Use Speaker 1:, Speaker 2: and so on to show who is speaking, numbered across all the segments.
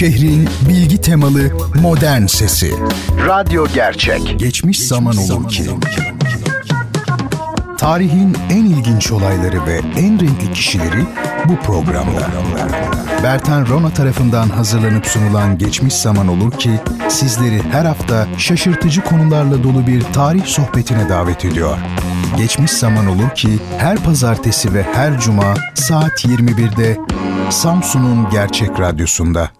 Speaker 1: Şehrin bilgi temalı modern sesi.
Speaker 2: Radyo Gerçek.
Speaker 1: Geçmiş zaman olur ki. Tarihin en ilginç olayları ve en renkli kişileri bu programda. Bertan Rona tarafından hazırlanıp sunulan Geçmiş Zaman Olur ki sizleri her hafta şaşırtıcı konularla dolu bir tarih sohbetine davet ediyor. Geçmiş Zaman Olur ki her pazartesi ve her cuma saat 21'de Samsun'un Gerçek Radyosu'nda.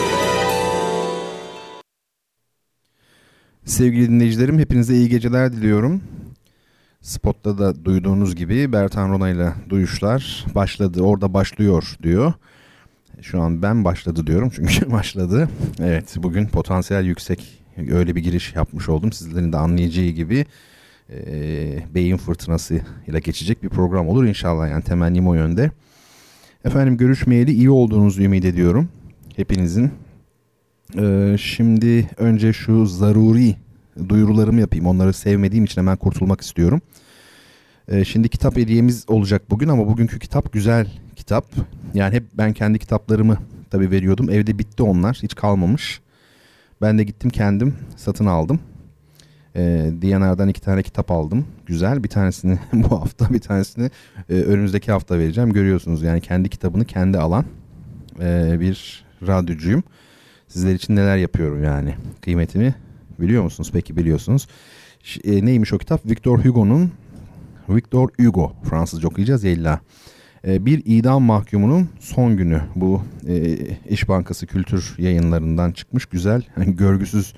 Speaker 3: Sevgili dinleyicilerim hepinize iyi geceler diliyorum. Spot'ta da duyduğunuz gibi Bertan Rona ile duyuşlar başladı. Orada başlıyor diyor. Şu an ben başladı diyorum çünkü başladı. Evet bugün potansiyel yüksek öyle bir giriş yapmış oldum. Sizlerin de anlayacağı gibi e, beyin fırtınası ile geçecek bir program olur inşallah yani temennim o yönde. Efendim görüşmeyeli iyi olduğunuzu ümit ediyorum. Hepinizin. Ee, şimdi önce şu zaruri duyurularımı yapayım. Onları sevmediğim için hemen kurtulmak istiyorum. Ee, şimdi kitap hediyemiz olacak bugün ama bugünkü kitap güzel kitap. Yani hep ben kendi kitaplarımı tabii veriyordum. Evde bitti onlar. Hiç kalmamış. Ben de gittim kendim satın aldım. Ee, DNR'dan iki tane kitap aldım. Güzel. Bir tanesini bu hafta bir tanesini e, önümüzdeki hafta vereceğim. Görüyorsunuz yani kendi kitabını kendi alan e, bir radyocuyum. Sizler için neler yapıyorum yani kıymetini biliyor musunuz? Peki biliyorsunuz. E, neymiş o kitap? Victor Hugo'nun Victor Hugo Fransızca okuyacağız ya illa. E, bir idam mahkumunun son günü bu e, İş Bankası kültür yayınlarından çıkmış güzel hani görgüsüz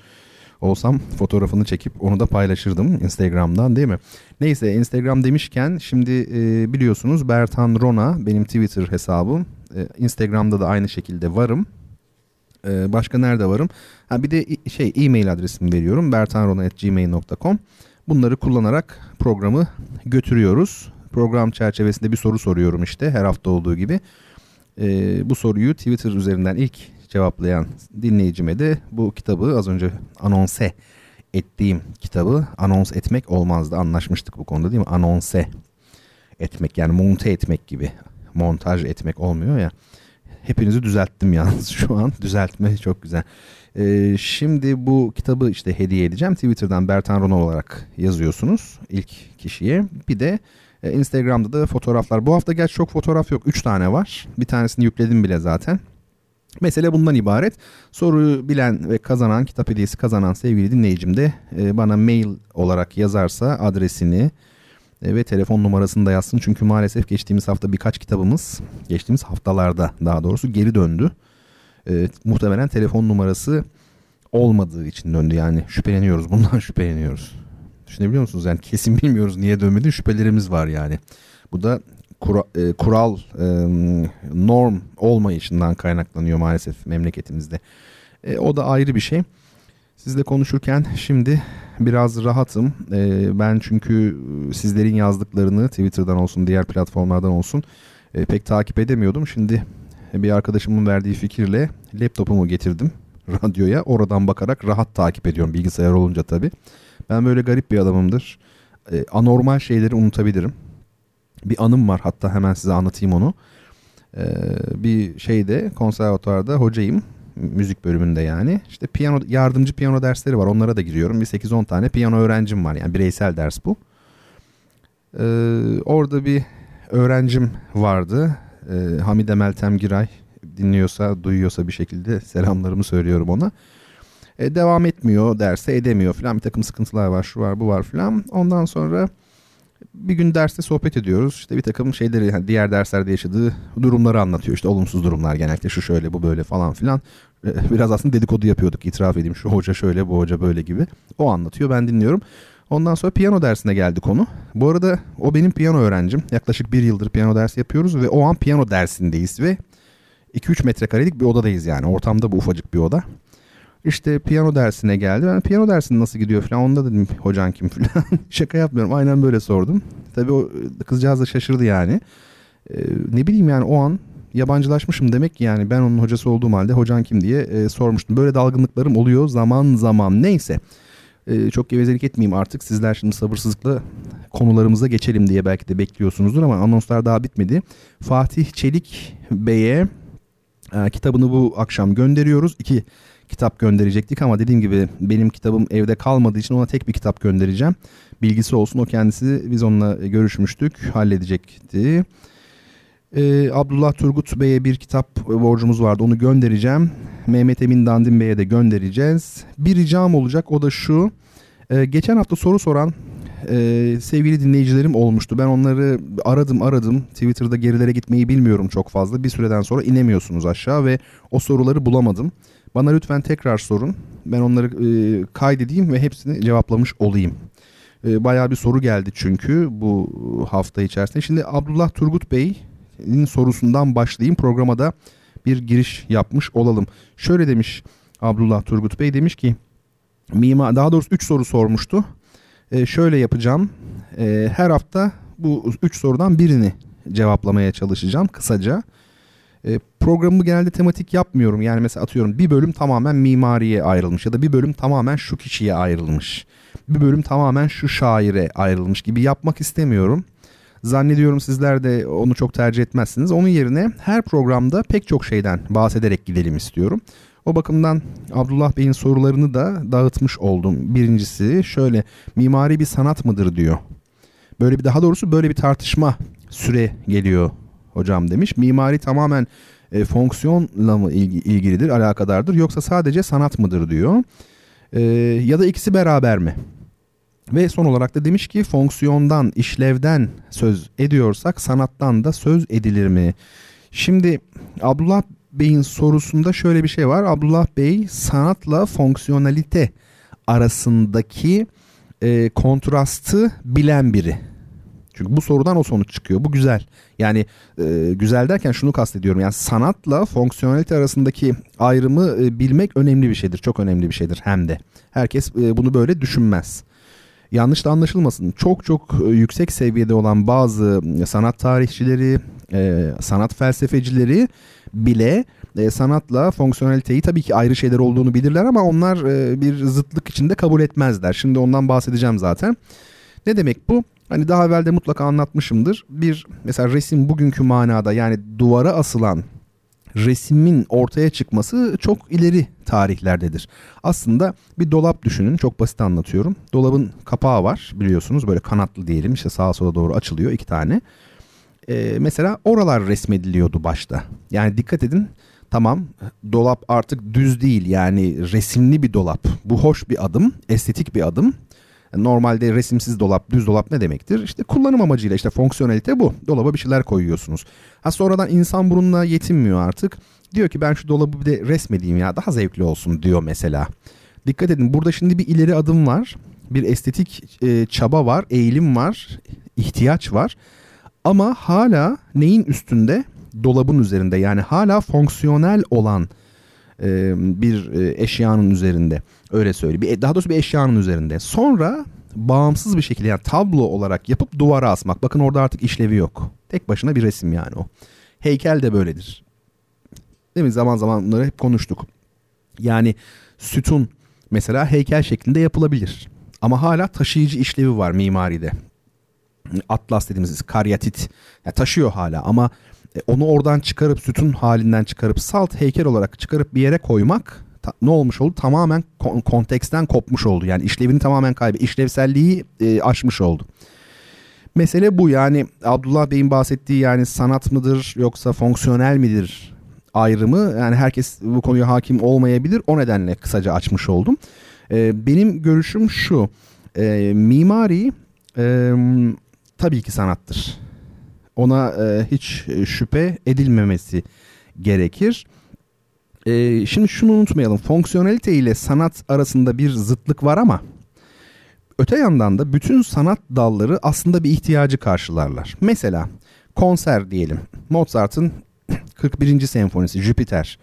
Speaker 3: olsam fotoğrafını çekip onu da paylaşırdım Instagram'dan değil mi? Neyse Instagram demişken şimdi e, biliyorsunuz Bertan Rona benim Twitter hesabım. E, Instagram'da da aynı şekilde varım. E, başka nerede varım? Ha, bir de şey e-mail adresimi veriyorum bertanrona.gmail.com Bunları kullanarak programı götürüyoruz. Program çerçevesinde bir soru soruyorum işte her hafta olduğu gibi. E, bu soruyu Twitter üzerinden ilk cevaplayan dinleyicime de bu kitabı az önce anonse ettiğim kitabı anons etmek olmazdı. Anlaşmıştık bu konuda değil mi? Anonse etmek yani monte etmek gibi. Montaj etmek olmuyor ya. Hepinizi düzelttim yalnız şu an. Düzeltme çok güzel. Ee, şimdi bu kitabı işte hediye edeceğim. Twitter'dan Bertan Ronal olarak yazıyorsunuz ilk kişiye. Bir de e, Instagram'da da fotoğraflar. Bu hafta gerçi çok fotoğraf yok. Üç tane var. Bir tanesini yükledim bile zaten. Mesele bundan ibaret. Soruyu bilen ve kazanan, kitap hediyesi kazanan sevgili dinleyicim de e, bana mail olarak yazarsa adresini ve telefon numarasını da yazsın. Çünkü maalesef geçtiğimiz hafta birkaç kitabımız, geçtiğimiz haftalarda daha doğrusu geri döndü. E, muhtemelen telefon numarası olmadığı için döndü. Yani şüpheleniyoruz, bundan şüpheleniyoruz. Düşünebiliyor musunuz? Yani kesin bilmiyoruz niye dönmedi. Şüphelerimiz var yani. Bu da kura, e, kural, e, norm olmayışından kaynaklanıyor maalesef memleketimizde. E, o da ayrı bir şey. Sizle konuşurken şimdi biraz rahatım. E, ben çünkü sizlerin yazdıklarını Twitter'dan olsun, diğer platformlardan olsun e, pek takip edemiyordum. Şimdi bir arkadaşımın verdiği fikirle laptopumu getirdim radyoya. Oradan bakarak rahat takip ediyorum bilgisayar olunca tabii. Ben böyle garip bir adamımdır. E, anormal şeyleri unutabilirim. Bir anım var hatta hemen size anlatayım onu. E, bir şeyde konservatuarda hocayım. Müzik bölümünde yani. İşte piyano yardımcı piyano dersleri var. Onlara da giriyorum. Bir 8-10 tane piyano öğrencim var. Yani bireysel ders bu. E, orada bir öğrencim vardı. E, Hamide Meltem Giray dinliyorsa, duyuyorsa bir şekilde selamlarımı söylüyorum ona. E, devam etmiyor derse edemiyor falan bir takım sıkıntılar var şu var bu var falan. Ondan sonra bir gün derste sohbet ediyoruz. İşte bir takım şeyleri yani diğer derslerde yaşadığı durumları anlatıyor. İşte olumsuz durumlar genellikle şu şöyle bu böyle falan filan. Biraz aslında dedikodu yapıyorduk itiraf edeyim. Şu hoca şöyle bu hoca böyle gibi. O anlatıyor ben dinliyorum. Ondan sonra piyano dersine geldi konu. Bu arada o benim piyano öğrencim. Yaklaşık bir yıldır piyano dersi yapıyoruz ve o an piyano dersindeyiz ve 2-3 metrekarelik bir odadayız yani. Ortamda bu ufacık bir oda. İşte piyano dersine geldi. Ben piyano dersinin nasıl gidiyor falan onda dedim hocan kim falan. Şaka yapmıyorum aynen böyle sordum. Tabii o kızcağız da şaşırdı yani. Ee, ne bileyim yani o an yabancılaşmışım demek ki yani ben onun hocası olduğum halde hocan kim diye e, sormuştum. Böyle dalgınlıklarım oluyor zaman zaman neyse. E, çok gevezelik etmeyeyim artık sizler şimdi sabırsızlıkla konularımıza geçelim diye belki de bekliyorsunuzdur ama anonslar daha bitmedi. Fatih Çelik Bey'e e, kitabını bu akşam gönderiyoruz. İki kitap gönderecektik ama dediğim gibi benim kitabım evde kalmadığı için ona tek bir kitap göndereceğim. Bilgisi olsun o kendisi biz onunla görüşmüştük halledecekti. Ee, Abdullah Turgut Bey'e bir kitap borcumuz vardı onu göndereceğim. Mehmet Emin Dandin Bey'e de göndereceğiz. Bir ricam olacak o da şu. Ee, geçen hafta soru soran e, sevgili dinleyicilerim olmuştu. Ben onları aradım aradım. Twitter'da gerilere gitmeyi bilmiyorum çok fazla. Bir süreden sonra inemiyorsunuz aşağı ve o soruları bulamadım. Bana lütfen tekrar sorun. Ben onları e, kaydedeyim ve hepsini cevaplamış olayım. E, bayağı bir soru geldi çünkü bu hafta içerisinde. Şimdi Abdullah Turgut Bey'in sorusundan başlayayım. Programa da bir giriş yapmış olalım. Şöyle demiş Abdullah Turgut Bey demiş ki mimar daha doğrusu 3 soru sormuştu. E, şöyle yapacağım. E, her hafta bu 3 sorudan birini cevaplamaya çalışacağım kısaca. E, programı genelde tematik yapmıyorum. Yani mesela atıyorum bir bölüm tamamen mimariye ayrılmış ya da bir bölüm tamamen şu kişiye ayrılmış. Bir bölüm tamamen şu şaire ayrılmış gibi yapmak istemiyorum. Zannediyorum sizler de onu çok tercih etmezsiniz. Onun yerine her programda pek çok şeyden bahsederek gidelim istiyorum. O bakımdan Abdullah Bey'in sorularını da dağıtmış oldum. Birincisi şöyle mimari bir sanat mıdır diyor. Böyle bir daha doğrusu böyle bir tartışma süre geliyor hocam demiş. Mimari tamamen e, fonksiyonla mı ilgi, ilgilidir, alakadardır yoksa sadece sanat mıdır diyor. E, ya da ikisi beraber mi? Ve son olarak da demiş ki fonksiyondan, işlevden söz ediyorsak sanattan da söz edilir mi? Şimdi Abdullah Bey'in sorusunda şöyle bir şey var. Abdullah Bey sanatla fonksiyonalite arasındaki e, kontrastı bilen biri. Çünkü bu sorudan o sonuç çıkıyor. Bu güzel. Yani e, güzel derken şunu kastediyorum. Yani sanatla fonksiyonelite arasındaki ayrımı e, bilmek önemli bir şeydir. Çok önemli bir şeydir hem de. Herkes e, bunu böyle düşünmez. Yanlış da anlaşılmasın. Çok çok e, yüksek seviyede olan bazı sanat tarihçileri, e, sanat felsefecileri bile e, sanatla fonksiyoneliteyi tabii ki ayrı şeyler olduğunu bilirler ama onlar e, bir zıtlık içinde kabul etmezler. Şimdi ondan bahsedeceğim zaten. Ne demek bu? Hani daha evvel de mutlaka anlatmışımdır. Bir mesela resim bugünkü manada yani duvara asılan resmin ortaya çıkması çok ileri tarihlerdedir. Aslında bir dolap düşünün çok basit anlatıyorum. Dolabın kapağı var biliyorsunuz böyle kanatlı diyelim işte sağa sola doğru açılıyor iki tane. Ee, mesela oralar resmediliyordu başta. Yani dikkat edin tamam dolap artık düz değil yani resimli bir dolap. Bu hoş bir adım estetik bir adım Normalde resimsiz dolap, düz dolap ne demektir? İşte kullanım amacıyla işte fonksiyonelite bu. Dolaba bir şeyler koyuyorsunuz. Ha sonradan insan burunla yetinmiyor artık. Diyor ki ben şu dolabı bir de resmedeyim ya daha zevkli olsun diyor mesela. Dikkat edin burada şimdi bir ileri adım var. Bir estetik e, çaba var, eğilim var, ihtiyaç var. Ama hala neyin üstünde? Dolabın üzerinde yani hala fonksiyonel olan e, bir e, eşyanın üzerinde. Öyle söyleyeyim. Bir, daha doğrusu bir eşyanın üzerinde. Sonra bağımsız bir şekilde yani tablo olarak yapıp duvara asmak. Bakın orada artık işlevi yok. Tek başına bir resim yani o. Heykel de böyledir. Değil mi? Zaman zaman bunları hep konuştuk. Yani sütun mesela heykel şeklinde yapılabilir. Ama hala taşıyıcı işlevi var mimaride. Atlas dediğimiz karyatit yani taşıyor hala ama e, onu oradan çıkarıp sütun halinden çıkarıp salt heykel olarak çıkarıp bir yere koymak ta, ne olmuş oldu? Tamamen kon- konteksten kopmuş oldu. Yani işlevini tamamen kaybı, işlevselliği e, aşmış oldu. Mesele bu yani Abdullah Bey'in bahsettiği yani sanat mıdır yoksa fonksiyonel midir ayrımı yani herkes bu konuya hakim olmayabilir o nedenle kısaca açmış oldum. E, benim görüşüm şu e, mimari e, tabii ki sanattır ona e, hiç şüphe edilmemesi gerekir. E, şimdi şunu unutmayalım. Fonksiyonelite ile sanat arasında bir zıtlık var ama öte yandan da bütün sanat dalları aslında bir ihtiyacı karşılarlar. Mesela konser diyelim. Mozart'ın 41. senfonisi Jüpiter.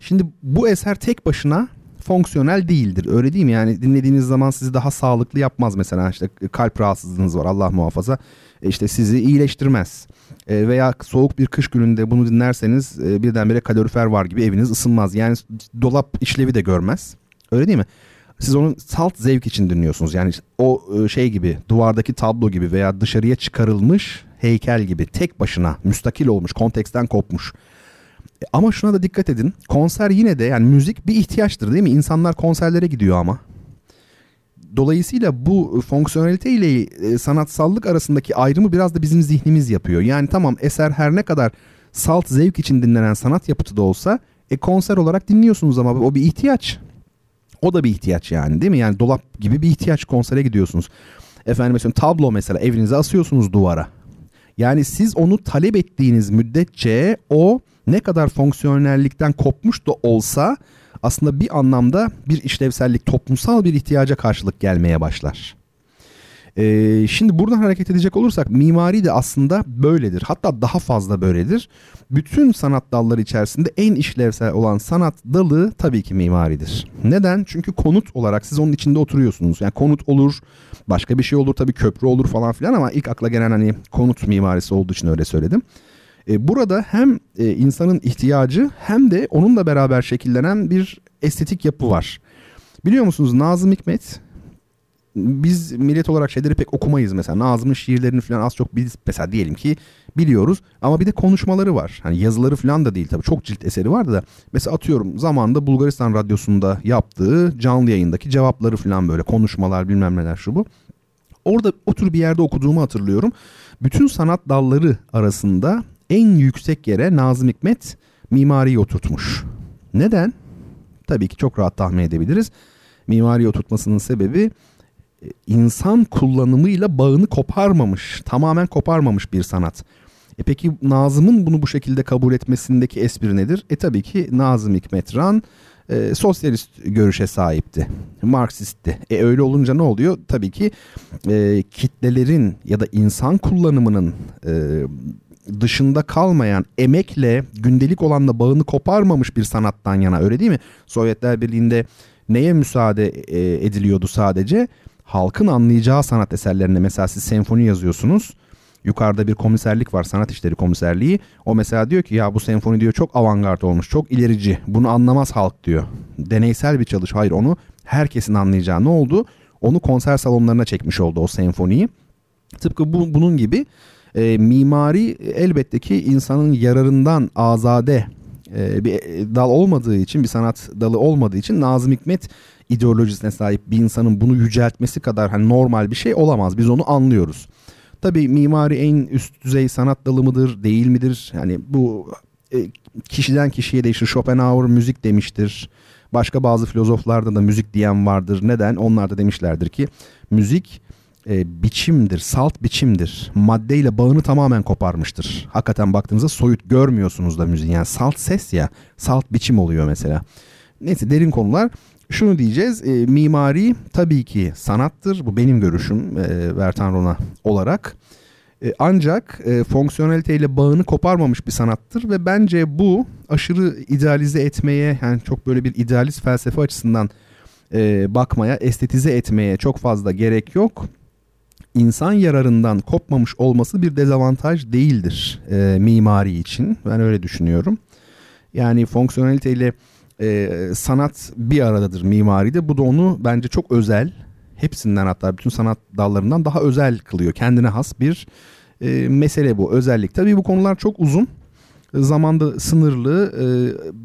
Speaker 3: Şimdi bu eser tek başına fonksiyonel değildir. Öyle değil mi? Yani dinlediğiniz zaman sizi daha sağlıklı yapmaz mesela işte kalp rahatsızlığınız var Allah muhafaza. E işte sizi iyileştirmez. E veya soğuk bir kış gününde bunu dinlerseniz e, birdenbire kalorifer var gibi eviniz ısınmaz. Yani dolap işlevi de görmez. Öyle değil mi? Siz onu salt zevk için dinliyorsunuz. Yani o e, şey gibi duvardaki tablo gibi veya dışarıya çıkarılmış heykel gibi tek başına müstakil olmuş, konteksten kopmuş. Ama şuna da dikkat edin. Konser yine de yani müzik bir ihtiyaçtır değil mi? İnsanlar konserlere gidiyor ama. Dolayısıyla bu fonksiyonelite ile e, sanatsallık arasındaki ayrımı biraz da bizim zihnimiz yapıyor. Yani tamam eser her ne kadar salt zevk için dinlenen sanat yapıtı da olsa e konser olarak dinliyorsunuz ama o bir ihtiyaç. O da bir ihtiyaç yani değil mi? Yani dolap gibi bir ihtiyaç konsere gidiyorsunuz. Efendim mesela tablo mesela evinize asıyorsunuz duvara. Yani siz onu talep ettiğiniz müddetçe o ne kadar fonksiyonellikten kopmuş da olsa aslında bir anlamda bir işlevsellik, toplumsal bir ihtiyaca karşılık gelmeye başlar. Ee, şimdi buradan hareket edecek olursak mimari de aslında böyledir. Hatta daha fazla böyledir. Bütün sanat dalları içerisinde en işlevsel olan sanat dalı tabii ki mimaridir. Neden? Çünkü konut olarak siz onun içinde oturuyorsunuz. Yani konut olur, başka bir şey olur tabii köprü olur falan filan ama ilk akla gelen hani konut mimarisi olduğu için öyle söyledim. Ee, burada hem e, insanın ihtiyacı hem de onunla beraber şekillenen bir estetik yapı var. Biliyor musunuz Nazım Hikmet biz millet olarak şeyleri pek okumayız mesela. Nazım'ın şiirlerini falan az çok biz mesela diyelim ki biliyoruz ama bir de konuşmaları var. Hani yazıları falan da değil tabii. Çok cilt eseri vardı da. Mesela atıyorum zamanda Bulgaristan radyosunda yaptığı canlı yayındaki cevapları falan böyle konuşmalar bilmem neler şu bu. Orada otur bir yerde okuduğumu hatırlıyorum. Bütün sanat dalları arasında en yüksek yere Nazım Hikmet mimariyi oturtmuş. Neden? Tabii ki çok rahat tahmin edebiliriz. Mimari oturtmasının sebebi e, insan kullanımıyla bağını koparmamış, tamamen koparmamış bir sanat. E peki Nazım'ın bunu bu şekilde kabul etmesindeki espri nedir? E tabii ki Nazım Hikmet Ran e, sosyalist görüşe sahipti. Marksistti. E öyle olunca ne oluyor? Tabii ki e, kitlelerin ya da insan kullanımının e, dışında kalmayan emekle gündelik olanla bağını koparmamış bir sanattan yana öyle değil mi? Sovyetler Birliği'nde neye müsaade e, ediliyordu sadece? halkın anlayacağı sanat eserlerine mesela siz senfoni yazıyorsunuz. Yukarıda bir komiserlik var sanat işleri komiserliği. O mesela diyor ki ya bu senfoni diyor çok avantgard olmuş çok ilerici bunu anlamaz halk diyor. Deneysel bir çalış hayır onu herkesin anlayacağı ne oldu? Onu konser salonlarına çekmiş oldu o senfoniyi. Tıpkı bu, bunun gibi e, mimari elbette ki insanın yararından azade e, bir dal olmadığı için bir sanat dalı olmadığı için Nazım Hikmet ideolojisine sahip bir insanın bunu yüceltmesi kadar hani normal bir şey olamaz. Biz onu anlıyoruz. Tabii mimari en üst düzey sanat dalı mıdır, değil midir? Yani bu e, kişiden kişiye değişir. Schopenhauer müzik demiştir. Başka bazı filozoflarda da müzik diyen vardır. Neden? Onlar da demişlerdir ki müzik e, biçimdir, salt biçimdir. Maddeyle bağını tamamen koparmıştır. Hakikaten baktığınızda soyut görmüyorsunuz da müziği. Yani salt ses ya, salt biçim oluyor mesela. Neyse derin konular şunu diyeceğiz. E, mimari tabii ki sanattır. Bu benim görüşüm e, Vertan Rona olarak. E, ancak e, fonksiyoneliteyle bağını koparmamış bir sanattır ve bence bu aşırı idealize etmeye yani çok böyle bir idealist felsefe açısından e, bakmaya, estetize etmeye çok fazla gerek yok. İnsan yararından kopmamış olması bir dezavantaj değildir e, mimari için. Ben öyle düşünüyorum. Yani fonksiyoneliteyle e, sanat bir aradadır mimaride. Bu da onu bence çok özel, hepsinden hatta bütün sanat dallarından daha özel kılıyor. Kendine has bir e, mesele bu, özellik. Tabii bu konular çok uzun. Zamanda sınırlı. E,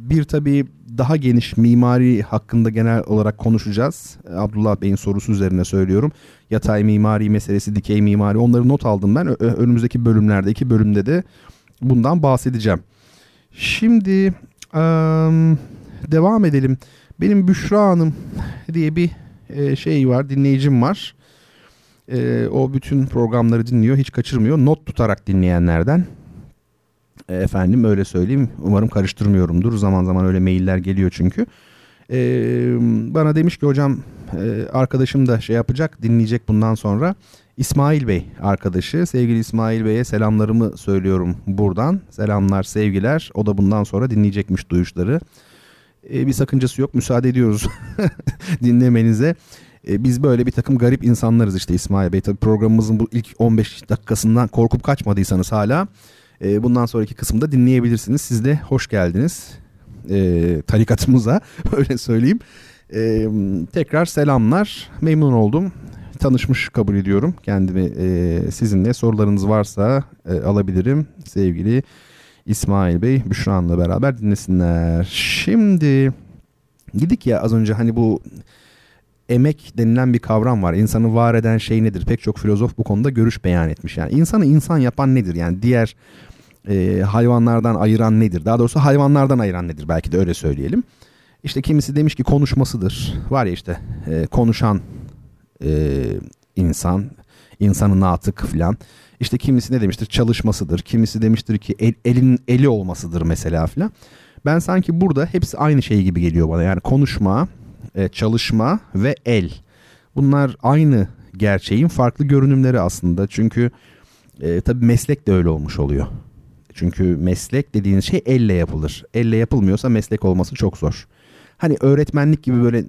Speaker 3: bir tabii daha geniş mimari hakkında genel olarak konuşacağız. Abdullah Bey'in sorusu üzerine söylüyorum. Yatay mimari meselesi, dikey mimari onları not aldım ben. Önümüzdeki bölümlerde, iki bölümde de bundan bahsedeceğim. Şimdi... Devam edelim. Benim Büşra Hanım diye bir e, şey var, dinleyicim var. E, o bütün programları dinliyor, hiç kaçırmıyor. Not tutarak dinleyenlerden. E, efendim öyle söyleyeyim. Umarım karıştırmıyorumdur. Zaman zaman öyle mailler geliyor çünkü. E, bana demiş ki hocam e, arkadaşım da şey yapacak, dinleyecek bundan sonra. İsmail Bey arkadaşı. Sevgili İsmail Bey'e selamlarımı söylüyorum buradan. Selamlar, sevgiler. O da bundan sonra dinleyecekmiş duyuşları. E, bir sakıncası yok müsaade ediyoruz dinlemenize. E, biz böyle bir takım garip insanlarız işte İsmail Bey. Tabii programımızın bu ilk 15 dakikasından korkup kaçmadıysanız hala e, bundan sonraki kısımda dinleyebilirsiniz. Siz de hoş geldiniz e, tarikatımıza öyle söyleyeyim. E, tekrar selamlar memnun oldum tanışmış kabul ediyorum kendimi e, sizinle sorularınız varsa e, alabilirim sevgili İsmail Bey Büşra'nla beraber dinlesinler. Şimdi gidik ya az önce hani bu emek denilen bir kavram var. İnsanı var eden şey nedir? Pek çok filozof bu konuda görüş beyan etmiş. Yani insanı insan yapan nedir? Yani diğer e, hayvanlardan ayıran nedir? Daha doğrusu hayvanlardan ayıran nedir? Belki de öyle söyleyelim. İşte kimisi demiş ki konuşmasıdır. Var ya işte e, konuşan e, insan, insanın natık filan. İşte kimisi ne demiştir? Çalışmasıdır. Kimisi demiştir ki el, elin eli olmasıdır mesela filan. Ben sanki burada hepsi aynı şey gibi geliyor bana. Yani konuşma, e, çalışma ve el. Bunlar aynı gerçeğin farklı görünümleri aslında. Çünkü e, tabii meslek de öyle olmuş oluyor. Çünkü meslek dediğiniz şey elle yapılır. Elle yapılmıyorsa meslek olması çok zor. Hani öğretmenlik gibi böyle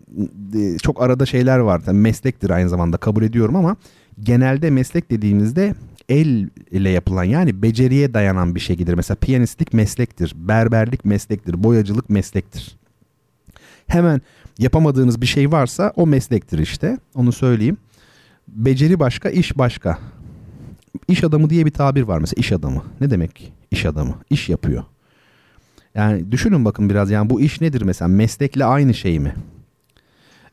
Speaker 3: e, çok arada şeyler var. Yani meslektir aynı zamanda kabul ediyorum ama genelde meslek dediğimizde el ile yapılan yani beceriye dayanan bir şeydir. Mesela piyanistlik meslektir, berberlik meslektir, boyacılık meslektir. Hemen yapamadığınız bir şey varsa o meslektir işte. Onu söyleyeyim. Beceri başka, iş başka. İş adamı diye bir tabir var mesela iş adamı. Ne demek iş adamı? İş yapıyor. Yani düşünün bakın biraz yani bu iş nedir mesela meslekle aynı şey mi?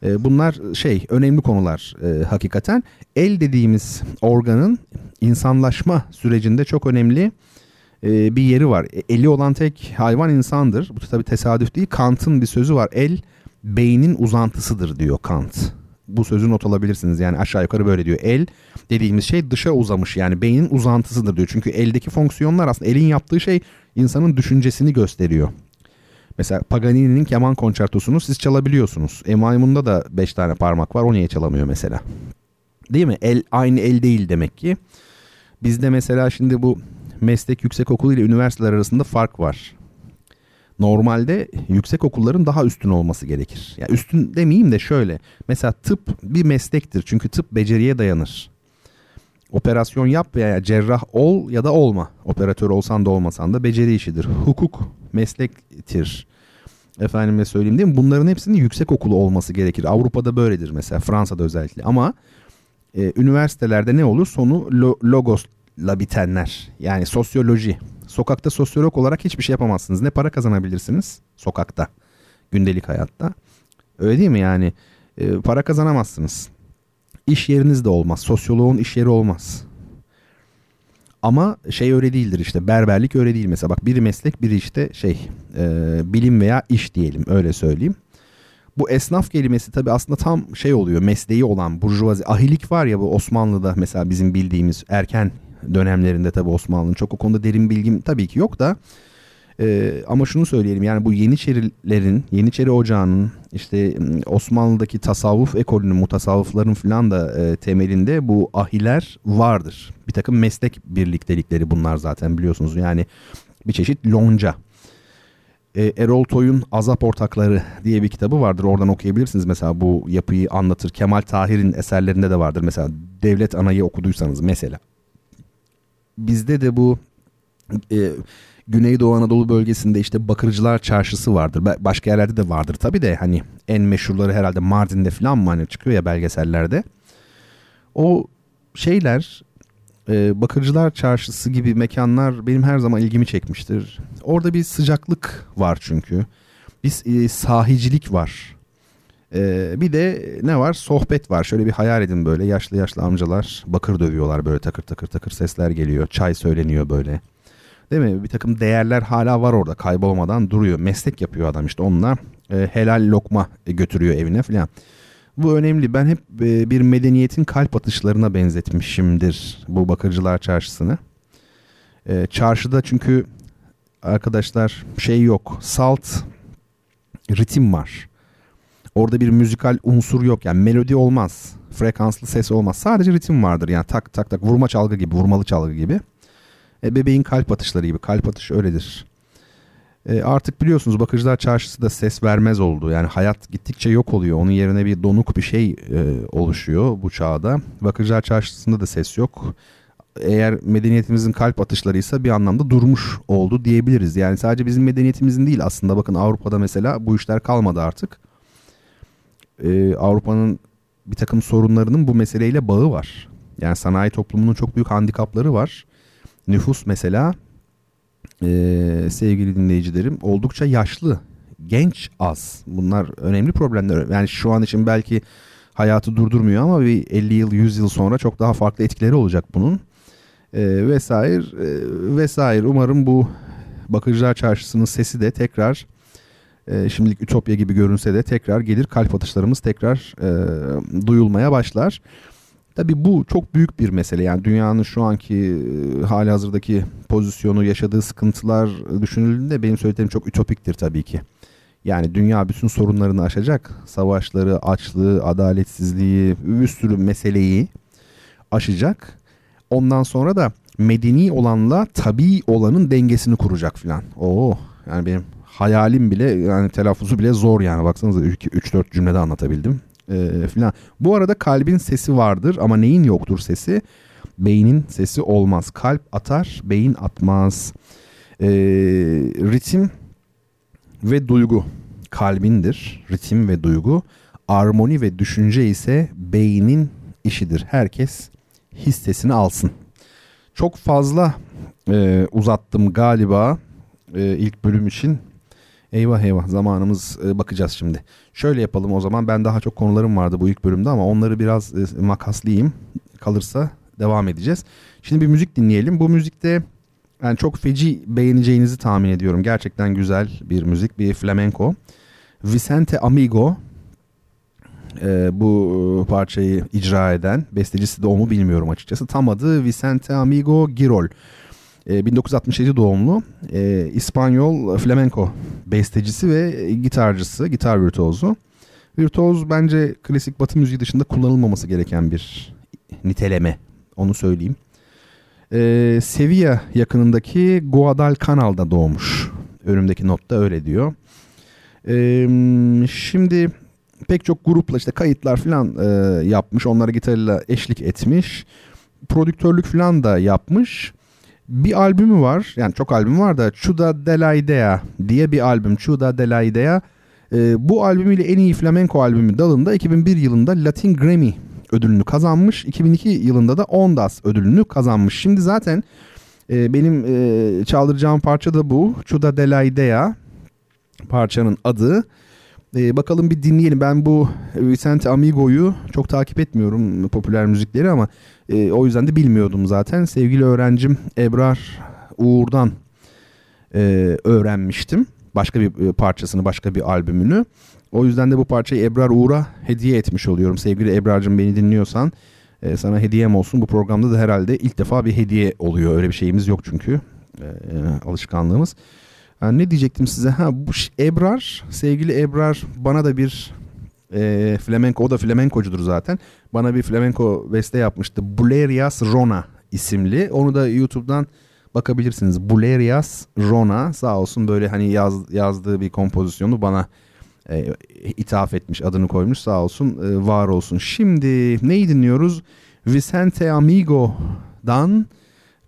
Speaker 3: Ee, bunlar şey önemli konular e, hakikaten. El dediğimiz organın insanlaşma sürecinde çok önemli e, bir yeri var. E, eli olan tek hayvan insandır. Bu tabi tesadüf değil. Kant'ın bir sözü var. El beynin uzantısıdır diyor Kant. Bu sözü not alabilirsiniz. Yani aşağı yukarı böyle diyor. El dediğimiz şey dışa uzamış. Yani beynin uzantısıdır diyor. Çünkü eldeki fonksiyonlar aslında elin yaptığı şey insanın düşüncesini gösteriyor. Mesela Paganini'nin keman konçertosunu siz çalabiliyorsunuz. E maymunda da 5 tane parmak var o niye çalamıyor mesela? Değil mi? El aynı el değil demek ki. Bizde mesela şimdi bu meslek yüksek okulu ile üniversiteler arasında fark var. Normalde yüksek okulların daha üstün olması gerekir. Ya yani üstün demeyeyim de şöyle. Mesela tıp bir meslektir. Çünkü tıp beceriye dayanır. Operasyon yap veya cerrah ol ya da olma. Operatör olsan da olmasan da beceri işidir. Hukuk meslektir. Efendime söyleyeyim değil mi? Bunların hepsinin yüksek okulu olması gerekir. Avrupa'da böyledir mesela. Fransa'da özellikle. Ama e, üniversitelerde ne olur? Sonu lo, logosla bitenler. Yani sosyoloji. Sokakta sosyolog olarak hiçbir şey yapamazsınız. Ne para kazanabilirsiniz sokakta. Gündelik hayatta. Öyle değil mi yani? E, para kazanamazsınız. İş yeriniz de olmaz. Sosyoloğun iş yeri olmaz. Ama şey öyle değildir işte berberlik öyle değil mesela bak biri meslek biri işte şey e, bilim veya iş diyelim öyle söyleyeyim. Bu esnaf kelimesi tabi aslında tam şey oluyor mesleği olan burjuvazi ahilik var ya bu Osmanlı'da mesela bizim bildiğimiz erken dönemlerinde tabi Osmanlı'nın çok o konuda derin bilgim tabii ki yok da ee, ama şunu söyleyelim yani bu Yeniçerilerin, Yeniçeri Ocağı'nın işte Osmanlı'daki tasavvuf ekolünün, mutasavvıfların filan da e, temelinde bu ahiler vardır. Bir takım meslek birliktelikleri bunlar zaten biliyorsunuz yani bir çeşit lonca. E, Erol Toy'un Azap Ortakları diye bir kitabı vardır. Oradan okuyabilirsiniz mesela bu yapıyı anlatır. Kemal Tahir'in eserlerinde de vardır. Mesela Devlet Ana'yı okuduysanız mesela. Bizde de bu e, Güneydoğu Anadolu bölgesinde işte Bakırcılar Çarşısı vardır. Başka yerlerde de vardır tabi de hani en meşhurları herhalde Mardin'de falan mı hani çıkıyor ya belgesellerde. O şeyler e, Bakırcılar Çarşısı gibi mekanlar benim her zaman ilgimi çekmiştir. Orada bir sıcaklık var çünkü. Bir e, sahicilik var. E, bir de ne var? Sohbet var. Şöyle bir hayal edin böyle yaşlı yaşlı amcalar bakır dövüyorlar böyle takır takır takır sesler geliyor. Çay söyleniyor böyle. Değil mi? Bir takım değerler hala var orada kaybolmadan duruyor. Meslek yapıyor adam işte onunla e, helal lokma götürüyor evine falan. Bu önemli. Ben hep e, bir medeniyetin kalp atışlarına benzetmişimdir bu Bakırcılar Çarşısı'nı. E, çarşıda çünkü arkadaşlar şey yok. Salt ritim var. Orada bir müzikal unsur yok. Yani melodi olmaz. Frekanslı ses olmaz. Sadece ritim vardır. Yani tak tak tak vurma çalgı gibi, vurmalı çalgı gibi. E, bebeğin kalp atışları gibi. Kalp atış öyledir. E, artık biliyorsunuz Bakıcılar Çarşısı da ses vermez oldu. Yani hayat gittikçe yok oluyor. Onun yerine bir donuk bir şey e, oluşuyor bu çağda. Bakıcılar Çarşısı'nda da ses yok. Eğer medeniyetimizin kalp atışlarıysa bir anlamda durmuş oldu diyebiliriz. Yani sadece bizim medeniyetimizin değil aslında bakın Avrupa'da mesela bu işler kalmadı artık. Ee, Avrupa'nın bir takım sorunlarının bu meseleyle bağı var. Yani sanayi toplumunun çok büyük handikapları var. Nüfus mesela e, sevgili dinleyicilerim oldukça yaşlı. Genç az. Bunlar önemli problemler. Yani şu an için belki hayatı durdurmuyor ama bir 50 yıl 100 yıl sonra çok daha farklı etkileri olacak bunun. E, vesaire e, vesaire. Umarım bu Bakıcılar Çarşısı'nın sesi de tekrar e, şimdilik ütopya gibi görünse de tekrar gelir kalp atışlarımız tekrar e, duyulmaya başlar. Tabii bu çok büyük bir mesele. Yani dünyanın şu anki e, hali hazırdaki pozisyonu, yaşadığı sıkıntılar düşünüldüğünde benim söylediğim çok ütopiktir tabii ki. Yani dünya bütün sorunlarını aşacak. Savaşları, açlığı, adaletsizliği, bir sürü meseleyi aşacak. Ondan sonra da medeni olanla tabii olanın dengesini kuracak filan. Oo yani benim hayalim bile yani telaffuzu bile zor yani baksanıza 3-4 cümlede anlatabildim e, filan. Bu arada kalbin sesi vardır ama neyin yoktur sesi? Beynin sesi olmaz. Kalp atar, beyin atmaz. E, ritim ve duygu kalbindir. Ritim ve duygu. Armoni ve düşünce ise beynin işidir. Herkes hissesini alsın. Çok fazla e, uzattım galiba e, ilk bölüm için. Eyvah eyvah zamanımız e, bakacağız şimdi. Şöyle yapalım o zaman ben daha çok konularım vardı bu ilk bölümde ama onları biraz e, makaslayayım. Kalırsa devam edeceğiz. Şimdi bir müzik dinleyelim. Bu müzikte yani çok feci beğeneceğinizi tahmin ediyorum. Gerçekten güzel bir müzik, bir flamenco. Vicente Amigo e, bu parçayı icra eden, bestecisi de o mu bilmiyorum açıkçası. Tam adı Vicente Amigo Girol. 1967 ee, doğumlu e, İspanyol flamenco bestecisi ve gitarcısı, gitar virtuozu. Virtuoz bence klasik batı müziği dışında kullanılmaması gereken bir niteleme. Onu söyleyeyim. Ee, Sevilla yakınındaki Guadalcanal'da doğmuş. Önümdeki notta öyle diyor. Ee, şimdi pek çok grupla işte kayıtlar falan e, yapmış. Onlara gitarıyla eşlik etmiş. Prodüktörlük falan da yapmış bir albümü var. Yani çok albüm var da Chuda de la Idea diye bir albüm. Chuda de la Idea. E, bu albümüyle en iyi flamenco albümü dalında 2001 yılında Latin Grammy ödülünü kazanmış. 2002 yılında da Ondas ödülünü kazanmış. Şimdi zaten e, benim e, çaldıracağım parça da bu. Chuda de la Idea parçanın adı. E, bakalım bir dinleyelim. Ben bu Vicente Amigo'yu çok takip etmiyorum popüler müzikleri ama e, o yüzden de bilmiyordum zaten. Sevgili öğrencim Ebrar Uğur'dan e, öğrenmiştim. Başka bir e, parçasını, başka bir albümünü. O yüzden de bu parçayı Ebrar Uğur'a hediye etmiş oluyorum. Sevgili Ebrar'cığım beni dinliyorsan e, sana hediyem olsun. Bu programda da herhalde ilk defa bir hediye oluyor. Öyle bir şeyimiz yok çünkü. E, alışkanlığımız. Yani ne diyecektim size? Ha bu Ebrar, sevgili Ebrar bana da bir e, flamenco, o da flamenkocudur zaten. Bana bir flamenco beste yapmıştı. Bulerias Rona isimli. Onu da YouTube'dan bakabilirsiniz. Bulerias Rona sağ olsun böyle hani yaz, yazdığı bir kompozisyonu bana e, ithaf etmiş, adını koymuş sağ olsun, e, var olsun. Şimdi neyi dinliyoruz? Vicente Amigo'dan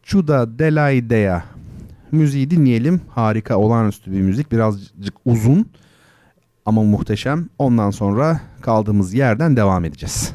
Speaker 3: Chuda de la Idea müziği dinleyelim. Harika, olağanüstü bir müzik. Birazcık uzun ama muhteşem. Ondan sonra kaldığımız yerden devam edeceğiz.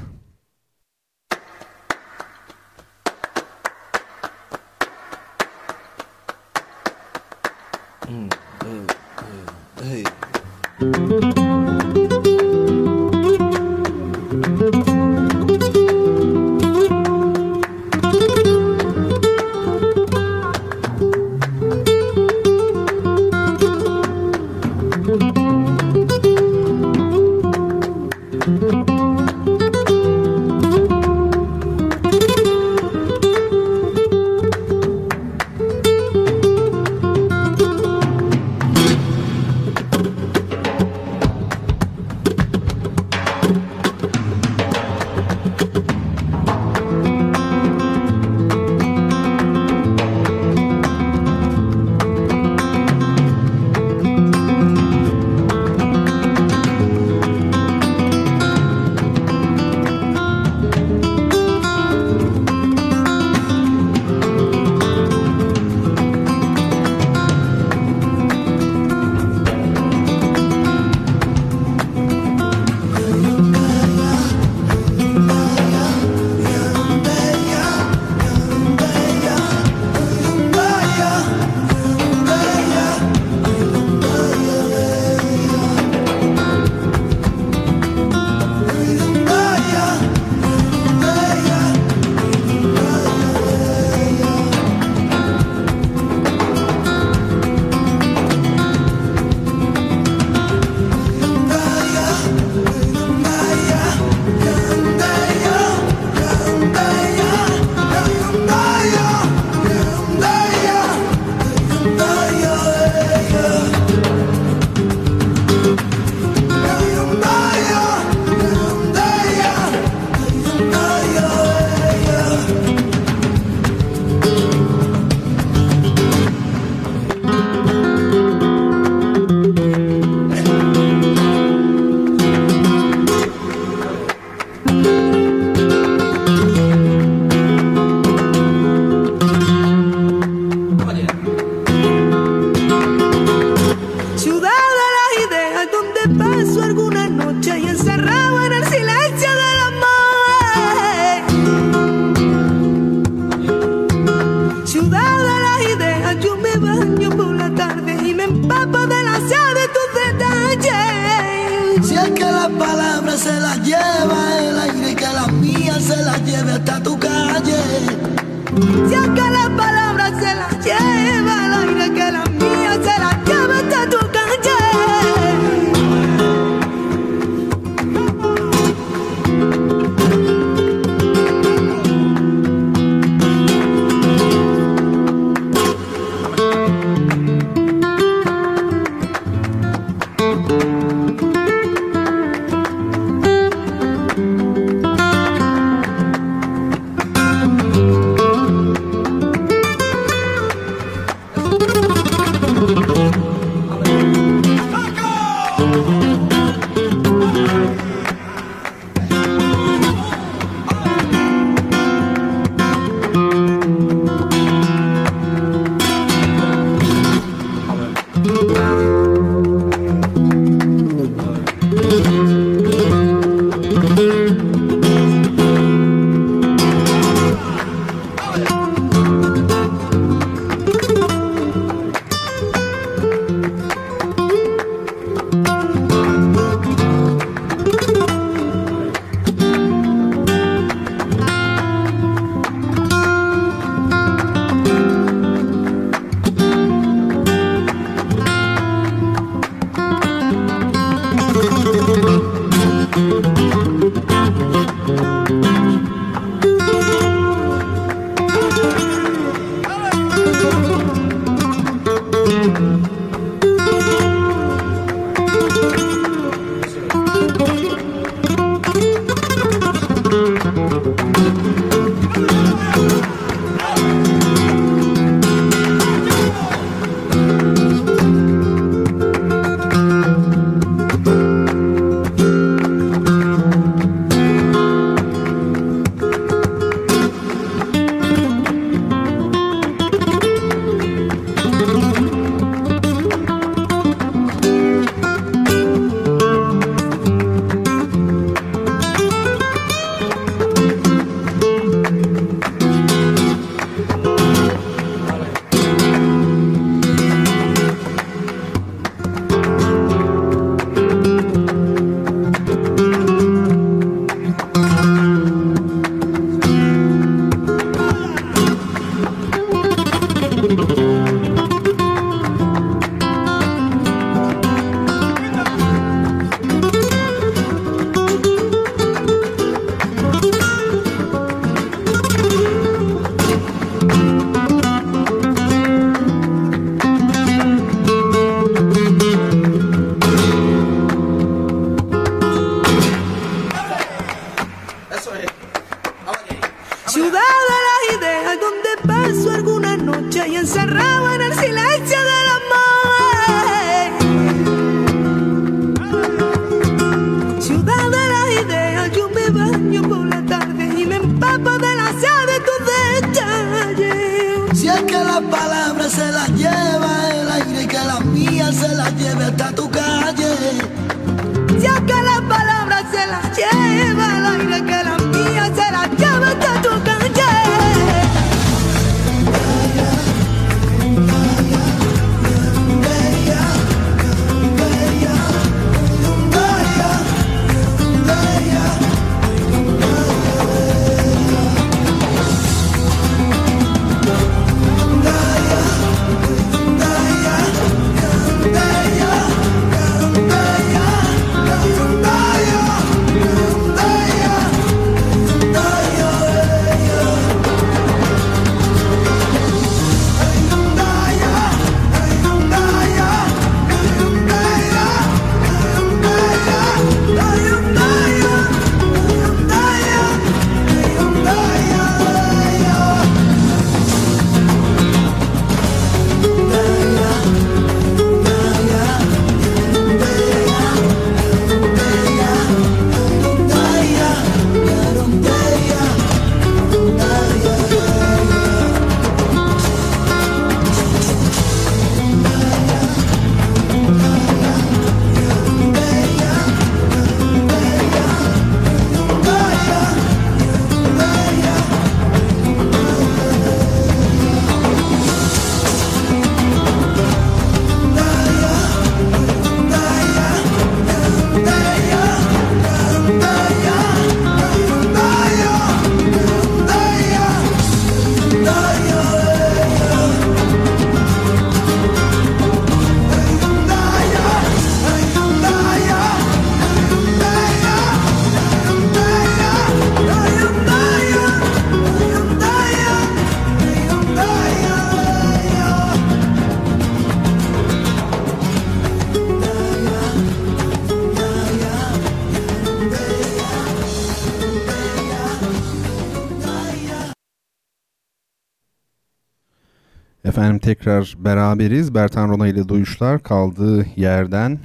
Speaker 3: Tekrar beraberiz. Bertan Rona ile duyuşlar kaldığı yerden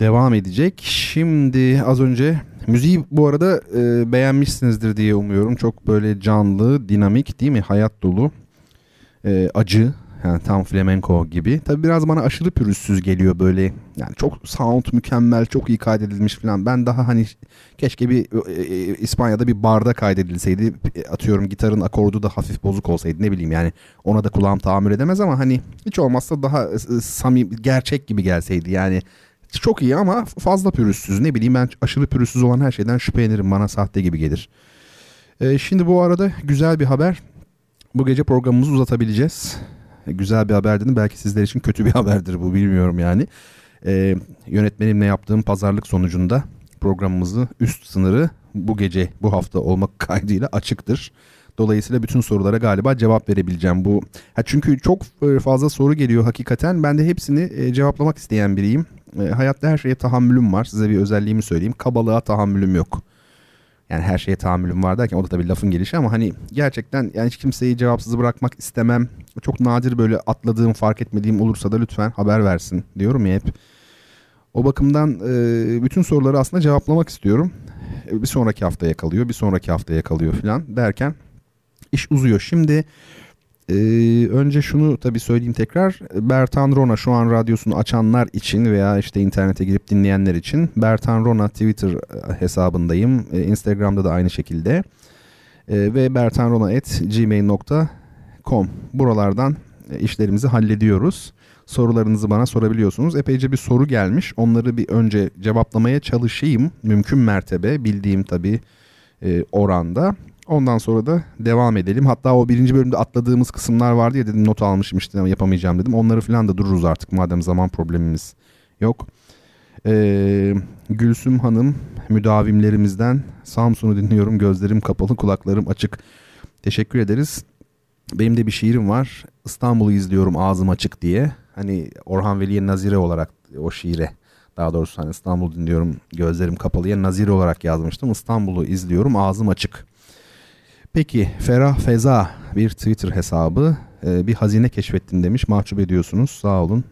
Speaker 3: devam edecek. Şimdi az önce müziği bu arada e, beğenmişsinizdir diye umuyorum. Çok böyle canlı, dinamik değil mi? Hayat dolu, e, acı. Yani tam flamenco gibi. Tabi biraz bana aşırı pürüzsüz geliyor böyle. Yani çok sound mükemmel, çok iyi kaydedilmiş falan. Ben daha hani keşke bir e, e, İspanya'da bir barda kaydedilseydi. Atıyorum gitarın akordu da hafif bozuk olsaydı ne bileyim yani. Ona da kulağım tahammül edemez ama hani hiç olmazsa daha e, samim, gerçek gibi gelseydi. Yani çok iyi ama fazla pürüzsüz. Ne bileyim ben aşırı pürüzsüz olan her şeyden şüphelenirim. Bana sahte gibi gelir. Ee, şimdi bu arada güzel bir haber. Bu gece programımızı uzatabileceğiz. Ee, güzel bir haber dedim. Belki sizler için kötü bir haberdir bu bilmiyorum yani. Ee, yönetmenimle yaptığım pazarlık sonucunda programımızı üst sınırı bu gece bu hafta olmak kaydıyla açıktır. Dolayısıyla bütün sorulara galiba cevap verebileceğim bu. Ha çünkü çok e, fazla soru geliyor hakikaten. Ben de hepsini e, cevaplamak isteyen biriyim. E, hayatta her şeye tahammülüm var. Size bir özelliğimi söyleyeyim. Kabalığa tahammülüm yok. Yani her şeye tahammülüm var derken o da tabii lafın gelişi ama hani gerçekten yani hiç kimseyi cevapsız bırakmak istemem. Çok nadir böyle atladığım fark etmediğim olursa da lütfen haber versin diyorum ya hep. O bakımdan e, bütün soruları aslında cevaplamak istiyorum. E, bir sonraki haftaya kalıyor, bir sonraki haftaya kalıyor falan derken iş uzuyor. Şimdi e, önce şunu tabii söyleyeyim tekrar. Bertan Rona şu an radyosunu açanlar için veya işte internete girip dinleyenler için Bertan Rona Twitter hesabındayım. E, Instagram'da da aynı şekilde. E, ve bertanrona.gmail.com buralardan e, işlerimizi hallediyoruz. Sorularınızı bana sorabiliyorsunuz. Epeyce bir soru gelmiş. Onları bir önce cevaplamaya çalışayım. Mümkün mertebe bildiğim tabii e, oranda. Ondan sonra da devam edelim. Hatta o birinci bölümde atladığımız kısımlar vardı ya dedim not almışım işte yapamayacağım dedim. Onları falan da dururuz artık madem zaman problemimiz yok. Ee, Gülsüm Hanım müdavimlerimizden Samsun'u dinliyorum gözlerim kapalı kulaklarım açık. Teşekkür ederiz. Benim de bir şiirim var. İstanbul'u izliyorum ağzım açık diye. Hani Orhan Veli'ye nazire olarak o şiire daha doğrusu hani İstanbul dinliyorum gözlerim kapalıya nazire olarak yazmıştım. İstanbul'u izliyorum ağzım açık. Peki Ferah Feza bir Twitter hesabı ee, bir hazine keşfettin demiş. Mahcup ediyorsunuz sağ olun.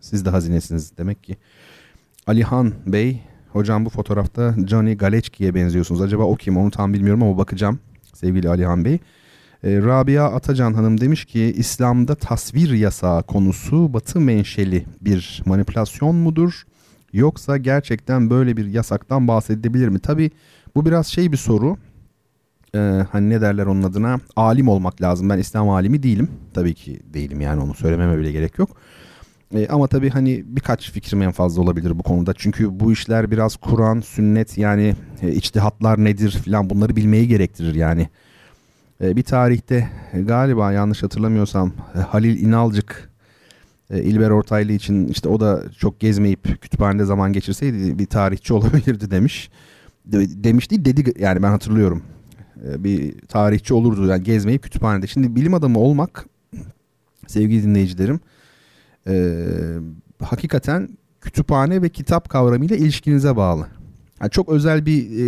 Speaker 3: Siz de hazinesiniz demek ki. Alihan Bey hocam bu fotoğrafta Johnny Galeçki'ye benziyorsunuz. Acaba o kim onu tam bilmiyorum ama bakacağım sevgili Alihan Bey. Ee, Rabia Atacan Hanım demiş ki İslam'da tasvir yasağı konusu batı menşeli bir manipülasyon mudur? Yoksa gerçekten böyle bir yasaktan bahsedilebilir mi? Tabi bu biraz şey bir soru e, hani ne derler onun adına alim olmak lazım. Ben İslam alimi değilim. Tabii ki değilim yani onu söylememe bile gerek yok. E, ama tabii hani birkaç fikrim en fazla olabilir bu konuda. Çünkü bu işler biraz Kur'an, sünnet yani e, içtihatlar nedir falan bunları bilmeyi gerektirir yani. E, bir tarihte e, galiba yanlış hatırlamıyorsam e, Halil İnalcık e, İlber Ortaylı için işte o da çok gezmeyip kütüphanede zaman geçirseydi bir tarihçi olabilirdi demiş. De, demiş değil dedi yani ben hatırlıyorum. E, bir tarihçi olurdu yani gezmeyip kütüphanede. Şimdi bilim adamı olmak sevgili dinleyicilerim e, hakikaten kütüphane ve kitap kavramıyla ilişkinize bağlı. Yani çok özel bir e,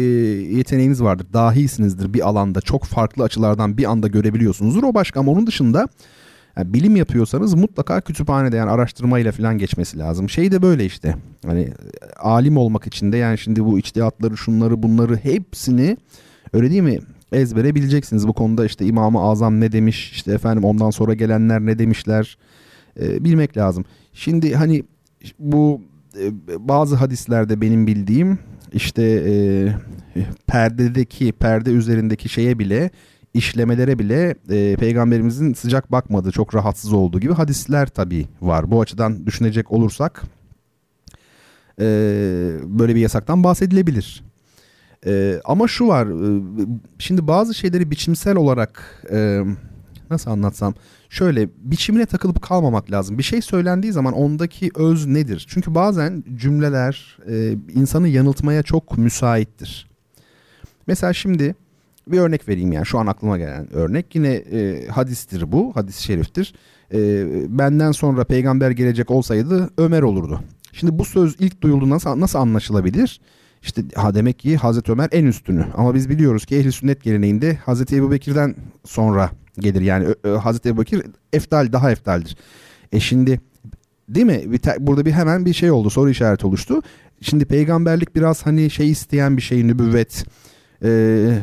Speaker 3: yeteneğiniz vardır. Dahisinizdir bir alanda. Çok farklı açılardan bir anda görebiliyorsunuzdur. O başka ama onun dışında yani bilim yapıyorsanız mutlaka kütüphanede yani araştırmayla falan geçmesi lazım. Şey de böyle işte. Hani alim olmak için de yani şimdi bu içtihatları şunları bunları hepsini öyle değil mi? Ezbere bileceksiniz. Bu konuda işte İmam-ı Azam ne demiş, işte efendim ondan sonra gelenler ne demişler e, bilmek lazım. Şimdi hani bu e, bazı hadislerde benim bildiğim işte e, perdedeki perde üzerindeki şeye bile işlemelere bile e, peygamberimizin sıcak bakmadığı çok rahatsız olduğu gibi hadisler tabii var. Bu açıdan düşünecek olursak e, böyle bir yasaktan bahsedilebilir. E, ama şu var e, şimdi bazı şeyleri biçimsel olarak e, nasıl anlatsam şöyle biçimine takılıp kalmamak lazım. Bir şey söylendiği zaman ondaki öz nedir? Çünkü bazen cümleler e, insanı yanıltmaya çok müsaittir. Mesela şimdi bir örnek vereyim yani şu an aklıma gelen örnek yine e, hadistir bu hadis şeriftir. E, benden sonra peygamber gelecek olsaydı Ömer olurdu. Şimdi bu söz ilk duyulduğunda nasıl, nasıl anlaşılabilir? İşte ha demek ki Hazreti Ömer en üstünü. Ama biz biliyoruz ki ehli sünnet geleneğinde Hazreti Ebu Bekir'den sonra gelir. Yani Hazreti Ebubekir eftal daha eftaldir. E şimdi değil mi? Bir burada bir hemen bir şey oldu soru işareti oluştu. Şimdi peygamberlik biraz hani şey isteyen bir şey nübüvvet, e,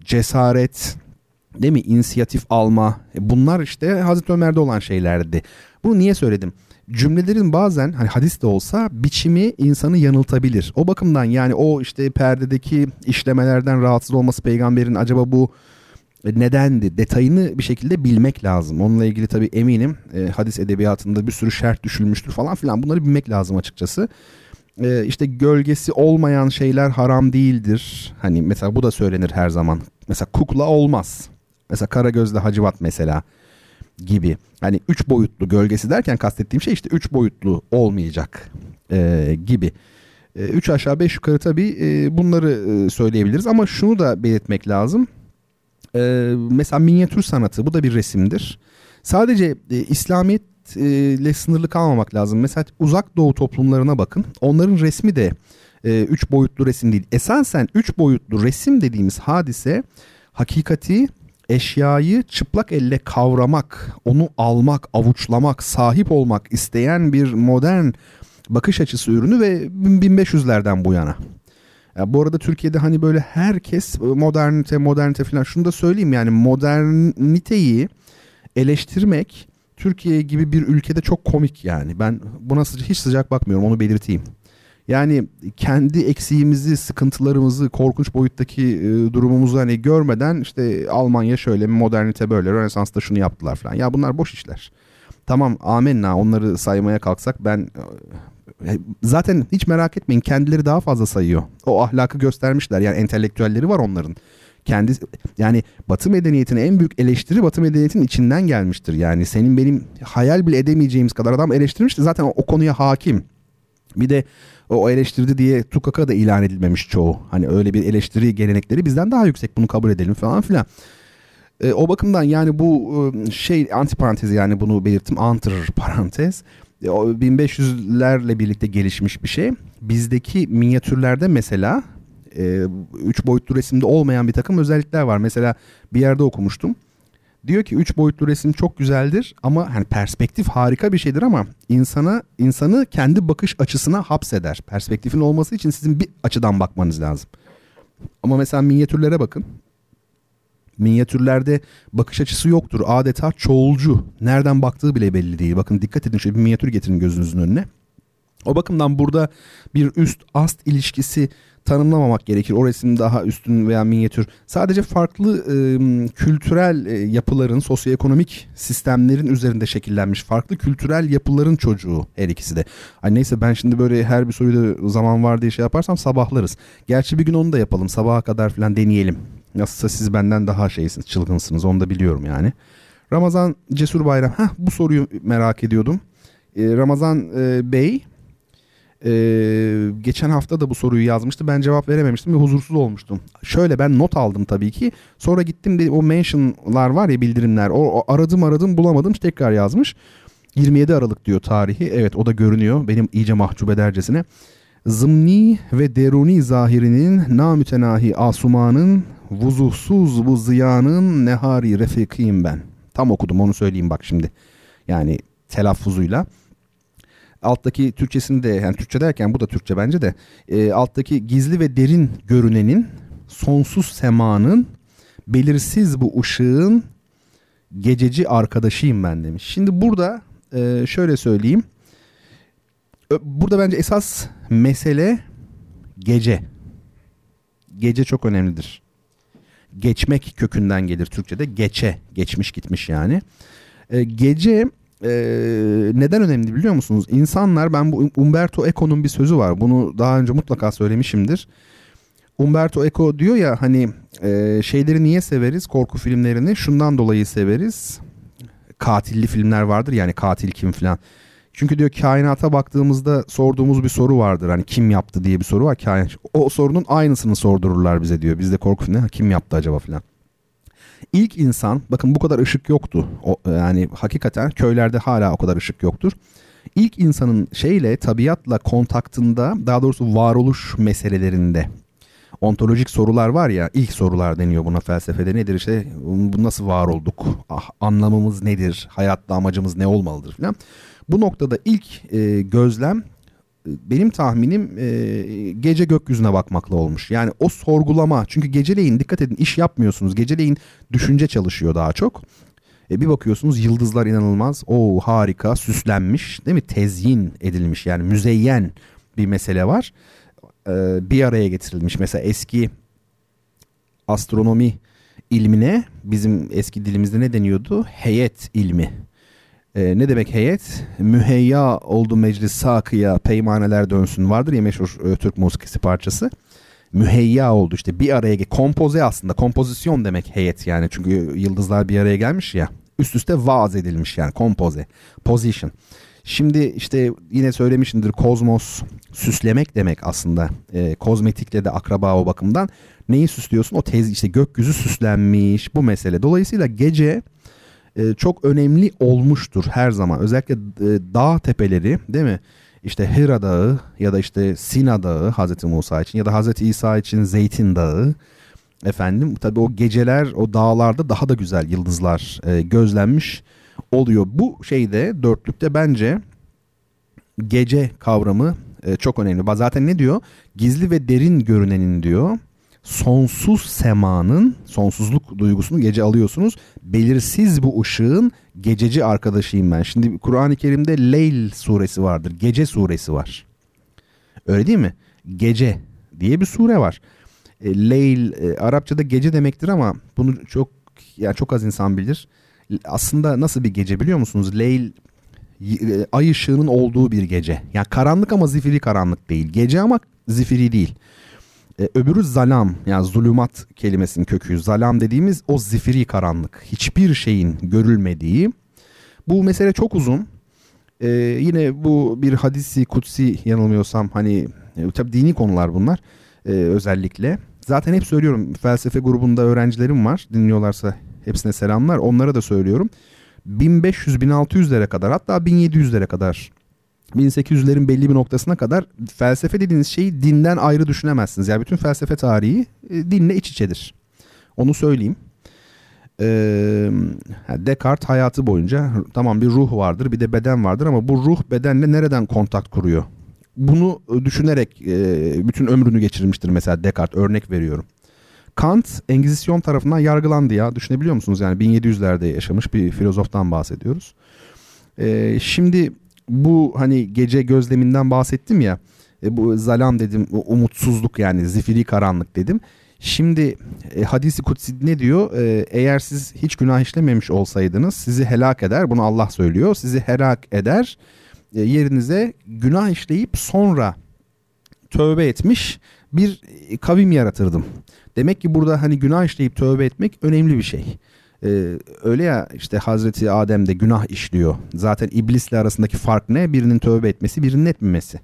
Speaker 3: cesaret, değil mi? İnisiyatif alma. E bunlar işte Hazreti Ömer'de olan şeylerdi. Bunu niye söyledim? Cümlelerin bazen hani hadis de olsa biçimi insanı yanıltabilir. O bakımdan yani o işte perdedeki işlemelerden rahatsız olması peygamberin acaba bu nedendi detayını bir şekilde bilmek lazım. Onunla ilgili tabii eminim e, hadis edebiyatında bir sürü şerh düşülmüştür falan filan bunları bilmek lazım açıkçası. E, işte gölgesi olmayan şeyler haram değildir. Hani mesela bu da söylenir her zaman. Mesela kukla olmaz. Mesela Karagöz'le Hacivat mesela gibi. Hani üç boyutlu gölgesi derken kastettiğim şey işte üç boyutlu olmayacak e, gibi. E, üç aşağı beş yukarı tabii e, bunları e, söyleyebiliriz ama şunu da belirtmek lazım. E, mesela minyatür sanatı bu da bir resimdir. Sadece e, İslamiyet ile sınırlı kalmamak lazım. Mesela uzak doğu toplumlarına bakın. Onların resmi de e, üç boyutlu resim değil. Esasen üç boyutlu resim dediğimiz hadise hakikati eşyayı çıplak elle kavramak, onu almak, avuçlamak, sahip olmak isteyen bir modern bakış açısı ürünü ve 1500'lerden bu yana. Ya bu arada Türkiye'de hani böyle herkes modernite modernite falan şunu da söyleyeyim yani moderniteyi eleştirmek Türkiye gibi bir ülkede çok komik yani. Ben buna hiç sıcak bakmıyorum onu belirteyim. Yani kendi eksiğimizi, sıkıntılarımızı, korkunç boyuttaki e, durumumuzu hani görmeden işte Almanya şöyle, modernite böyle, Rönesans'ta şunu yaptılar falan. Ya bunlar boş işler. Tamam amenna onları saymaya kalksak ben e, zaten hiç merak etmeyin kendileri daha fazla sayıyor. O ahlakı göstermişler yani entelektüelleri var onların. Kendi yani Batı medeniyetine en büyük eleştiri Batı medeniyetinin içinden gelmiştir. Yani senin benim hayal bile edemeyeceğimiz kadar adam eleştirmişti. Zaten o, o konuya hakim. Bir de o eleştirdi diye tukaka da ilan edilmemiş çoğu. Hani öyle bir eleştiri gelenekleri bizden daha yüksek bunu kabul edelim falan filan. E, o bakımdan yani bu e, şey antiparantez yani bunu belirttim antır parantez. E, o 1500'lerle birlikte gelişmiş bir şey. Bizdeki minyatürlerde mesela e, üç boyutlu resimde olmayan bir takım özellikler var. Mesela bir yerde okumuştum. Diyor ki üç boyutlu resim çok güzeldir ama hani perspektif harika bir şeydir ama insana insanı kendi bakış açısına hapseder. Perspektifin olması için sizin bir açıdan bakmanız lazım. Ama mesela minyatürlere bakın. Minyatürlerde bakış açısı yoktur. Adeta çoğulcu. Nereden baktığı bile belli değil. Bakın dikkat edin şöyle bir minyatür getirin gözünüzün önüne. O bakımdan burada bir üst ast ilişkisi tanımlamamak gerekir. O resim daha üstün veya minyatür. Sadece farklı e, kültürel e, yapıların, sosyoekonomik sistemlerin üzerinde şekillenmiş farklı kültürel yapıların çocuğu her ikisi de. Ay neyse ben şimdi böyle her bir soruyu da zaman var diye şey yaparsam sabahlarız. Gerçi bir gün onu da yapalım. Sabaha kadar falan deneyelim. Nasılsa siz benden daha şeysiniz, çılgınsınız. Onu da biliyorum yani. Ramazan Cesur Bayram. Heh, bu soruyu merak ediyordum. E, Ramazan e, Bey ee, geçen hafta da bu soruyu yazmıştı. Ben cevap verememiştim ve huzursuz olmuştum. Şöyle ben not aldım tabii ki. Sonra gittim de o mentionlar var ya bildirimler. O, o aradım aradım bulamadım tekrar yazmış. 27 Aralık diyor tarihi. Evet o da görünüyor. Benim iyice mahcup edercesine. Zımni ve deruni zahirinin namütenahi asumanın vuzuhsuz bu ziyanın nehari refikiyim ben. Tam okudum onu söyleyeyim bak şimdi. Yani telaffuzuyla alttaki Türkçesini de yani Türkçe derken bu da Türkçe bence de e, alttaki gizli ve derin görünenin sonsuz semanın belirsiz bu ışığın gececi arkadaşıyım ben demiş. Şimdi burada e, şöyle söyleyeyim. Burada bence esas mesele gece. Gece çok önemlidir. Geçmek kökünden gelir Türkçe'de. Geçe, geçmiş gitmiş yani. E, gece e, neden önemli biliyor musunuz? İnsanlar ben bu Umberto Eco'nun bir sözü var. Bunu daha önce mutlaka söylemişimdir. Umberto Eco diyor ya hani e, şeyleri niye severiz korku filmlerini? Şundan dolayı severiz. Katilli filmler vardır yani katil kim falan. Çünkü diyor kainata baktığımızda sorduğumuz bir soru vardır. Hani kim yaptı diye bir soru var. Kain, o sorunun aynısını sordururlar bize diyor. Bizde korku filmleri kim yaptı acaba falan. İlk insan bakın bu kadar ışık yoktu. O, yani hakikaten köylerde hala o kadar ışık yoktur. İlk insanın şeyle tabiatla kontaktında daha doğrusu varoluş meselelerinde ontolojik sorular var ya ilk sorular deniyor buna felsefede nedir işte bu nasıl var olduk ah, anlamımız nedir hayatta amacımız ne olmalıdır filan. Bu noktada ilk e, gözlem benim tahminim e, gece gökyüzüne bakmakla olmuş. Yani o sorgulama çünkü geceleyin dikkat edin iş yapmıyorsunuz geceleyin düşünce çalışıyor daha çok. E bir bakıyorsunuz yıldızlar inanılmaz. O harika süslenmiş değil mi? Tezyin edilmiş yani müzeyyen bir mesele var. E, bir araya getirilmiş. Mesela eski astronomi ilmine bizim eski dilimizde ne deniyordu? Heyet ilmi. E, ne demek heyet? Müheyya oldu meclis sakıya peymaneler dönsün vardır ya meşhur e, Türk musikisi parçası. Müheyya oldu işte bir araya kompoze aslında kompozisyon demek heyet yani çünkü yıldızlar bir araya gelmiş ya üst üste vaaz edilmiş yani kompoze position. Şimdi işte yine söylemişimdir kozmos süslemek demek aslında. E, kozmetikle de akraba o bakımdan. Neyi süslüyorsun? O tez işte gökyüzü süslenmiş bu mesele. Dolayısıyla gece e, çok önemli olmuştur her zaman. Özellikle e, dağ tepeleri değil mi? İşte Hira Dağı ya da işte Sina Dağı Hazreti Musa için ya da Hazreti İsa için Zeytin Dağı. Efendim tabi o geceler o dağlarda daha da güzel yıldızlar e, gözlenmiş oluyor. Bu şeyde dörtlükte bence gece kavramı e, çok önemli. Zaten ne diyor? Gizli ve derin görünenin diyor. Sonsuz semanın sonsuzluk duygusunu gece alıyorsunuz. Belirsiz bu ışığın gececi arkadaşıyım ben. Şimdi Kur'an-ı Kerim'de Leyl suresi vardır. Gece suresi var. Öyle değil mi? Gece diye bir sure var. E, Leyl e, Arapçada gece demektir ama bunu çok yani çok az insan bilir aslında nasıl bir gece biliyor musunuz? Leyl e, ay ışığının olduğu bir gece. Yani karanlık ama zifiri karanlık değil. Gece ama zifiri değil. Ee, öbürü zalam yani zulümat kelimesinin kökü. Zalam dediğimiz o zifiri karanlık. Hiçbir şeyin görülmediği. Bu mesele çok uzun. Ee, yine bu bir hadisi kutsi yanılmıyorsam hani e, tabi dini konular bunlar e, özellikle. Zaten hep söylüyorum felsefe grubunda öğrencilerim var dinliyorlarsa Hepsine selamlar. Onlara da söylüyorum. 1500-1600'lere kadar hatta 1700'lere kadar 1800'lerin belli bir noktasına kadar felsefe dediğiniz şeyi dinden ayrı düşünemezsiniz. Yani bütün felsefe tarihi e, dinle iç içedir. Onu söyleyeyim. Ee, Descartes hayatı boyunca tamam bir ruh vardır bir de beden vardır ama bu ruh bedenle nereden kontak kuruyor? Bunu düşünerek e, bütün ömrünü geçirmiştir mesela Descartes örnek veriyorum. Kant Engizisyon tarafından yargılandı ya. Düşünebiliyor musunuz? Yani 1700'lerde yaşamış bir filozoftan bahsediyoruz. Ee, şimdi bu hani gece gözleminden bahsettim ya. E, bu zalam dedim, umutsuzluk yani zifiri karanlık dedim. Şimdi e, hadisi kutsi ne diyor? E, eğer siz hiç günah işlememiş olsaydınız sizi helak eder. Bunu Allah söylüyor. Sizi helak eder. E, yerinize günah işleyip sonra tövbe etmiş bir kavim yaratırdım. Demek ki burada hani günah işleyip tövbe etmek önemli bir şey. Ee, öyle ya işte Hazreti Adem de günah işliyor. Zaten iblisle arasındaki fark ne? Birinin tövbe etmesi, birinin etmemesi.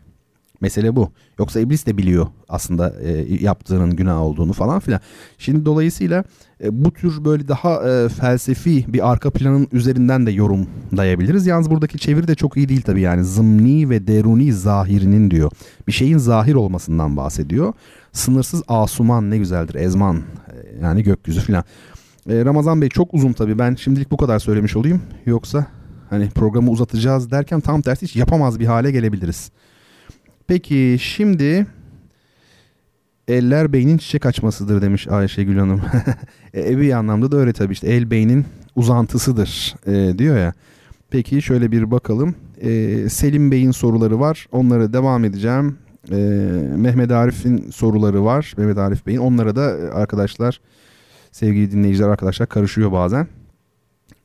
Speaker 3: Mesele bu. Yoksa iblis de biliyor aslında e, yaptığının günah olduğunu falan filan. Şimdi dolayısıyla e, bu tür böyle daha e, felsefi bir arka planın üzerinden de yorumlayabiliriz. Yalnız buradaki çeviri de çok iyi değil tabii yani. Zımni ve deruni zahirinin diyor. Bir şeyin zahir olmasından bahsediyor. Sınırsız asuman ne güzeldir. Ezman e, yani gökyüzü filan. E, Ramazan Bey çok uzun tabii. Ben şimdilik bu kadar söylemiş olayım. Yoksa hani programı uzatacağız derken tam tersi hiç yapamaz bir hale gelebiliriz. Peki şimdi eller beynin çiçek açmasıdır demiş Ayşegül Hanım. e, bir anlamda da öyle tabii işte el beynin uzantısıdır e, diyor ya. Peki şöyle bir bakalım. E, Selim Bey'in soruları var. Onları devam edeceğim. E, Mehmet Arif'in soruları var. Mehmet Arif Bey'in. Onlara da arkadaşlar sevgili dinleyiciler arkadaşlar karışıyor bazen.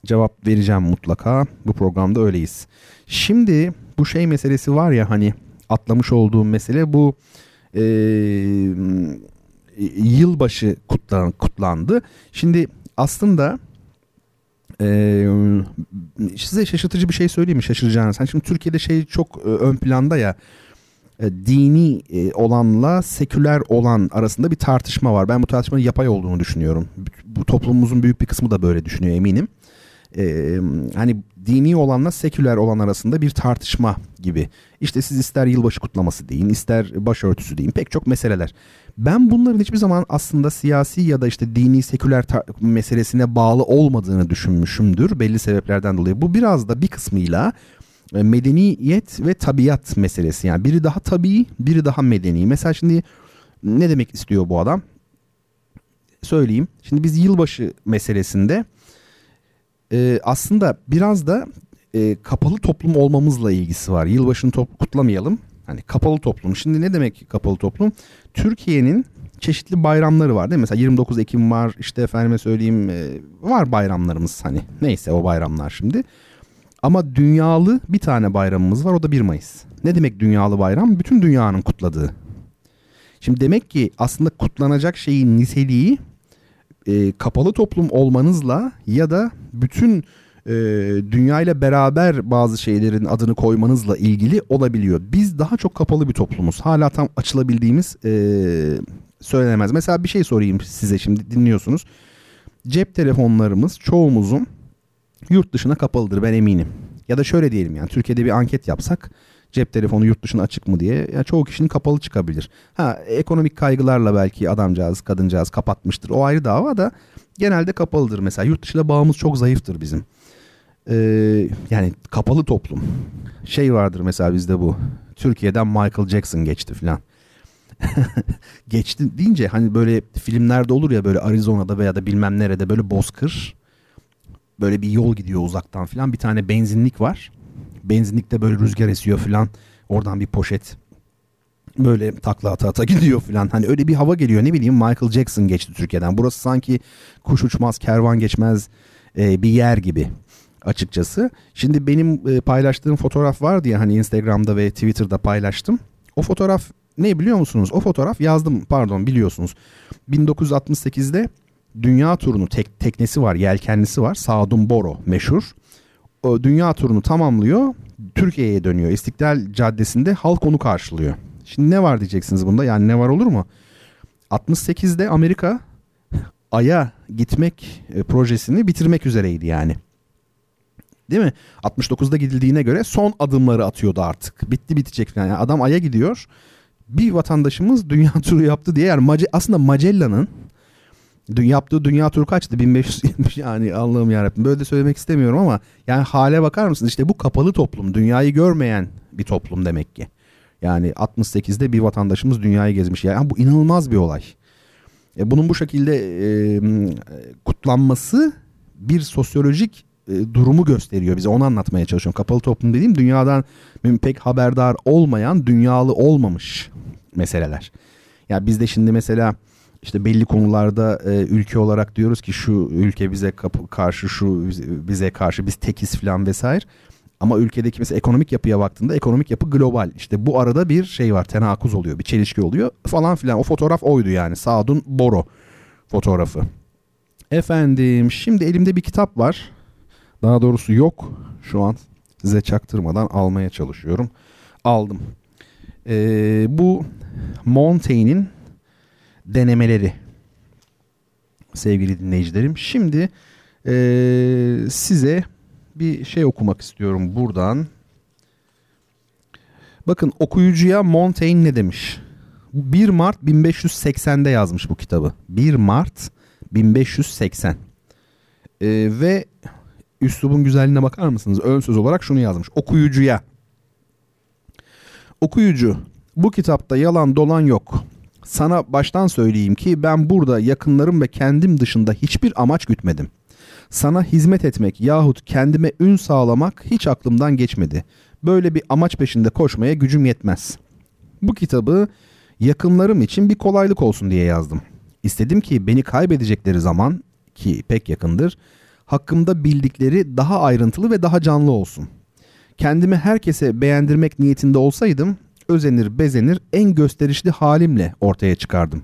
Speaker 3: Cevap vereceğim mutlaka. Bu programda öyleyiz. Şimdi bu şey meselesi var ya hani atlamış olduğum mesele bu e, yılbaşı kutlan, kutlandı. Şimdi aslında e, size şaşırtıcı bir şey söyleyeyim mi şaşıracağınız. Hani şimdi Türkiye'de şey çok ön planda ya e, dini e, olanla seküler olan arasında bir tartışma var. Ben bu tartışmanın yapay olduğunu düşünüyorum. Bu toplumumuzun büyük bir kısmı da böyle düşünüyor eminim. e, hani dini olanla seküler olan arasında bir tartışma gibi. İşte siz ister yılbaşı kutlaması deyin, ister başörtüsü deyin pek çok meseleler. Ben bunların hiçbir zaman aslında siyasi ya da işte dini seküler meselesine bağlı olmadığını düşünmüşümdür belli sebeplerden dolayı. Bu biraz da bir kısmıyla medeniyet ve tabiat meselesi. Yani biri daha tabii, biri daha medeni. Mesela şimdi ne demek istiyor bu adam? Söyleyeyim. Şimdi biz yılbaşı meselesinde e, aslında biraz da e, kapalı toplum olmamızla ilgisi var. Yılbaşını top, kutlamayalım. Hani kapalı toplum. Şimdi ne demek kapalı toplum? Türkiye'nin çeşitli bayramları var değil mi? Mesela 29 Ekim var işte efendime söyleyeyim e, var bayramlarımız hani neyse o bayramlar şimdi. Ama dünyalı bir tane bayramımız var o da 1 Mayıs. Ne demek dünyalı bayram? Bütün dünyanın kutladığı. Şimdi demek ki aslında kutlanacak şeyin niteliği e, kapalı toplum olmanızla ya da bütün e, dünya ile beraber bazı şeylerin adını koymanızla ilgili olabiliyor. Biz daha çok kapalı bir toplumuz. Hala tam açılabildiğimiz e, söylenemez. Mesela bir şey sorayım size şimdi dinliyorsunuz. Cep telefonlarımız çoğumuzun yurt dışına kapalıdır ben eminim. Ya da şöyle diyelim yani Türkiye'de bir anket yapsak cep telefonu yurt dışına açık mı diye ya çoğu kişinin kapalı çıkabilir. Ha ekonomik kaygılarla belki adamcağız, kadıncağız kapatmıştır. O ayrı dava da genelde kapalıdır mesela. Yurt dışıyla bağımız çok zayıftır bizim. Ee, yani kapalı toplum. Şey vardır mesela bizde bu. Türkiye'den Michael Jackson geçti filan. geçti deyince hani böyle filmlerde olur ya böyle Arizona'da veya da bilmem nerede böyle bozkır böyle bir yol gidiyor uzaktan filan bir tane benzinlik var. Benzinlikte böyle rüzgar esiyor filan. Oradan bir poşet böyle takla ata ata gidiyor filan. Hani öyle bir hava geliyor ne bileyim Michael Jackson geçti Türkiye'den. Burası sanki kuş uçmaz kervan geçmez e, bir yer gibi açıkçası. Şimdi benim e, paylaştığım fotoğraf vardı ya hani Instagram'da ve Twitter'da paylaştım. O fotoğraf ne biliyor musunuz? O fotoğraf yazdım pardon biliyorsunuz. 1968'de dünya turunu tek, teknesi var, yelkenlisi var. Sadun Boro meşhur. O dünya turunu tamamlıyor. Türkiye'ye dönüyor. İstiklal Caddesi'nde halk onu karşılıyor. Şimdi ne var diyeceksiniz bunda? Yani ne var olur mu? 68'de Amerika Ay'a gitmek e, projesini bitirmek üzereydi yani. Değil mi? 69'da gidildiğine göre son adımları atıyordu artık. Bitti bitecek yani adam Ay'a gidiyor. Bir vatandaşımız dünya turu yaptı diye yani aslında Magellan'ın yaptığı dünya turu kaçtı? 1570 yani Allah'ım yarabbim. Böyle de söylemek istemiyorum ama yani hale bakar mısın? İşte bu kapalı toplum. Dünyayı görmeyen bir toplum demek ki. Yani 68'de bir vatandaşımız dünyayı gezmiş. Yani bu inanılmaz bir olay. E, bunun bu şekilde e, kutlanması bir sosyolojik e, durumu gösteriyor bize. Onu anlatmaya çalışıyorum. Kapalı toplum dediğim dünyadan pek haberdar olmayan, dünyalı olmamış meseleler. Ya yani bizde şimdi mesela işte belli konularda e, ülke olarak diyoruz ki şu ülke bize kapı, karşı şu bize karşı biz tekiz falan vesaire. Ama ülkedeki mesela ekonomik yapıya baktığında ekonomik yapı global. İşte bu arada bir şey var tenakuz oluyor bir çelişki oluyor falan filan. O fotoğraf oydu yani Sadun Boro fotoğrafı. Efendim şimdi elimde bir kitap var. Daha doğrusu yok şu an size çaktırmadan almaya çalışıyorum. Aldım. Ee, bu Montaigne'in denemeleri sevgili dinleyicilerim. Şimdi e, size bir şey okumak istiyorum buradan. Bakın okuyucuya Montaigne ne demiş? 1 Mart 1580'de yazmış bu kitabı. 1 Mart 1580. Ee, ve üslubun güzelliğine bakar mısınız? Ön söz olarak şunu yazmış. Okuyucuya. Okuyucu bu kitapta yalan dolan yok. Sana baştan söyleyeyim ki ben burada yakınlarım ve kendim dışında hiçbir amaç gütmedim. Sana hizmet etmek yahut kendime ün sağlamak hiç aklımdan geçmedi. Böyle bir amaç peşinde koşmaya gücüm yetmez. Bu kitabı yakınlarım için bir kolaylık olsun diye yazdım. İstedim ki beni kaybedecekleri zaman ki pek yakındır, hakkımda bildikleri daha ayrıntılı ve daha canlı olsun. Kendimi herkese beğendirmek niyetinde olsaydım özenir bezenir en gösterişli halimle ortaya çıkardım.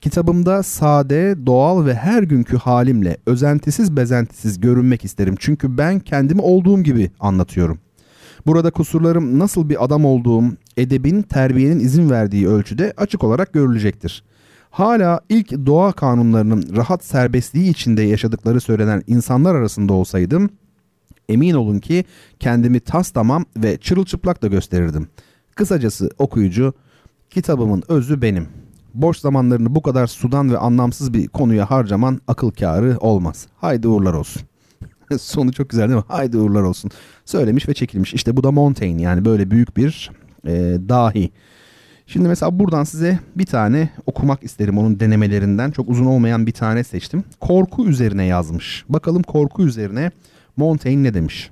Speaker 3: Kitabımda sade, doğal ve her günkü halimle özentisiz bezentisiz görünmek isterim. Çünkü ben kendimi olduğum gibi anlatıyorum. Burada kusurlarım nasıl bir adam olduğum, edebin, terbiyenin izin verdiği ölçüde açık olarak görülecektir. hala ilk doğa kanunlarının rahat serbestliği içinde yaşadıkları söylenen insanlar arasında olsaydım emin olun ki kendimi tas tamam ve çırılçıplak da gösterirdim. Kısacası okuyucu kitabımın özü benim. Boş zamanlarını bu kadar sudan ve anlamsız bir konuya harcaman akıl kârı olmaz. Haydi uğurlar olsun. Sonu çok güzel değil mi? Haydi uğurlar olsun. Söylemiş ve çekilmiş. İşte bu da Montaigne yani böyle büyük bir e, dahi. Şimdi mesela buradan size bir tane okumak isterim onun denemelerinden. Çok uzun olmayan bir tane seçtim. Korku üzerine yazmış. Bakalım korku üzerine Montaigne ne demiş?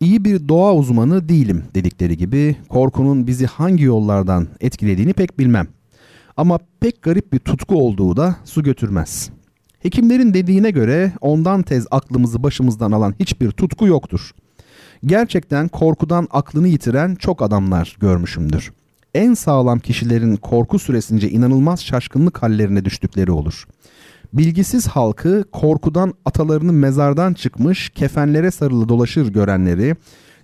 Speaker 3: İyi bir doğa uzmanı değilim dedikleri gibi korkunun bizi hangi yollardan etkilediğini pek bilmem. Ama pek garip bir tutku olduğu da su götürmez. Hekimlerin dediğine göre ondan tez aklımızı başımızdan alan hiçbir tutku yoktur. Gerçekten korkudan aklını yitiren çok adamlar görmüşümdür. En sağlam kişilerin korku süresince inanılmaz şaşkınlık hallerine düştükleri olur. Bilgisiz halkı korkudan atalarının mezardan çıkmış kefenlere sarılı dolaşır görenleri,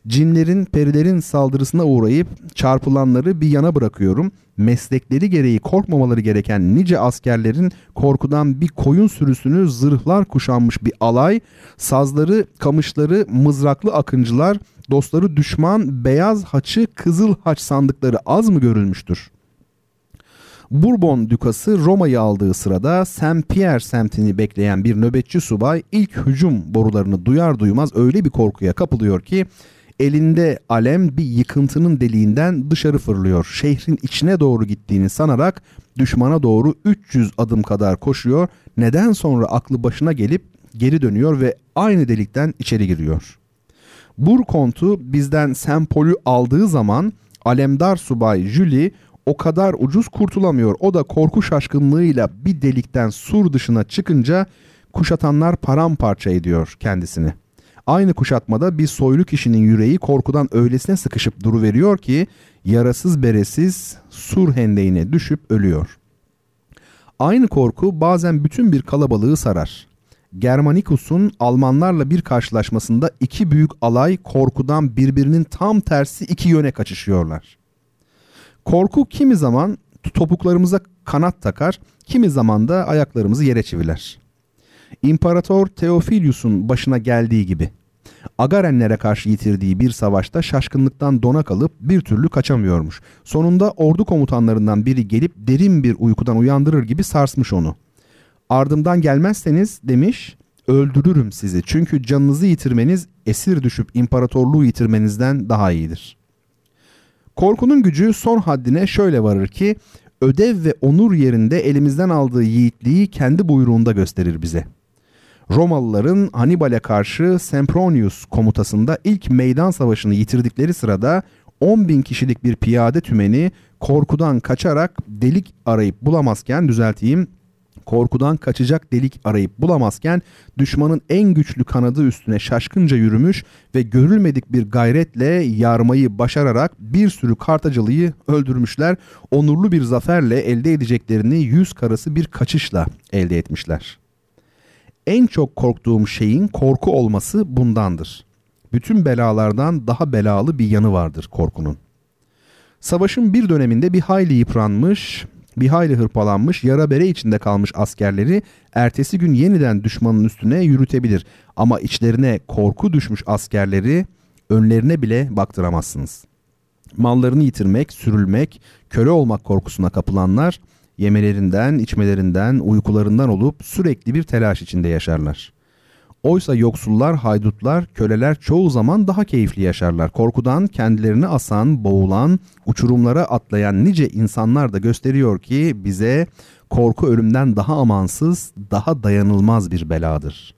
Speaker 3: cinlerin, perilerin saldırısına uğrayıp çarpılanları bir yana bırakıyorum. Meslekleri gereği korkmamaları gereken nice askerlerin korkudan bir koyun sürüsünü zırhlar kuşanmış bir alay, sazları, kamışları, mızraklı akıncılar, dostları düşman, beyaz haçı, kızıl haç sandıkları az mı görülmüştür? Bourbon Dükası Roma'yı aldığı sırada Saint Pierre semtini bekleyen bir nöbetçi subay ilk hücum borularını duyar duymaz öyle bir korkuya kapılıyor ki elinde alem bir yıkıntının deliğinden dışarı fırlıyor. Şehrin içine doğru gittiğini sanarak düşmana doğru 300 adım kadar koşuyor. Neden sonra aklı başına gelip geri dönüyor ve aynı delikten içeri giriyor. Burkont'u bizden Sempol'ü aldığı zaman Alemdar subay Julie o kadar ucuz kurtulamıyor. O da korku şaşkınlığıyla bir delikten sur dışına çıkınca kuşatanlar paramparça ediyor kendisini. Aynı kuşatmada bir soylu kişinin yüreği korkudan öylesine sıkışıp duruveriyor ki yarasız beresiz sur hendeğine düşüp ölüyor. Aynı korku bazen bütün bir kalabalığı sarar. Germanicus'un Almanlarla bir karşılaşmasında iki büyük alay korkudan birbirinin tam tersi iki yöne kaçışıyorlar. Korku kimi zaman topuklarımıza kanat takar, kimi zaman da ayaklarımızı yere çiviler. İmparator Theophilus'un başına geldiği gibi. Agarenlere karşı yitirdiği bir savaşta şaşkınlıktan dona kalıp bir türlü kaçamıyormuş. Sonunda ordu komutanlarından biri gelip derin bir uykudan uyandırır gibi sarsmış onu. Ardımdan gelmezseniz demiş öldürürüm sizi çünkü canınızı yitirmeniz esir düşüp imparatorluğu yitirmenizden daha iyidir.'' Korkunun gücü son haddine şöyle varır ki ödev ve onur yerinde elimizden aldığı yiğitliği kendi buyruğunda gösterir bize. Romalıların Hannibal'e karşı Sempronius komutasında ilk meydan savaşını yitirdikleri sırada 10 bin kişilik bir piyade tümeni korkudan kaçarak delik arayıp bulamazken düzelteyim korkudan kaçacak delik arayıp bulamazken düşmanın en güçlü kanadı üstüne şaşkınca yürümüş ve görülmedik bir gayretle yarmayı başararak bir sürü kartacalıyı öldürmüşler. Onurlu bir zaferle elde edeceklerini yüz karası bir kaçışla elde etmişler. En çok korktuğum şeyin korku olması bundandır. Bütün belalardan daha belalı bir yanı vardır korkunun. Savaşın bir döneminde bir hayli yıpranmış, bir hayli hırpalanmış, yara bere içinde kalmış askerleri ertesi gün yeniden düşmanın üstüne yürütebilir. Ama içlerine korku düşmüş askerleri önlerine bile baktıramazsınız. Mallarını yitirmek, sürülmek, köle olmak korkusuna kapılanlar yemelerinden, içmelerinden, uykularından olup sürekli bir telaş içinde yaşarlar. Oysa yoksullar, haydutlar, köleler çoğu zaman daha keyifli yaşarlar. Korkudan kendilerini asan, boğulan, uçurumlara atlayan nice insanlar da gösteriyor ki bize korku ölümden daha amansız, daha dayanılmaz bir beladır.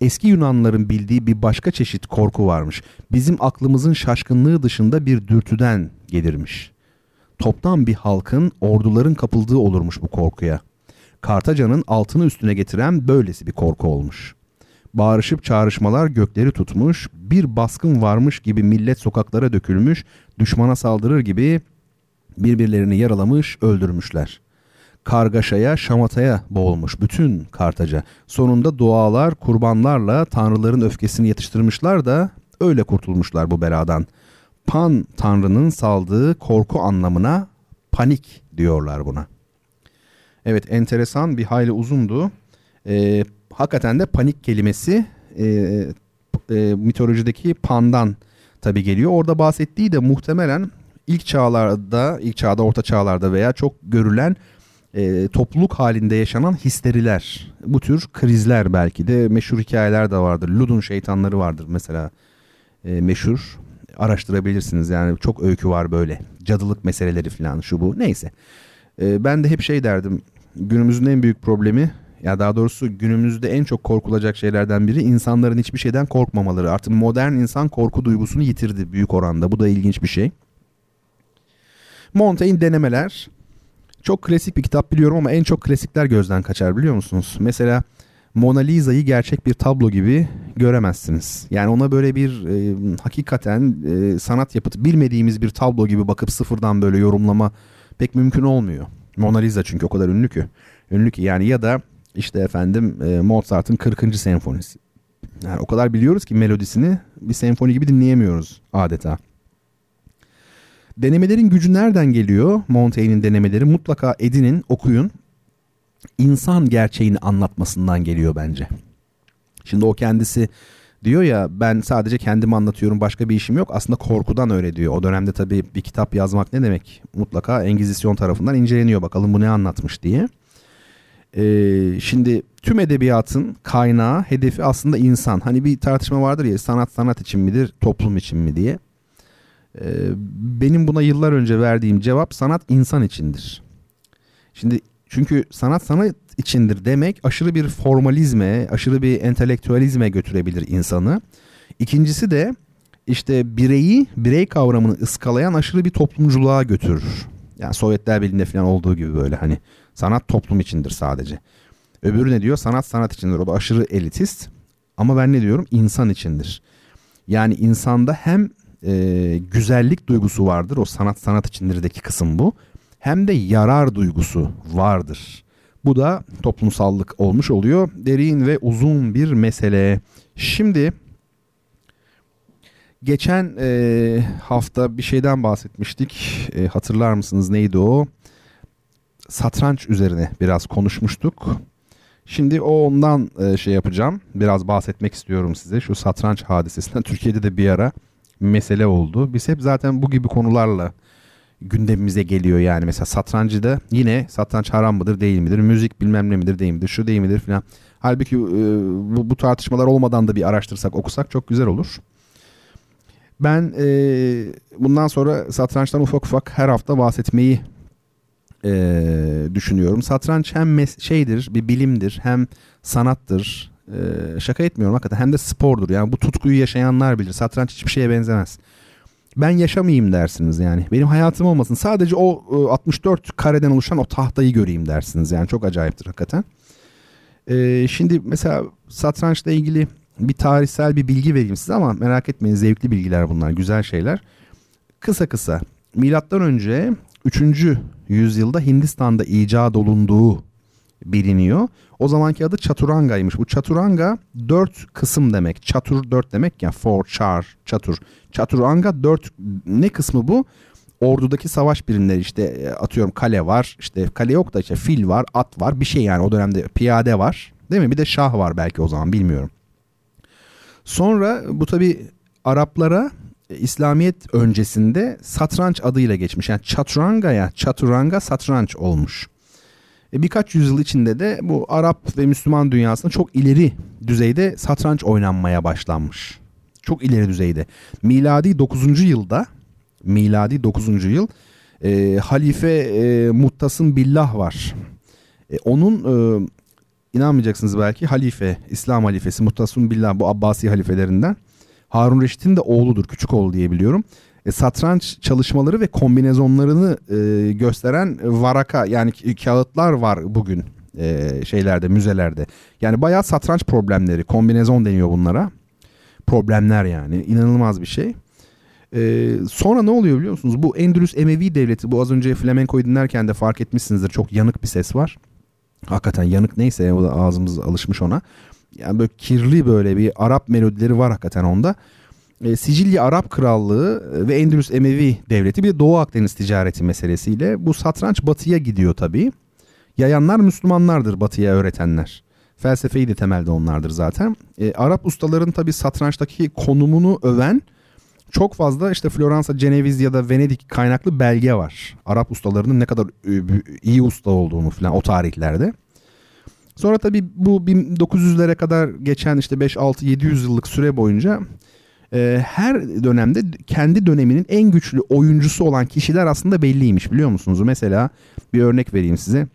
Speaker 3: Eski Yunanlıların bildiği bir başka çeşit korku varmış. Bizim aklımızın şaşkınlığı dışında bir dürtüden gelirmiş. Toptan bir halkın, orduların kapıldığı olurmuş bu korkuya. Kartaca'nın altını üstüne getiren böylesi bir korku olmuş.'' Bağırışıp çağrışmalar gökleri tutmuş, bir baskın varmış gibi millet sokaklara dökülmüş, düşmana saldırır gibi birbirlerini yaralamış, öldürmüşler. Kargaşaya, şamataya boğulmuş bütün Kartaca. Sonunda dualar, kurbanlarla tanrıların öfkesini yatıştırmışlar da öyle kurtulmuşlar bu beladan. Pan tanrının saldığı korku anlamına panik diyorlar buna.'' Evet enteresan bir hayli uzundu. Ee, hakikaten de panik kelimesi e, e, mitolojideki pandan tabi geliyor. Orada bahsettiği de muhtemelen ilk çağlarda, ilk çağda, orta çağlarda veya çok görülen e, topluluk halinde yaşanan histeriler. Bu tür krizler belki de meşhur hikayeler de vardır. Ludun şeytanları vardır mesela e, meşhur. Araştırabilirsiniz yani çok öykü var böyle. Cadılık meseleleri falan şu bu neyse. E, ben de hep şey derdim günümüzün en büyük problemi ya daha doğrusu günümüzde en çok korkulacak şeylerden biri insanların hiçbir şeyden korkmamaları. Artık modern insan korku duygusunu yitirdi büyük oranda. Bu da ilginç bir şey. Montaigne denemeler. Çok klasik bir kitap biliyorum ama en çok klasikler gözden kaçar biliyor musunuz? Mesela Mona Lisa'yı gerçek bir tablo gibi göremezsiniz. Yani ona böyle bir e, hakikaten e, sanat yapıtı bilmediğimiz bir tablo gibi bakıp sıfırdan böyle yorumlama pek mümkün olmuyor. Mona Lisa çünkü o kadar ünlü ki. Ünlü ki yani ya da işte efendim e, Mozart'ın 40. senfonisi. Yani o kadar biliyoruz ki melodisini bir senfoni gibi dinleyemiyoruz adeta. Denemelerin gücü nereden geliyor? Montaigne'in denemeleri mutlaka edinin, okuyun. İnsan gerçeğini anlatmasından geliyor bence. Şimdi o kendisi diyor ya ben sadece kendimi anlatıyorum başka bir işim yok. Aslında korkudan öyle diyor. O dönemde tabii bir kitap yazmak ne demek? Mutlaka Engizisyon tarafından inceleniyor bakalım bu ne anlatmış diye. Ee, şimdi tüm edebiyatın kaynağı, hedefi aslında insan. Hani bir tartışma vardır ya sanat sanat için midir, toplum için mi diye. Ee, benim buna yıllar önce verdiğim cevap sanat insan içindir. Şimdi çünkü sanat sanat içindir demek aşırı bir formalizme, aşırı bir entelektüelizme götürebilir insanı. İkincisi de işte bireyi, birey kavramını ıskalayan aşırı bir toplumculuğa götürür. Yani Sovyetler Birliği'nde falan olduğu gibi böyle hani sanat toplum içindir sadece. Öbürü ne diyor? Sanat sanat içindir. O da aşırı elitist. Ama ben ne diyorum? İnsan içindir. Yani insanda hem e, güzellik duygusu vardır. O sanat sanat içindirdeki kısım bu. Hem de yarar duygusu vardır. Bu da toplumsallık olmuş oluyor. Derin ve uzun bir mesele. Şimdi geçen e, hafta bir şeyden bahsetmiştik. E, hatırlar mısınız neydi o? Satranç üzerine biraz konuşmuştuk. Şimdi o ondan e, şey yapacağım. Biraz bahsetmek istiyorum size. Şu satranç hadisesinden Türkiye'de de bir ara mesele oldu. Biz hep zaten bu gibi konularla gündemimize geliyor yani. Mesela satrancıda yine satranç haram mıdır değil midir? Müzik bilmem ne midir değil midir? Şu değil midir filan. Halbuki e, bu, bu tartışmalar olmadan da bir araştırsak okusak çok güzel olur. Ben e, bundan sonra satrançtan ufak ufak her hafta bahsetmeyi e, düşünüyorum. Satranç hem şeydir, bir bilimdir, hem sanattır. E, şaka etmiyorum hakikaten. Hem de spordur. Yani bu tutkuyu yaşayanlar bilir. Satranç hiçbir şeye benzemez. Ben yaşamayayım dersiniz yani. Benim hayatım olmasın. Sadece o e, 64 kareden oluşan o tahtayı göreyim dersiniz. Yani çok acayiptir hakikaten. E, şimdi mesela satrançla ilgili bir tarihsel bir bilgi vereyim size ama merak etmeyin zevkli bilgiler bunlar. Güzel şeyler. Kısa kısa. Milattan önce 3. yüzyılda Hindistan'da icat olunduğu biliniyor. O zamanki adı Chaturanga'ymış. Bu Chaturanga dört kısım demek. Chatur dört demek ya. Four, char, Chatur. Chaturanga dört ne kısmı bu? Ordudaki savaş birimleri işte e, atıyorum kale var. İşte kale yok da işte fil var, at var. Bir şey yani o dönemde piyade var. Değil mi? Bir de şah var belki o zaman bilmiyorum. Sonra bu tabi Araplara İslamiyet öncesinde satranç adıyla geçmiş. Yani chaturanga'ya chaturanga satranç olmuş. E birkaç yüzyıl içinde de bu Arap ve Müslüman dünyasında çok ileri düzeyde satranç oynanmaya başlanmış. Çok ileri düzeyde. Miladi 9. yılda miladi 9. yıl e, Halife e, Muttasım Billah var. E, onun e, inanmayacaksınız belki halife, İslam halifesi Muttasım Billah bu Abbasi halifelerinden. Harun Reşit'in de oğludur, küçük oğlu diye biliyorum. E, satranç çalışmaları ve kombinezonlarını e, gösteren varaka yani kağıtlar var bugün e, şeylerde, müzelerde. Yani bayağı satranç problemleri, kombinezon deniyor bunlara. Problemler yani, inanılmaz bir şey. Ee, sonra ne oluyor biliyor musunuz? Bu Endülüs Emevi devleti bu az önce flamenkoyu dinlerken de fark etmişsinizdir. Çok yanık bir ses var. Hakikaten yanık neyse o da ağzımız alışmış ona. Yani böyle kirli böyle bir Arap melodileri var hakikaten onda. E, Sicilya Arap Krallığı ve Endülüs Emevi Devleti bir de Doğu Akdeniz ticareti meselesiyle bu satranç batıya gidiyor tabii. yayanlar Müslümanlardır batıya öğretenler. Felsefeyi de temelde onlardır zaten. E, Arap ustaların tabi satrançtaki konumunu öven çok fazla işte Floransa, Ceneviz ya da Venedik kaynaklı belge var. Arap ustalarının ne kadar e, iyi usta olduğunu falan o tarihlerde. Sonra tabii bu 1900'lere kadar geçen işte 5 6 700 yıllık süre boyunca e, her dönemde kendi döneminin en güçlü oyuncusu olan kişiler aslında belliymiş biliyor musunuz? Mesela bir örnek vereyim size.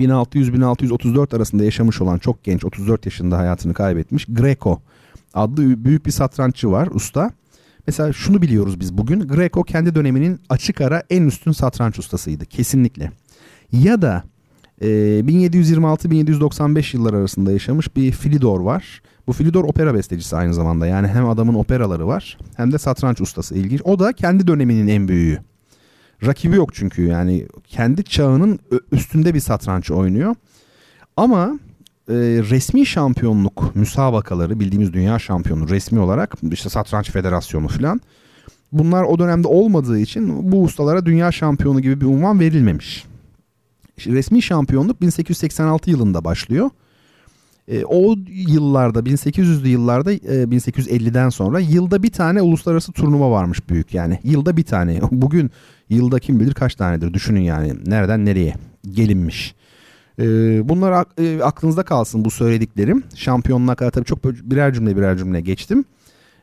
Speaker 3: 1600-1634 arasında yaşamış olan çok genç 34 yaşında hayatını kaybetmiş Greco adlı büyük bir satranççı var usta. Mesela şunu biliyoruz biz bugün Greco kendi döneminin açık ara en üstün satranç ustasıydı kesinlikle. Ya da e, 1726-1795 yıllar arasında yaşamış bir Filidor var. Bu Filidor opera bestecisi aynı zamanda. Yani hem adamın operaları var hem de satranç ustası ilginç. O da kendi döneminin en büyüğü. Rakibi yok çünkü yani kendi çağının üstünde bir satranç oynuyor. Ama e, resmi şampiyonluk müsabakaları bildiğimiz dünya şampiyonu resmi olarak işte satranç federasyonu falan bunlar o dönemde olmadığı için bu ustalara dünya şampiyonu gibi bir unvan verilmemiş. Resmi şampiyonluk 1886 yılında başlıyor. E, o yıllarda 1800'lü yıllarda e, 1850'den sonra yılda bir tane uluslararası turnuva varmış büyük yani. Yılda bir tane. Bugün yılda kim bilir kaç tanedir düşünün yani. Nereden nereye gelinmiş. E, bunlar e, aklınızda kalsın bu söylediklerim. Şampiyonluğa kadar tabii çok birer cümle birer cümle geçtim.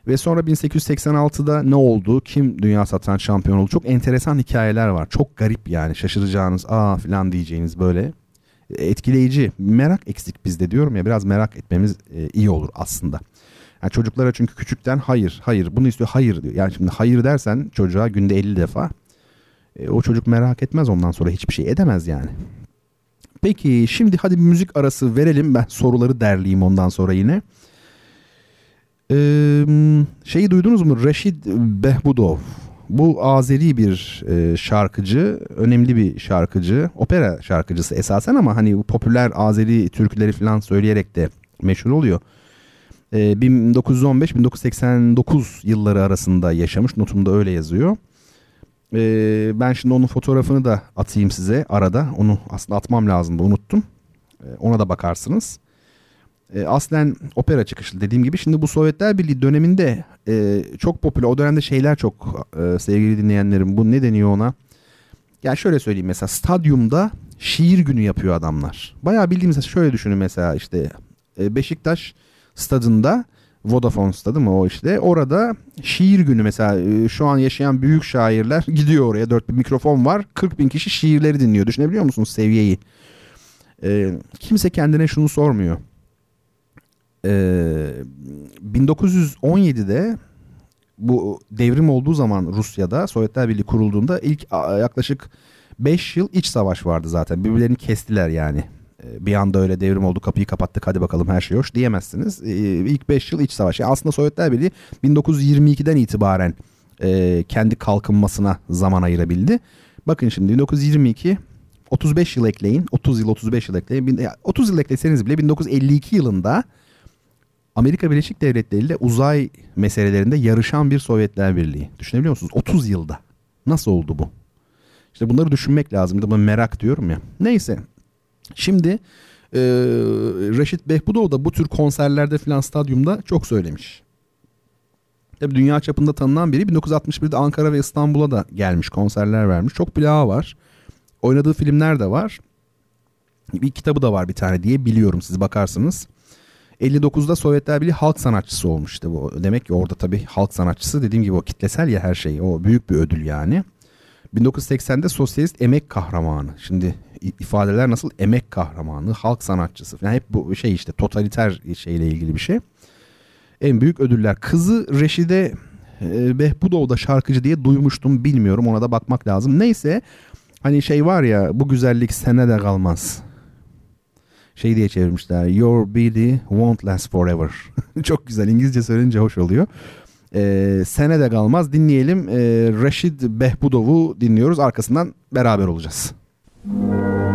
Speaker 3: Ve sonra 1886'da ne oldu? Kim dünya satranç şampiyonu oldu? Çok enteresan hikayeler var. Çok garip yani şaşıracağınız aa falan diyeceğiniz böyle etkileyici. Merak eksik bizde diyorum ya biraz merak etmemiz e, iyi olur aslında. Yani çocuklara çünkü küçükten hayır, hayır bunu istiyor, hayır diyor. Yani şimdi hayır dersen çocuğa günde 50 defa e, o çocuk merak etmez ondan sonra hiçbir şey edemez yani. Peki şimdi hadi bir müzik arası verelim. Ben soruları derleyeyim ondan sonra yine. Şeyi duydunuz mu? Reşid Behbudov. Bu Azeri bir e, şarkıcı, önemli bir şarkıcı, opera şarkıcısı esasen ama hani popüler Azeri türküleri falan söyleyerek de meşhur oluyor. E, 1915-1989 yılları arasında yaşamış, notumda öyle yazıyor. E, ben şimdi onun fotoğrafını da atayım size arada. Onu aslında atmam lazımdı, unuttum. E, ona da bakarsınız e, aslen opera çıkışlı dediğim gibi. Şimdi bu Sovyetler Birliği döneminde e, çok popüler. O dönemde şeyler çok e, sevgili dinleyenlerim. Bu ne deniyor ona? Yani şöyle söyleyeyim mesela stadyumda şiir günü yapıyor adamlar. Bayağı bildiğimiz şöyle düşünün mesela işte e, Beşiktaş stadında Vodafone stadı mı o işte. Orada şiir günü mesela e, şu an yaşayan büyük şairler gidiyor oraya. Dört bir mikrofon var. 40 bin kişi şiirleri dinliyor. Düşünebiliyor musunuz seviyeyi? E, kimse kendine şunu sormuyor. 1917'de bu devrim olduğu zaman Rusya'da Sovyetler Birliği kurulduğunda ilk yaklaşık 5 yıl iç savaş vardı zaten. Birbirlerini kestiler yani. Bir anda öyle devrim oldu kapıyı kapattık hadi bakalım her şey hoş diyemezsiniz. İlk 5 yıl iç savaş. Yani aslında Sovyetler Birliği 1922'den itibaren kendi kalkınmasına zaman ayırabildi. Bakın şimdi 1922 35 yıl ekleyin. 30 yıl 35 yıl ekleyin. 30 yıl ekleseniz bile 1952 yılında Amerika Birleşik Devletleri ile uzay meselelerinde yarışan bir Sovyetler Birliği. Düşünebiliyor musunuz? 30 yılda. Nasıl oldu bu? İşte bunları düşünmek lazım. De merak diyorum ya. Neyse. Şimdi e, Reşit Behbudov da bu tür konserlerde filan stadyumda çok söylemiş. Tabii dünya çapında tanınan biri 1961'de Ankara ve İstanbul'a da gelmiş konserler vermiş. Çok plağı var. Oynadığı filmler de var. Bir kitabı da var bir tane diye biliyorum siz bakarsınız. 59'da Sovyetler Birliği halk sanatçısı olmuştu bu. Demek ki orada tabii halk sanatçısı dediğim gibi o kitlesel ya her şey. O büyük bir ödül yani. 1980'de sosyalist emek kahramanı. Şimdi ifadeler nasıl emek kahramanı, halk sanatçısı falan hep bu şey işte totaliter şeyle ilgili bir şey. En büyük ödüller. Kızı Reşide e, Behbudov da şarkıcı diye duymuştum bilmiyorum ona da bakmak lazım. Neyse hani şey var ya bu güzellik senede kalmaz şey diye çevirmişler. Your beauty won't last forever. Çok güzel İngilizce söyleyince hoş oluyor. Ee, sene de kalmaz dinleyelim. Ee, Reşid Behbudov'u dinliyoruz. Arkasından beraber olacağız. Müzik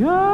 Speaker 3: Yeah.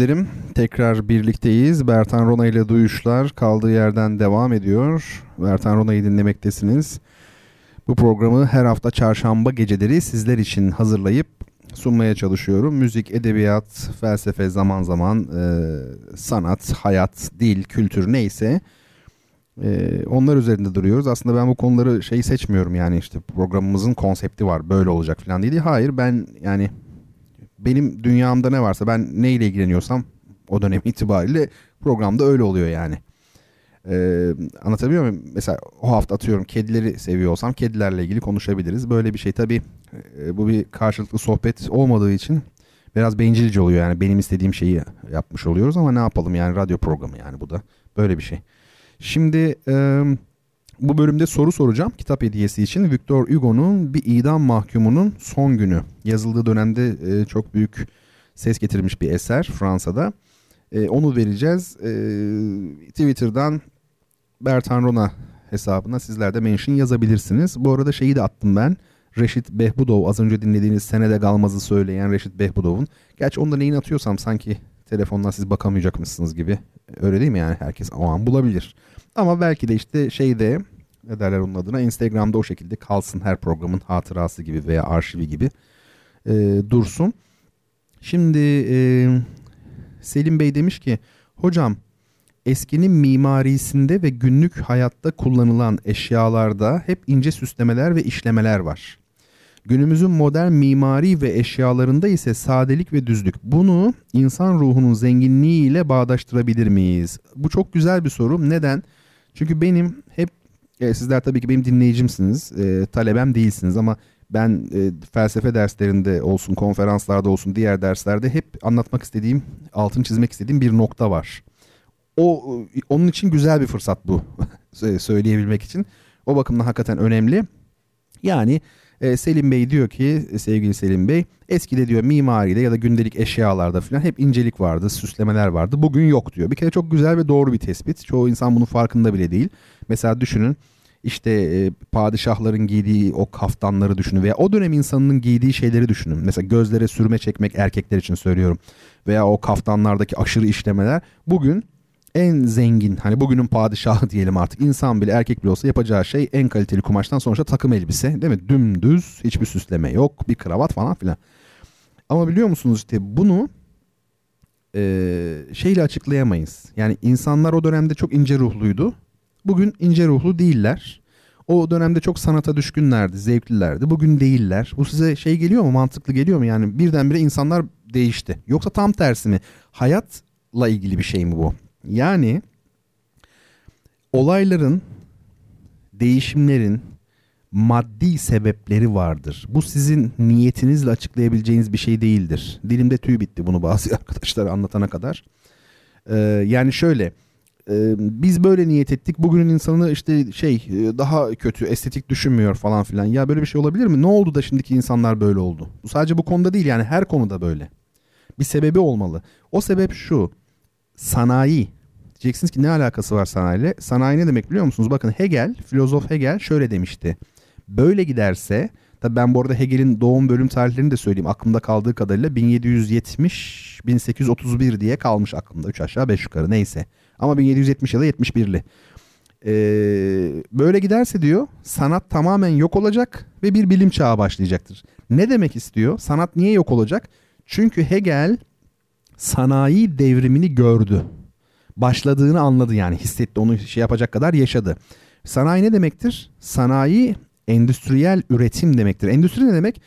Speaker 3: Dinleyicilerim, tekrar birlikteyiz. Bertan Rona ile Duyuşlar kaldığı yerden devam ediyor. Bertan Rona'yı dinlemektesiniz. Bu programı her hafta çarşamba geceleri sizler için hazırlayıp sunmaya çalışıyorum. Müzik, edebiyat, felsefe, zaman zaman e, sanat, hayat, dil, kültür neyse e, onlar üzerinde duruyoruz. Aslında ben bu konuları şey seçmiyorum yani işte programımızın konsepti var böyle olacak falan değil. Hayır ben yani benim dünyamda ne varsa ben neyle ilgileniyorsam o dönem itibariyle programda öyle oluyor yani. Ee, anlatabiliyor muyum? Mesela o hafta atıyorum kedileri seviyor olsam kedilerle ilgili konuşabiliriz. Böyle bir şey tabii e, bu bir karşılıklı sohbet olmadığı için biraz bencilce oluyor yani benim istediğim şeyi yapmış oluyoruz ama ne yapalım yani radyo programı yani bu da böyle bir şey. Şimdi e, bu bölümde soru soracağım kitap hediyesi için. Victor Hugo'nun bir idam mahkumunun son günü yazıldığı dönemde e, çok büyük ses getirmiş bir eser Fransa'da. E, onu vereceğiz. E, Twitter'dan Bertan Rona hesabına sizler de mention yazabilirsiniz. Bu arada şeyi de attım ben. Reşit Behbudov az önce dinlediğiniz Senede Galmaz'ı söyleyen Reşit Behbudov'un. Gerçi onda neyini atıyorsam sanki telefondan siz bakamayacakmışsınız gibi. Öyle değil mi yani herkes o an bulabilir. Ama belki de işte şeyde ne derler onun adına Instagram'da o şekilde kalsın her programın hatırası gibi veya arşivi gibi e, dursun. Şimdi e, Selim Bey demiş ki hocam eskinin mimarisinde ve günlük hayatta kullanılan eşyalarda hep ince süslemeler ve işlemeler var. Günümüzün modern mimari ve eşyalarında ise sadelik ve düzlük. Bunu insan ruhunun zenginliğiyle bağdaştırabilir miyiz? Bu çok güzel bir soru. Neden? Çünkü benim hep e, sizler tabii ki benim dinleyicimsiniz, e, talebem değilsiniz ama ben e, felsefe derslerinde olsun, konferanslarda olsun, diğer derslerde hep anlatmak istediğim, altın çizmek istediğim bir nokta var. O onun için güzel bir fırsat bu söyleyebilmek için. O bakımdan hakikaten önemli. Yani e, Selim Bey diyor ki sevgili Selim Bey eskide diyor mimaride ya da gündelik eşyalarda falan hep incelik vardı, süslemeler vardı. Bugün yok diyor. Bir kere çok güzel ve doğru bir tespit. Çoğu insan bunun farkında bile değil. Mesela düşünün işte e, padişahların giydiği o kaftanları düşünün veya o dönem insanının giydiği şeyleri düşünün. Mesela gözlere sürme çekmek erkekler için söylüyorum. Veya o kaftanlardaki aşırı işlemeler bugün en zengin hani bugünün padişahı diyelim artık insan bile erkek bile olsa yapacağı şey en kaliteli kumaştan sonuçta takım elbise değil mi? Dümdüz hiçbir süsleme yok bir kravat falan filan. Ama biliyor musunuz işte bunu e, şeyle açıklayamayız. Yani insanlar o dönemde çok ince ruhluydu. Bugün ince ruhlu değiller. O dönemde çok sanata düşkünlerdi, zevklilerdi. Bugün değiller. Bu size şey geliyor mu, mantıklı geliyor mu? Yani birdenbire insanlar değişti. Yoksa tam tersi mi? Hayatla ilgili bir şey mi bu? Yani olayların, değişimlerin maddi sebepleri vardır. Bu sizin niyetinizle açıklayabileceğiniz bir şey değildir. Dilimde tüy bitti bunu bazı arkadaşlar anlatana kadar. Ee, yani şöyle e, biz böyle niyet ettik. Bugünün insanı işte şey e, daha kötü estetik düşünmüyor falan filan. Ya böyle bir şey olabilir mi? Ne oldu da şimdiki insanlar böyle oldu? Sadece bu konuda değil yani her konuda böyle. Bir sebebi olmalı. O sebep şu sanayi. Diyeceksiniz ki ne alakası var sanayiyle? Sanayi ne demek biliyor musunuz? Bakın Hegel, filozof Hegel şöyle demişti. Böyle giderse, tabi ben bu arada Hegel'in doğum bölüm tarihlerini de söyleyeyim. Aklımda kaldığı kadarıyla 1770-1831 diye kalmış aklımda. 3 aşağı 5 yukarı neyse. Ama 1770 ya da 71'li. Ee, böyle giderse diyor sanat tamamen yok olacak ve bir bilim çağı başlayacaktır. Ne demek istiyor? Sanat niye yok olacak? Çünkü Hegel sanayi devrimini gördü. Başladığını anladı yani hissetti onu şey yapacak kadar yaşadı. Sanayi ne demektir? Sanayi endüstriyel üretim demektir. Endüstri ne demek?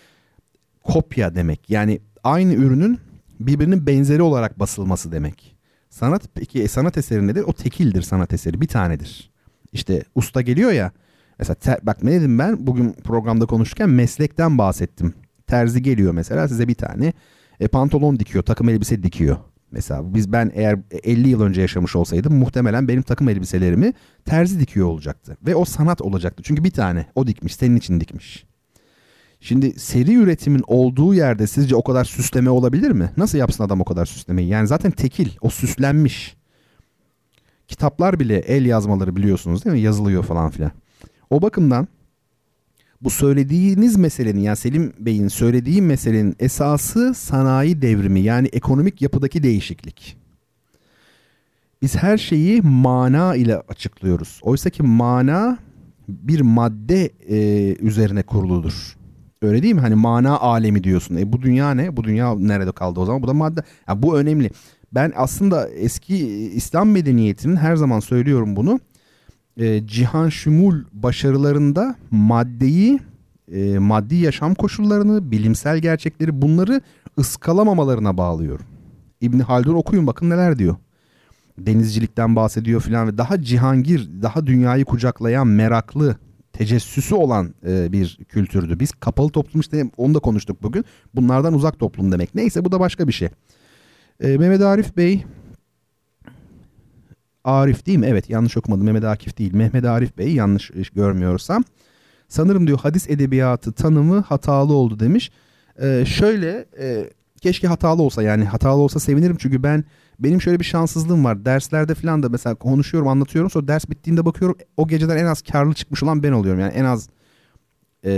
Speaker 3: Kopya demek. Yani aynı ürünün birbirinin benzeri olarak basılması demek. Sanat peki sanat eseri nedir? O tekildir sanat eseri bir tanedir. İşte usta geliyor ya mesela ter, bak ne dedim ben bugün programda konuşurken meslekten bahsettim. Terzi geliyor mesela size bir tane e, pantolon dikiyor, takım elbise dikiyor. Mesela biz ben eğer 50 yıl önce yaşamış olsaydım muhtemelen benim takım elbiselerimi terzi dikiyor olacaktı. Ve o sanat olacaktı. Çünkü bir tane o dikmiş, senin için dikmiş. Şimdi seri üretimin olduğu yerde sizce o kadar süsleme olabilir mi? Nasıl yapsın adam o kadar süslemeyi? Yani zaten tekil, o süslenmiş. Kitaplar bile el yazmaları biliyorsunuz değil mi? Yazılıyor falan filan. O bakımdan bu söylediğiniz meselenin yani Selim Bey'in söylediği meselenin esası sanayi devrimi yani ekonomik yapıdaki değişiklik. Biz her şeyi mana ile açıklıyoruz. Oysa ki mana bir madde e, üzerine kuruludur. Öyle değil mi? Hani mana alemi diyorsun. E bu dünya ne? Bu dünya nerede kaldı o zaman? Bu da madde. Yani bu önemli. Ben aslında eski İslam medeniyetinin her zaman söylüyorum bunu e, cihan şumul başarılarında maddeyi, e, maddi yaşam koşullarını, bilimsel gerçekleri bunları ıskalamamalarına bağlıyorum. İbni Haldun okuyun bakın neler diyor. Denizcilikten bahsediyor filan ve daha cihangir, daha dünyayı kucaklayan, meraklı, tecessüsü olan e, bir kültürdü. Biz kapalı toplum işte onu da konuştuk bugün. Bunlardan uzak toplum demek. Neyse bu da başka bir şey. E, Mehmet Arif Bey Arif değil mi? Evet yanlış okumadım. Mehmet Akif değil. Mehmet Arif Bey yanlış görmüyorsam. Sanırım diyor hadis edebiyatı tanımı hatalı oldu demiş. Ee, şöyle e, keşke hatalı olsa yani hatalı olsa sevinirim çünkü ben Benim şöyle bir şanssızlığım var. Derslerde falan da mesela konuşuyorum, anlatıyorum. Sonra ders bittiğinde bakıyorum o geceden en az karlı çıkmış olan ben oluyorum. Yani en az e,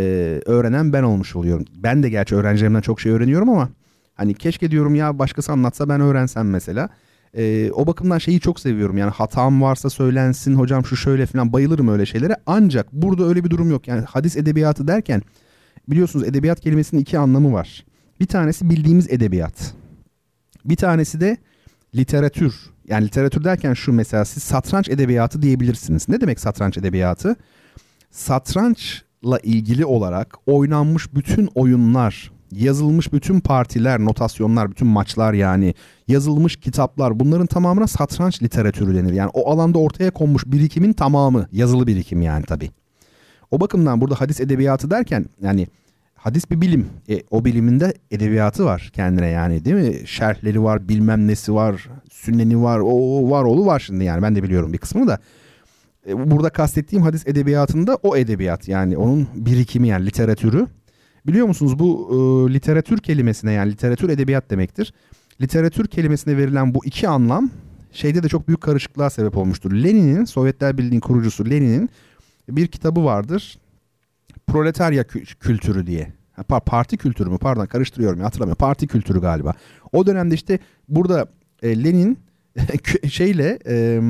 Speaker 3: öğrenen ben olmuş oluyorum. Ben de gerçi öğrencilerimden çok şey öğreniyorum ama hani keşke diyorum ya başkası anlatsa ben öğrensem mesela. E, o bakımdan şeyi çok seviyorum. Yani hatam varsa söylensin hocam şu şöyle falan bayılırım öyle şeylere. Ancak burada öyle bir durum yok. Yani hadis edebiyatı derken biliyorsunuz edebiyat kelimesinin iki anlamı var. Bir tanesi bildiğimiz edebiyat. Bir tanesi de literatür. Yani literatür derken şu mesela siz satranç edebiyatı diyebilirsiniz. Ne demek satranç edebiyatı? Satrançla ilgili olarak oynanmış bütün oyunlar, yazılmış bütün partiler, notasyonlar, bütün maçlar yani yazılmış kitaplar bunların tamamına satranç literatürü denir. Yani o alanda ortaya konmuş birikimin tamamı yazılı birikim yani tabii. O bakımdan burada hadis edebiyatı derken yani hadis bir bilim. E, o biliminde edebiyatı var kendine yani değil mi? Şerhleri var, bilmem nesi var, sünneni var, o, var oğlu var şimdi yani ben de biliyorum bir kısmını da. E, burada kastettiğim hadis edebiyatında o edebiyat yani onun birikimi yani literatürü. Biliyor musunuz bu e, literatür kelimesine yani literatür edebiyat demektir. Literatür kelimesine verilen bu iki anlam şeyde de çok büyük karışıklığa sebep olmuştur. Lenin'in, Sovyetler Birliği'nin kurucusu Lenin'in bir kitabı vardır. Proletarya kültürü diye. Parti kültürü mü? Pardon karıştırıyorum ya hatırlamıyorum. Parti kültürü galiba. O dönemde işte burada e, Lenin şeyle e,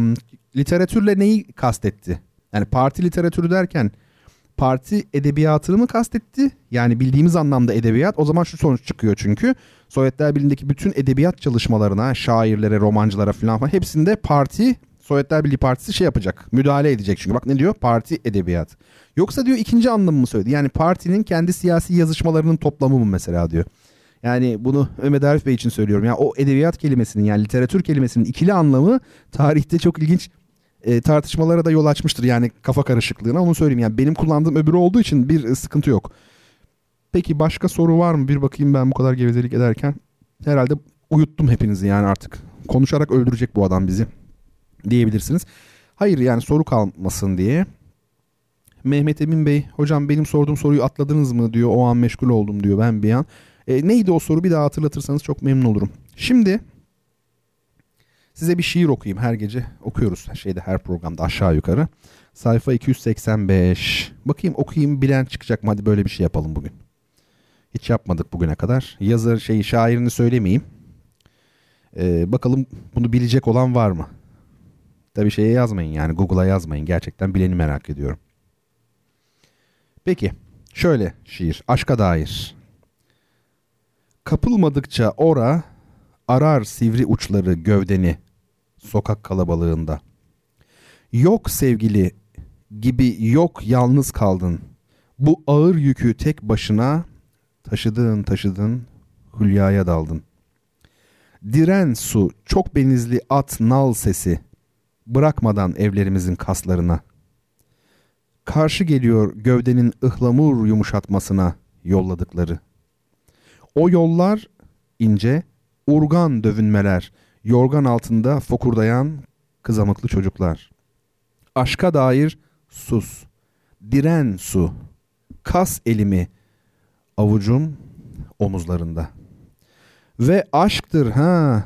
Speaker 3: literatürle neyi kastetti? Yani parti literatürü derken parti edebiyatını mı kastetti? Yani bildiğimiz anlamda edebiyat. O zaman şu sonuç çıkıyor çünkü. Sovyetler Birliği'ndeki bütün edebiyat çalışmalarına, şairlere, romancılara falan, falan hepsinde parti Sovyetler Birliği Partisi şey yapacak. Müdahale edecek çünkü. Bak ne diyor? Parti edebiyat. Yoksa diyor ikinci anlamı mı söyledi? Yani partinin kendi siyasi yazışmalarının toplamı mı mesela diyor. Yani bunu Mehmet Arif Bey için söylüyorum. Yani o edebiyat kelimesinin yani literatür kelimesinin ikili anlamı tarihte çok ilginç e, tartışmalara da yol açmıştır. Yani kafa karışıklığına onu söyleyeyim. Yani benim kullandığım öbürü olduğu için bir e, sıkıntı yok. Peki başka soru var mı? Bir bakayım ben bu kadar gevezelik ederken. Herhalde uyuttum hepinizi yani artık. Konuşarak öldürecek bu adam bizi diyebilirsiniz. Hayır yani soru kalmasın diye. Mehmet Emin Bey hocam benim sorduğum soruyu atladınız mı diyor. O an meşgul oldum diyor ben bir an. E, neydi o soru bir daha hatırlatırsanız çok memnun olurum. Şimdi size bir şiir okuyayım her gece okuyoruz şeyde her programda aşağı yukarı. Sayfa 285. Bakayım okuyayım bilen çıkacak mı? Hadi böyle bir şey yapalım bugün. Hiç yapmadık bugüne kadar. Yazar şeyi şairini söylemeyeyim. Ee, bakalım bunu bilecek olan var mı? Tabi şeye yazmayın yani Google'a yazmayın. Gerçekten bileni merak ediyorum. Peki şöyle şiir aşka dair. Kapılmadıkça ora arar sivri uçları gövdeni sokak kalabalığında. Yok sevgili gibi yok yalnız kaldın. Bu ağır yükü tek başına taşıdın taşıdın hülyaya daldın. Diren su çok benizli at nal sesi bırakmadan evlerimizin kaslarına. Karşı geliyor gövdenin ıhlamur yumuşatmasına yolladıkları. O yollar ince, urgan dövünmeler, yorgan altında fokurdayan kızamıklı çocuklar. Aşka dair sus, diren su, kas elimi, avucum omuzlarında. Ve aşktır ha,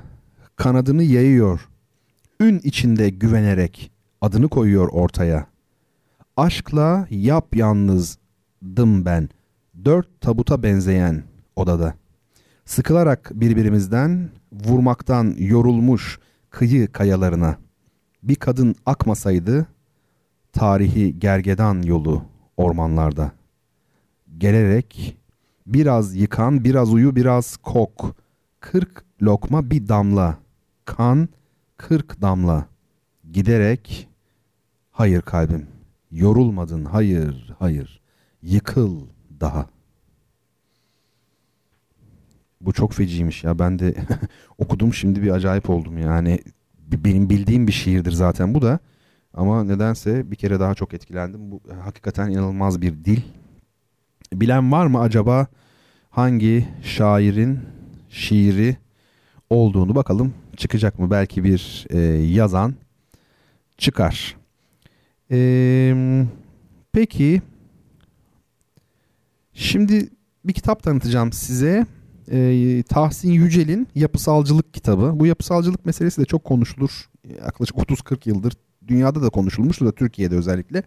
Speaker 3: kanadını yayıyor, ün içinde güvenerek adını koyuyor ortaya. Aşkla yap yalnızdım ben, dört tabuta benzeyen odada. Sıkılarak birbirimizden, vurmaktan yorulmuş kıyı kayalarına. Bir kadın akmasaydı, tarihi gergedan yolu ormanlarda. Gelerek biraz yıkan, biraz uyu, biraz kok. Kırk lokma bir damla. Kan, kırk damla. Giderek, hayır kalbim, yorulmadın, hayır, hayır. Yıkıl daha.'' Bu çok feciymiş ya. Ben de okudum şimdi bir acayip oldum yani. Benim bildiğim bir şiirdir zaten bu da. Ama nedense bir kere daha çok etkilendim. Bu hakikaten inanılmaz bir dil. Bilen var mı acaba hangi şairin şiiri olduğunu bakalım çıkacak mı? Belki bir e, yazan çıkar. E, peki şimdi bir kitap tanıtacağım size e, Tahsin Yücel'in yapısalcılık kitabı. Bu yapısalcılık meselesi de çok konuşulur. Yaklaşık 30-40 yıldır dünyada da konuşulmuştur da Türkiye'de özellikle.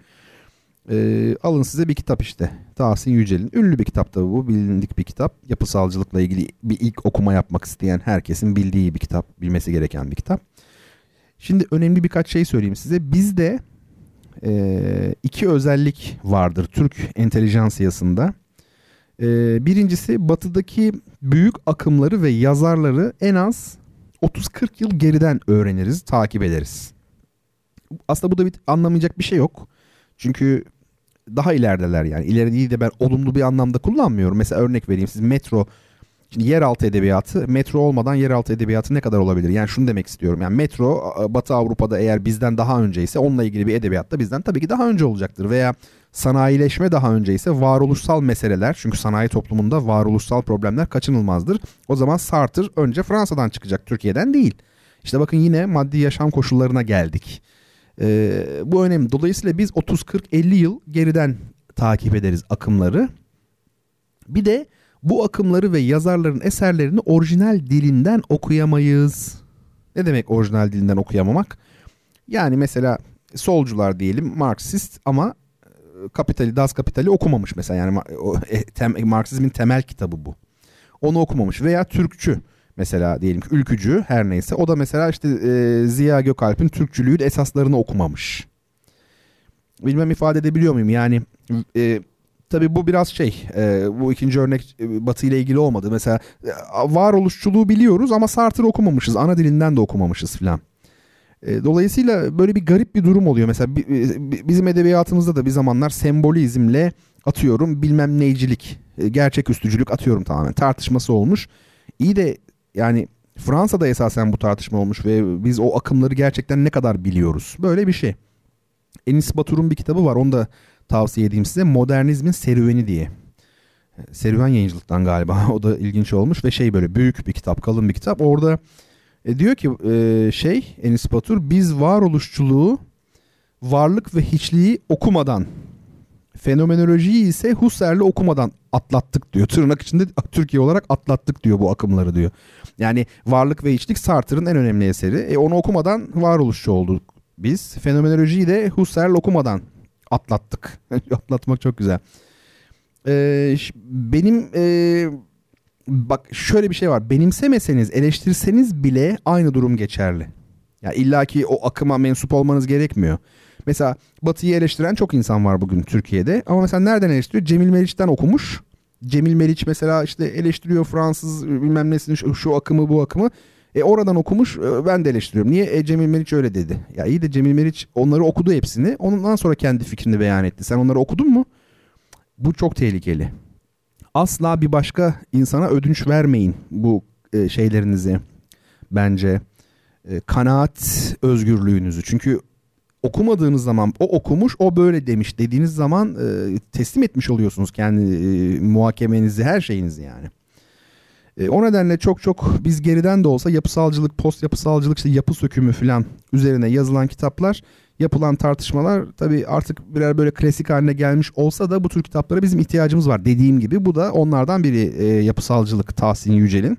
Speaker 3: E, alın size bir kitap işte. Tahsin Yücel'in. Ünlü bir kitap tabii bu. Bilindik bir kitap. Yapısalcılıkla ilgili bir ilk okuma yapmak isteyen herkesin bildiği bir kitap. Bilmesi gereken bir kitap. Şimdi önemli birkaç şey söyleyeyim size. Bizde e, iki özellik vardır Türk entelijansiyasında. E, birincisi batıdaki büyük akımları ve yazarları en az 30-40 yıl geriden öğreniriz, takip ederiz. Aslında bu da bir anlamayacak bir şey yok. Çünkü daha ilerideler yani. İleri değil de ben olumlu bir anlamda kullanmıyorum. Mesela örnek vereyim siz metro Şimdi yeraltı edebiyatı metro olmadan yeraltı edebiyatı ne kadar olabilir? Yani şunu demek istiyorum. Yani metro Batı Avrupa'da eğer bizden daha önce ise onunla ilgili bir edebiyat da bizden tabii ki daha önce olacaktır. Veya sanayileşme daha önce ise varoluşsal meseleler çünkü sanayi toplumunda varoluşsal problemler kaçınılmazdır. O zaman Sartre önce Fransa'dan çıkacak Türkiye'den değil. İşte bakın yine maddi yaşam koşullarına geldik. Ee, bu önemli. Dolayısıyla biz 30 40 50 yıl geriden takip ederiz akımları. Bir de bu akımları ve yazarların eserlerini orijinal dilinden okuyamayız. Ne demek orijinal dilinden okuyamamak? Yani mesela solcular diyelim Marksist ama Kapitali, Das Kapital'i okumamış mesela yani o, e, tem, Marksizmin temel kitabı bu. Onu okumamış veya Türkçü mesela diyelim ki ülkücü her neyse o da mesela işte e, Ziya Gökalp'in Türkçülüğün esaslarını okumamış. Bilmem ifade edebiliyor muyum? Yani e, Tabi bu biraz şey e, bu ikinci örnek e, Batı ile ilgili olmadı. Mesela e, varoluşçuluğu biliyoruz ama Sartre okumamışız. Ana dilinden de okumamışız filan. E, dolayısıyla böyle bir garip bir durum oluyor. Mesela e, bizim edebiyatımızda da bir zamanlar sembolizmle atıyorum bilmem neycilik, e, gerçek üstücülük atıyorum tamamen tartışması olmuş. İyi de yani Fransa'da esasen bu tartışma olmuş ve biz o akımları gerçekten ne kadar biliyoruz. Böyle bir şey. Enis Batur'un bir kitabı var. Onu da tavsiye edeyim size. Modernizmin serüveni diye. Serüven yayıncılıktan galiba. o da ilginç olmuş ve şey böyle büyük bir kitap, kalın bir kitap. Orada e, diyor ki e, şey Enis Batur biz varoluşçuluğu varlık ve hiçliği okumadan fenomenolojiyi ise Husserl'le okumadan atlattık diyor. Tırnak içinde Türkiye olarak atlattık diyor bu akımları diyor. Yani varlık ve hiçlik Sartre'ın en önemli eseri. E, onu okumadan varoluşçu olduk biz. Fenomenolojiyi de Husserl okumadan atlattık. Atlatmak çok güzel. Ee, benim e, bak şöyle bir şey var. Benimsemeseniz, eleştirseniz bile aynı durum geçerli. Ya yani illaki o akıma mensup olmanız gerekmiyor. Mesela Batı'yı eleştiren çok insan var bugün Türkiye'de. Ama mesela nereden eleştiriyor? Cemil Meriç'ten okumuş. Cemil Meriç mesela işte eleştiriyor Fransız bilmem nesini şu, şu akımı bu akımı. E oradan okumuş e, ben de eleştiriyorum. Niye? E, Cemil Meriç öyle dedi. Ya iyi de Cemil Meriç onları okudu hepsini. Ondan sonra kendi fikrini beyan etti. Sen onları okudun mu? Bu çok tehlikeli. Asla bir başka insana ödünç vermeyin bu e, şeylerinizi. Bence e, kanaat özgürlüğünüzü. Çünkü okumadığınız zaman o okumuş o böyle demiş dediğiniz zaman e, teslim etmiş oluyorsunuz kendi e, muhakemenizi her şeyinizi yani. E, o nedenle çok çok biz geriden de olsa yapısalcılık, post yapısalcılık, işte yapı sökümü falan üzerine yazılan kitaplar, yapılan tartışmalar tabii artık birer böyle klasik haline gelmiş olsa da bu tür kitaplara bizim ihtiyacımız var. Dediğim gibi bu da onlardan biri e, yapısalcılık Tahsin Yücel'in.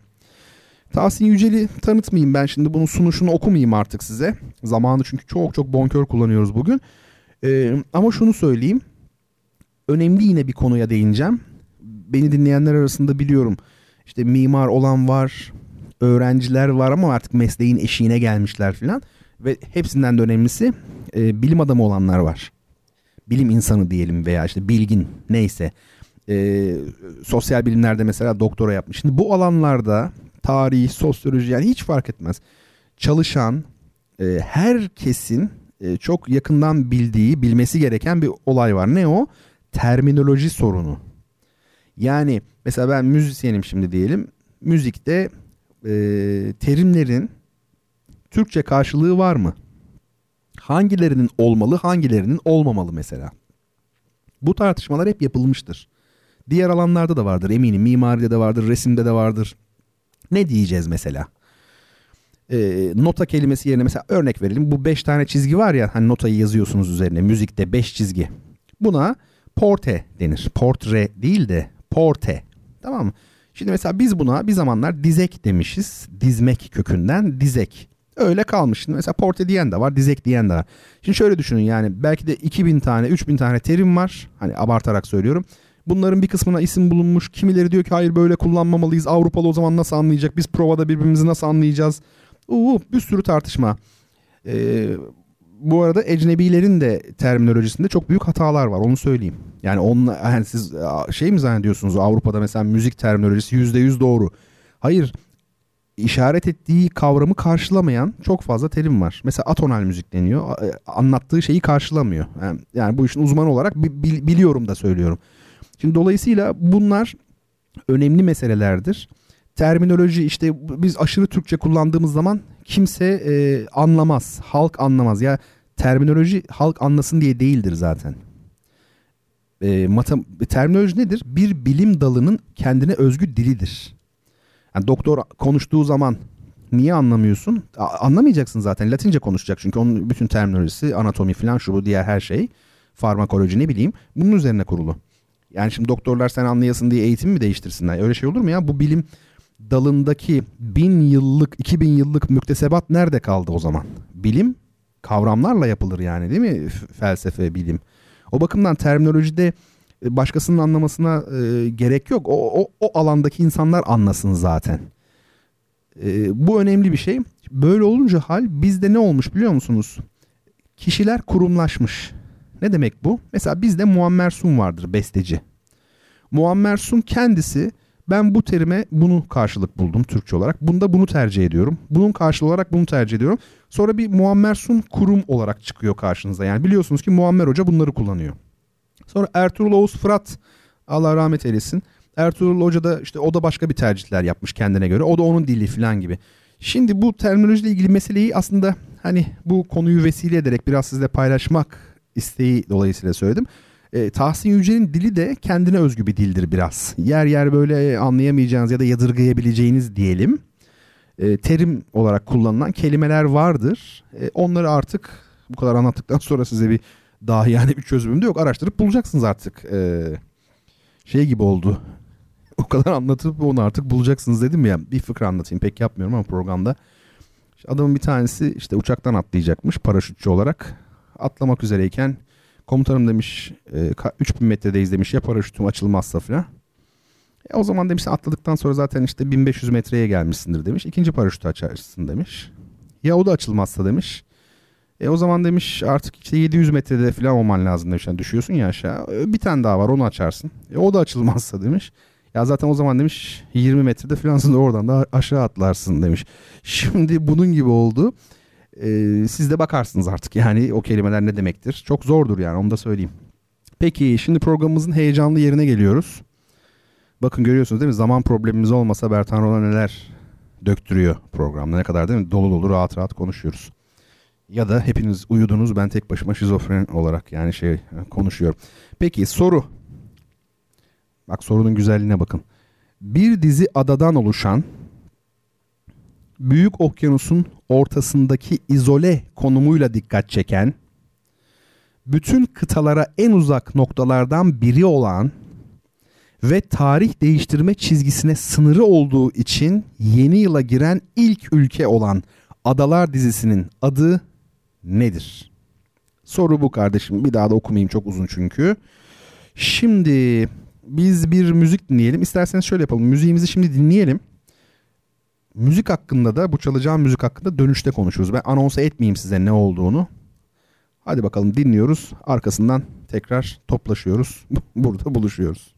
Speaker 3: Tahsin Yücel'i tanıtmayayım ben şimdi bunun sunuşunu okumayayım artık size. Zamanı çünkü çok çok bonkör kullanıyoruz bugün. Ee, ama şunu söyleyeyim. Önemli yine bir konuya değineceğim. Beni dinleyenler arasında biliyorum işte mimar olan var, öğrenciler var ama artık mesleğin eşiğine gelmişler filan. Ve hepsinden de önemlisi e, bilim adamı olanlar var. Bilim insanı diyelim veya işte bilgin neyse. E, sosyal bilimlerde mesela doktora yapmış. Şimdi bu alanlarda tarih, sosyoloji yani hiç fark etmez. Çalışan e, herkesin e, çok yakından bildiği, bilmesi gereken bir olay var. Ne o? Terminoloji sorunu. Yani mesela ben müzisyenim şimdi diyelim. Müzikte e, terimlerin Türkçe karşılığı var mı? Hangilerinin olmalı, hangilerinin olmamalı mesela? Bu tartışmalar hep yapılmıştır. Diğer alanlarda da vardır eminim. Mimaride de vardır, resimde de vardır. Ne diyeceğiz mesela? E, nota kelimesi yerine mesela örnek verelim. Bu beş tane çizgi var ya hani notayı yazıyorsunuz üzerine müzikte beş çizgi. Buna porte denir. Portre değil de porte. Tamam mı? Şimdi mesela biz buna bir zamanlar dizek demişiz. Dizmek kökünden dizek. Öyle kalmış. Şimdi mesela porte diyen de var, dizek diyen de var. Şimdi şöyle düşünün yani belki de 2000 tane, 3000 tane terim var. Hani abartarak söylüyorum. Bunların bir kısmına isim bulunmuş. Kimileri diyor ki hayır böyle kullanmamalıyız. Avrupalı o zaman nasıl anlayacak? Biz provada birbirimizi nasıl anlayacağız? Uuu bir sürü tartışma. Ee, bu arada ecnebilerin de terminolojisinde çok büyük hatalar var onu söyleyeyim. Yani onunla yani siz şey mi zannediyorsunuz Avrupa'da mesela müzik terminolojisi yüzde yüz doğru. Hayır işaret ettiği kavramı karşılamayan çok fazla terim var. Mesela atonal müzik deniyor. Anlattığı şeyi karşılamıyor. Yani, yani bu işin uzmanı olarak biliyorum da söylüyorum. Şimdi dolayısıyla bunlar önemli meselelerdir. Terminoloji işte biz aşırı Türkçe kullandığımız zaman kimse e, anlamaz. Halk anlamaz. Ya terminoloji halk anlasın diye değildir zaten. E, matem terminoloji nedir? Bir bilim dalının kendine özgü dilidir. Yani doktor konuştuğu zaman niye anlamıyorsun? A- anlamayacaksın zaten. Latince konuşacak çünkü onun bütün terminolojisi, anatomi falan şu bu diğer her şey, farmakoloji ne bileyim bunun üzerine kurulu. Yani şimdi doktorlar sen anlayasın diye eğitim mi değiştirsinler? Öyle şey olur mu ya? Bu bilim dalındaki bin yıllık, iki bin yıllık müktesebat nerede kaldı o zaman? Bilim kavramlarla yapılır yani değil mi? Felsefe, bilim. O bakımdan terminolojide başkasının anlamasına e, gerek yok. O, o, o alandaki insanlar anlasın zaten. E, bu önemli bir şey. Böyle olunca hal bizde ne olmuş biliyor musunuz? Kişiler kurumlaşmış. Ne demek bu? Mesela bizde Muammer Sun vardır besteci. Muammer Sun kendisi ben bu terime bunu karşılık buldum Türkçe olarak. Bunda bunu tercih ediyorum. Bunun karşılığı olarak bunu tercih ediyorum. Sonra bir Muammer Sun kurum olarak çıkıyor karşınıza. Yani biliyorsunuz ki Muammer Hoca bunları kullanıyor. Sonra Ertuğrul Oğuz Fırat Allah rahmet eylesin. Ertuğrul Hoca da işte o da başka bir tercihler yapmış kendine göre. O da onun dili falan gibi. Şimdi bu terminolojiyle ilgili meseleyi aslında hani bu konuyu vesile ederek biraz sizle paylaşmak isteği dolayısıyla söyledim. E, Tahsin Yücel'in dili de kendine özgü bir dildir biraz. Yer yer böyle anlayamayacağınız ya da yadırgayabileceğiniz diyelim. E, terim olarak kullanılan kelimeler vardır. E, onları artık bu kadar anlattıktan sonra size bir daha yani bir çözümüm de yok. Araştırıp bulacaksınız artık. E, şey gibi oldu. O kadar anlatıp onu artık bulacaksınız dedim ya. Bir fıkra anlatayım. Pek yapmıyorum ama programda. Adamın bir tanesi işte uçaktan atlayacakmış paraşütçü olarak. Atlamak üzereyken Komutanım demiş e, 3000 metredeyiz demiş ya paraşütüm açılmazsa falan. E, o zaman demiş atladıktan sonra zaten işte 1500 metreye gelmişsindir demiş. İkinci paraşütü açarsın demiş. Ya o da açılmazsa demiş. E o zaman demiş artık işte 700 metrede falan olman lazım demiş. Yani düşüyorsun ya aşağı. E, bir tane daha var onu açarsın. E o da açılmazsa demiş. Ya zaten o zaman demiş 20 metrede falansın da oradan da aşağı atlarsın demiş. Şimdi bunun gibi oldu. Ee, siz de bakarsınız artık yani o kelimeler ne demektir. Çok zordur yani onu da söyleyeyim. Peki şimdi programımızın heyecanlı yerine geliyoruz. Bakın görüyorsunuz değil mi? Zaman problemimiz olmasa Bertan Rola neler döktürüyor programda. Ne kadar değil mi? Dolu dolu rahat rahat konuşuyoruz. Ya da hepiniz uyudunuz ben tek başıma şizofren olarak yani şey konuşuyorum. Peki soru. Bak sorunun güzelliğine bakın. Bir dizi adadan oluşan Büyük Okyanus'un ortasındaki izole konumuyla dikkat çeken, bütün kıtalara en uzak noktalardan biri olan ve tarih değiştirme çizgisine sınırı olduğu için yeni yıla giren ilk ülke olan Adalar dizisinin adı nedir? Soru bu kardeşim. Bir daha da okumayayım çok uzun çünkü. Şimdi biz bir müzik dinleyelim. İsterseniz şöyle yapalım. Müziğimizi şimdi dinleyelim müzik hakkında da bu çalacağım müzik hakkında dönüşte konuşuruz. Ben anonsa etmeyeyim size ne olduğunu. Hadi bakalım dinliyoruz. Arkasından tekrar toplaşıyoruz. Burada buluşuyoruz.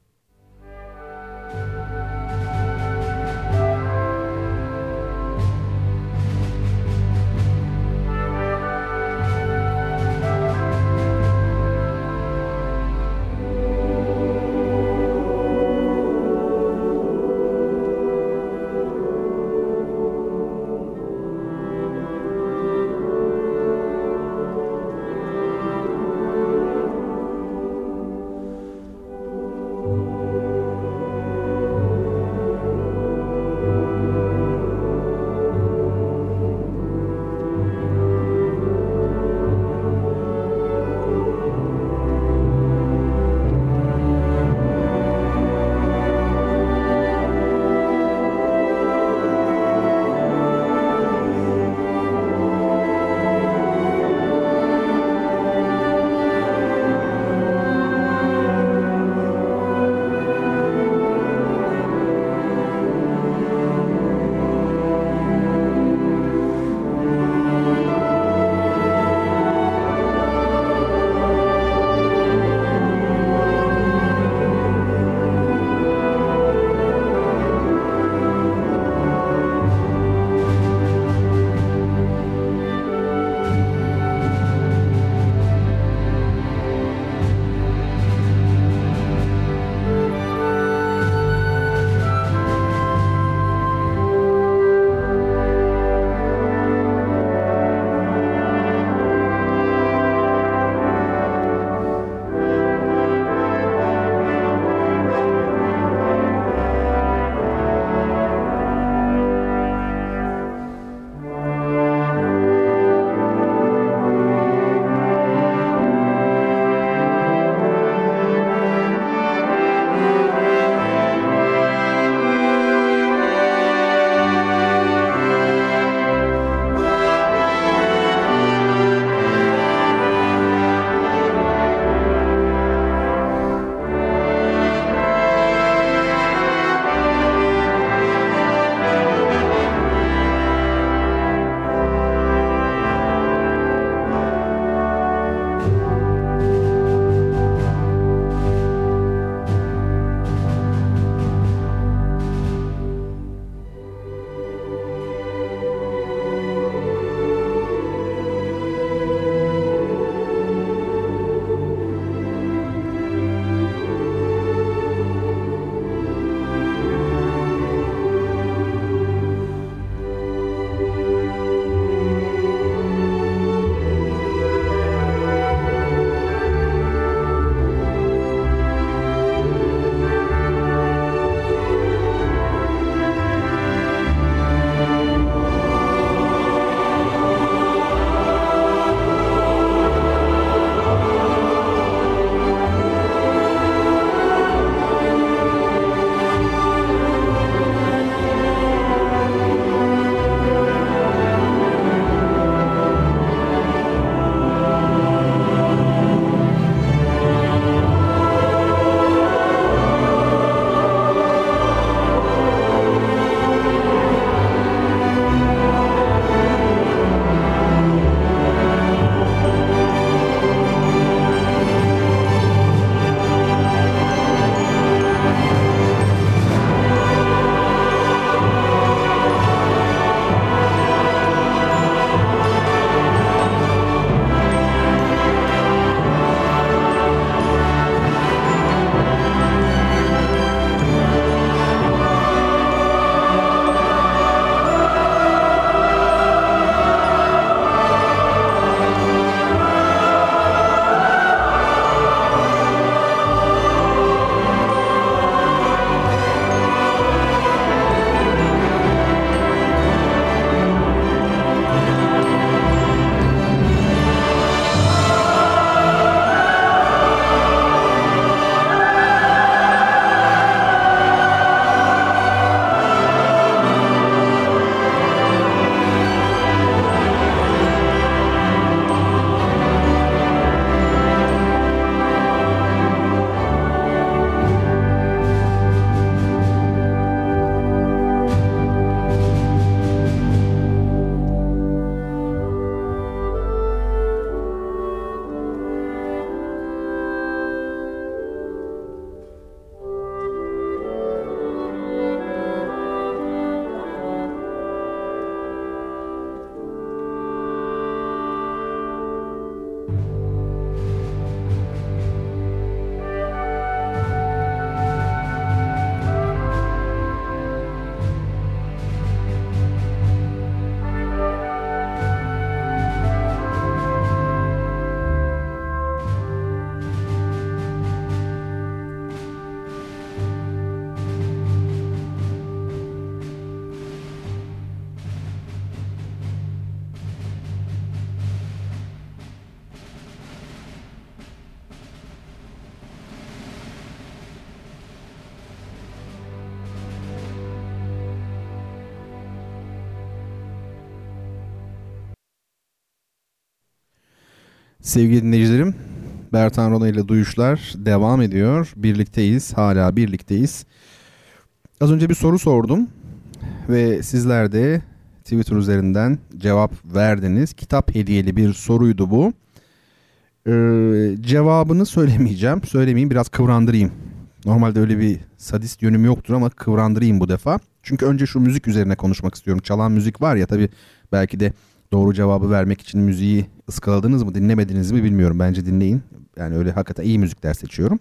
Speaker 3: Sevgili dinleyicilerim, Bertan Rona ile Duyuşlar devam ediyor. Birlikteyiz, hala birlikteyiz. Az önce bir soru sordum ve sizler de Twitter üzerinden cevap verdiniz. Kitap hediyeli bir soruydu bu. Ee, cevabını söylemeyeceğim. Söylemeyeyim biraz kıvrandırayım. Normalde öyle bir sadist yönüm yoktur ama kıvrandırayım bu defa. Çünkü önce şu müzik üzerine konuşmak istiyorum. Çalan müzik var ya tabii belki de doğru cevabı vermek için müziği ıskaladınız mı dinlemediniz mi bilmiyorum. Bence dinleyin. Yani öyle hakikaten iyi müzikler seçiyorum.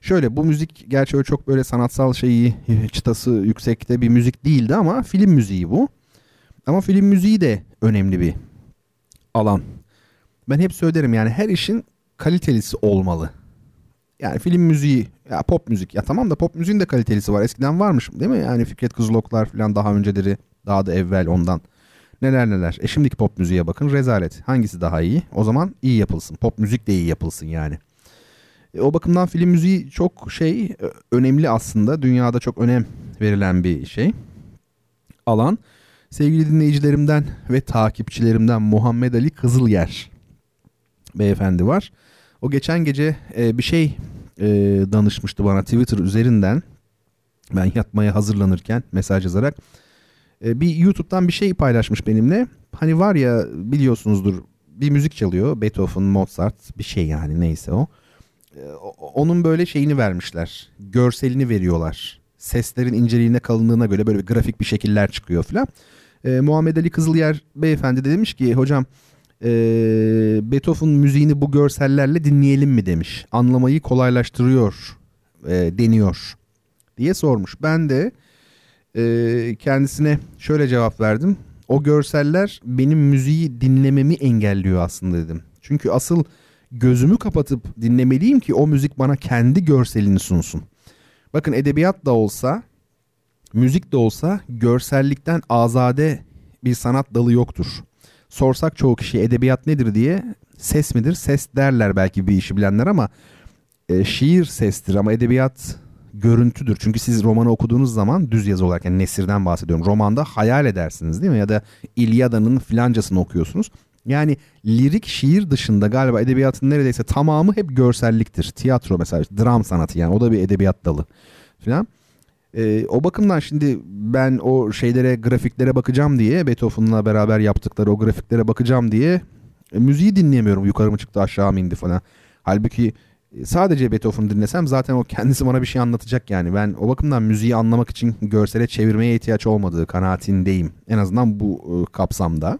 Speaker 3: Şöyle bu müzik gerçi öyle çok böyle sanatsal şeyi çıtası yüksekte bir müzik değildi ama film müziği bu. Ama film müziği de önemli bir alan. Ben hep söylerim yani her işin kalitelisi olmalı. Yani film müziği ya pop müzik ya tamam da pop müziğin de kalitelisi var. Eskiden varmış değil mi? Yani Fikret Kızıloklar falan daha önceleri daha da evvel ondan. Neler neler. E şimdiki pop müziğe bakın rezalet. Hangisi daha iyi? O zaman iyi yapılsın. Pop müzik de iyi yapılsın yani. E, o bakımdan film müziği çok şey önemli aslında. Dünyada çok önem verilen bir şey. Alan. Sevgili dinleyicilerimden ve takipçilerimden Muhammed Ali Kızılyer beyefendi var. O geçen gece e, bir şey e, danışmıştı bana Twitter üzerinden. Ben yatmaya hazırlanırken mesaj yazarak. E, bir YouTube'dan bir şey paylaşmış benimle. Hani var ya biliyorsunuzdur bir müzik çalıyor. Beethoven, Mozart bir şey yani neyse o. E, onun böyle şeyini vermişler. Görselini veriyorlar. Seslerin inceliğine kalınlığına göre böyle bir grafik bir şekiller çıkıyor falan. E, Muhammed Ali Kızılyer beyefendi de demiş ki hocam e, Beethoven müziğini bu görsellerle dinleyelim mi demiş. Anlamayı kolaylaştırıyor e, deniyor diye sormuş. Ben de e, kendisine şöyle cevap verdim. O görseller benim müziği dinlememi engelliyor aslında dedim. Çünkü asıl gözümü kapatıp dinlemeliyim ki o müzik bana kendi görselini sunsun. Bakın edebiyat da olsa, müzik de olsa görsellikten azade bir sanat dalı yoktur. Sorsak çoğu kişi edebiyat nedir diye ses midir? Ses derler belki bir işi bilenler ama e, şiir sestir ama edebiyat görüntüdür. Çünkü siz romanı okuduğunuz zaman düz yazı olarak yani Nesir'den bahsediyorum. Romanda hayal edersiniz değil mi? Ya da İlyada'nın filancasını okuyorsunuz. Yani lirik şiir dışında galiba edebiyatın neredeyse tamamı hep görselliktir. Tiyatro mesela dram sanatı yani o da bir edebiyat dalı filan. Ee, o bakımdan şimdi ben o şeylere grafiklere bakacağım diye Beethoven'la beraber yaptıkları o grafiklere bakacağım diye e, müziği dinleyemiyorum. Yukarı mı çıktı aşağı mı indi falan. Halbuki sadece Beethoven dinlesem zaten o kendisi bana bir şey anlatacak yani. Ben o bakımdan müziği anlamak için görsele çevirmeye ihtiyaç olmadığı kanaatindeyim. En azından bu e, kapsamda.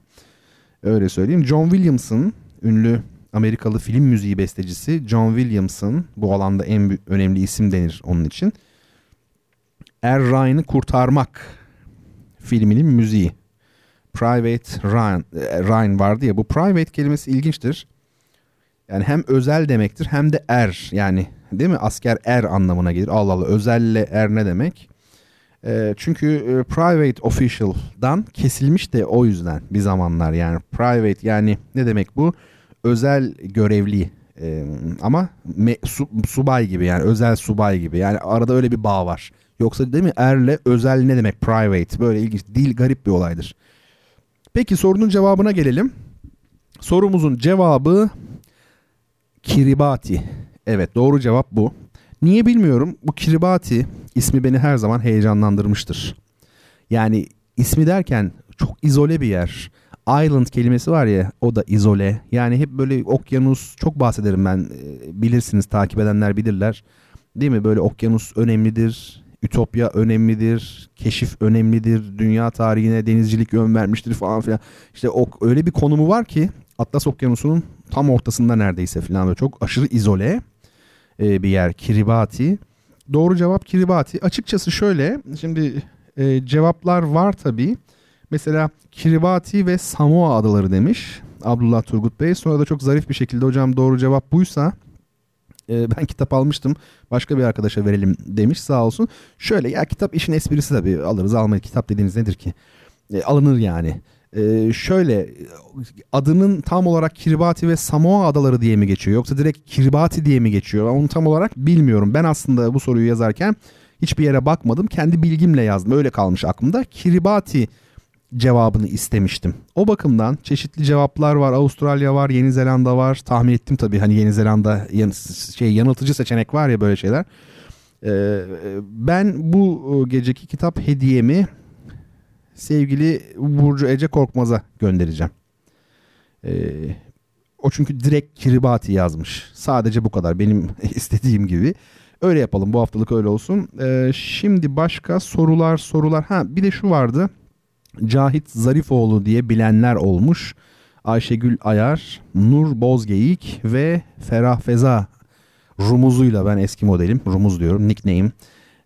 Speaker 3: Öyle söyleyeyim. John Williams'ın ünlü Amerikalı film müziği bestecisi John Williams'ın bu alanda en önemli isim denir onun için. Er Ryan'ı kurtarmak filminin müziği. Private Ryan, e, Ryan vardı ya bu private kelimesi ilginçtir. Yani hem özel demektir hem de er yani değil mi? Asker er anlamına gelir. Allah Allah özelle er ne demek? E, çünkü e, private official'dan kesilmiş de o yüzden bir zamanlar yani private yani ne demek bu? Özel görevli e, ama me, su, subay gibi yani özel subay gibi yani arada öyle bir bağ var. Yoksa değil mi erle özel ne demek private böyle ilginç dil garip bir olaydır. Peki sorunun cevabına gelelim. Sorumuzun cevabı Kiribati. Evet doğru cevap bu. Niye bilmiyorum bu Kiribati ismi beni her zaman heyecanlandırmıştır. Yani ismi derken çok izole bir yer. Island kelimesi var ya o da izole. Yani hep böyle okyanus çok bahsederim ben. Ee, bilirsiniz takip edenler bilirler. Değil mi? Böyle okyanus önemlidir. Ütopya önemlidir. Keşif önemlidir. Dünya tarihine denizcilik yön vermiştir falan filan. İşte o, öyle bir konumu var ki Atlas Okyanusu'nun tam ortasında neredeyse filan böyle çok aşırı izole e, bir yer Kiribati. Doğru cevap Kiribati. Açıkçası şöyle şimdi e, cevaplar var tabii. Mesela Kiribati ve Samoa adaları demiş Abdullah Turgut Bey. Sonra da çok zarif bir şekilde hocam doğru cevap buysa e, ben kitap almıştım başka bir arkadaşa verelim demiş sağ olsun. Şöyle ya kitap işin esprisi tabii alırız almayı kitap dediğiniz nedir ki? Alınır yani. Ee, şöyle adının tam olarak Kiribati ve Samoa adaları diye mi geçiyor yoksa direkt Kiribati diye mi geçiyor onu tam olarak bilmiyorum. Ben aslında bu soruyu yazarken hiçbir yere bakmadım kendi bilgimle yazdım öyle kalmış aklımda. Kiribati cevabını istemiştim. O bakımdan çeşitli cevaplar var. Avustralya var, Yeni Zelanda var. Tahmin ettim tabii hani Yeni Zelanda yan, şey yanıltıcı seçenek var ya böyle şeyler. Ee, ben bu geceki kitap hediyemi sevgili Burcu Ece Korkmaz'a göndereceğim. Ee, o çünkü direkt Kiribati yazmış. Sadece bu kadar benim istediğim gibi. Öyle yapalım bu haftalık öyle olsun. Ee, şimdi başka sorular sorular. Ha bir de şu vardı. Cahit Zarifoğlu diye bilenler olmuş. Ayşegül Ayar, Nur Bozgeyik ve Ferah Feza rumuzuyla ben eski modelim rumuz diyorum nickname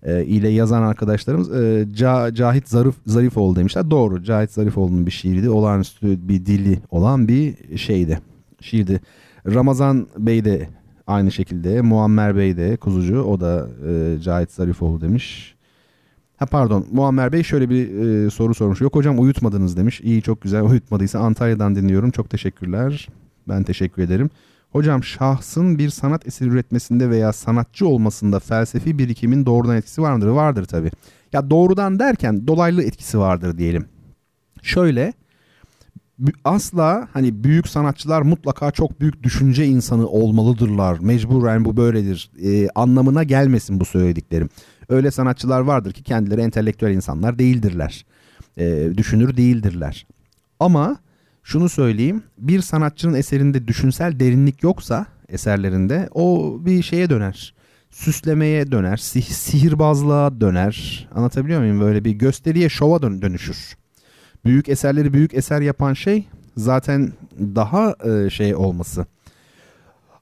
Speaker 3: e, ile yazan arkadaşlarımız e, Ca, Cahit Zarif Zarifoğlu demişler. Doğru Cahit Zarifoğlu'nun bir şiiriydi. Olağanüstü bir dili olan bir şeydi. Şiirdi. Ramazan Bey de aynı şekilde. Muammer Bey de kuzucu. O da e, Cahit Zarifoğlu demiş. Ha pardon Muammer Bey şöyle bir e, soru sormuş. Yok hocam uyutmadınız demiş. İyi çok güzel uyutmadıysa Antalya'dan dinliyorum. Çok teşekkürler. Ben teşekkür ederim. Hocam şahsın bir sanat eseri üretmesinde veya sanatçı olmasında felsefi birikimin doğrudan etkisi var mıdır? Vardır tabii. Ya doğrudan derken dolaylı etkisi vardır diyelim. Şöyle asla hani büyük sanatçılar mutlaka çok büyük düşünce insanı olmalıdırlar. Mecburen bu böyledir e, anlamına gelmesin bu söylediklerim. Öyle sanatçılar vardır ki kendileri entelektüel insanlar değildirler. E, düşünür değildirler. Ama şunu söyleyeyim. Bir sanatçının eserinde düşünsel derinlik yoksa eserlerinde o bir şeye döner. Süslemeye döner, sih- sihirbazlığa döner. Anlatabiliyor muyum? Böyle bir gösteriye, şova dön- dönüşür. Büyük eserleri büyük eser yapan şey zaten daha e, şey olması.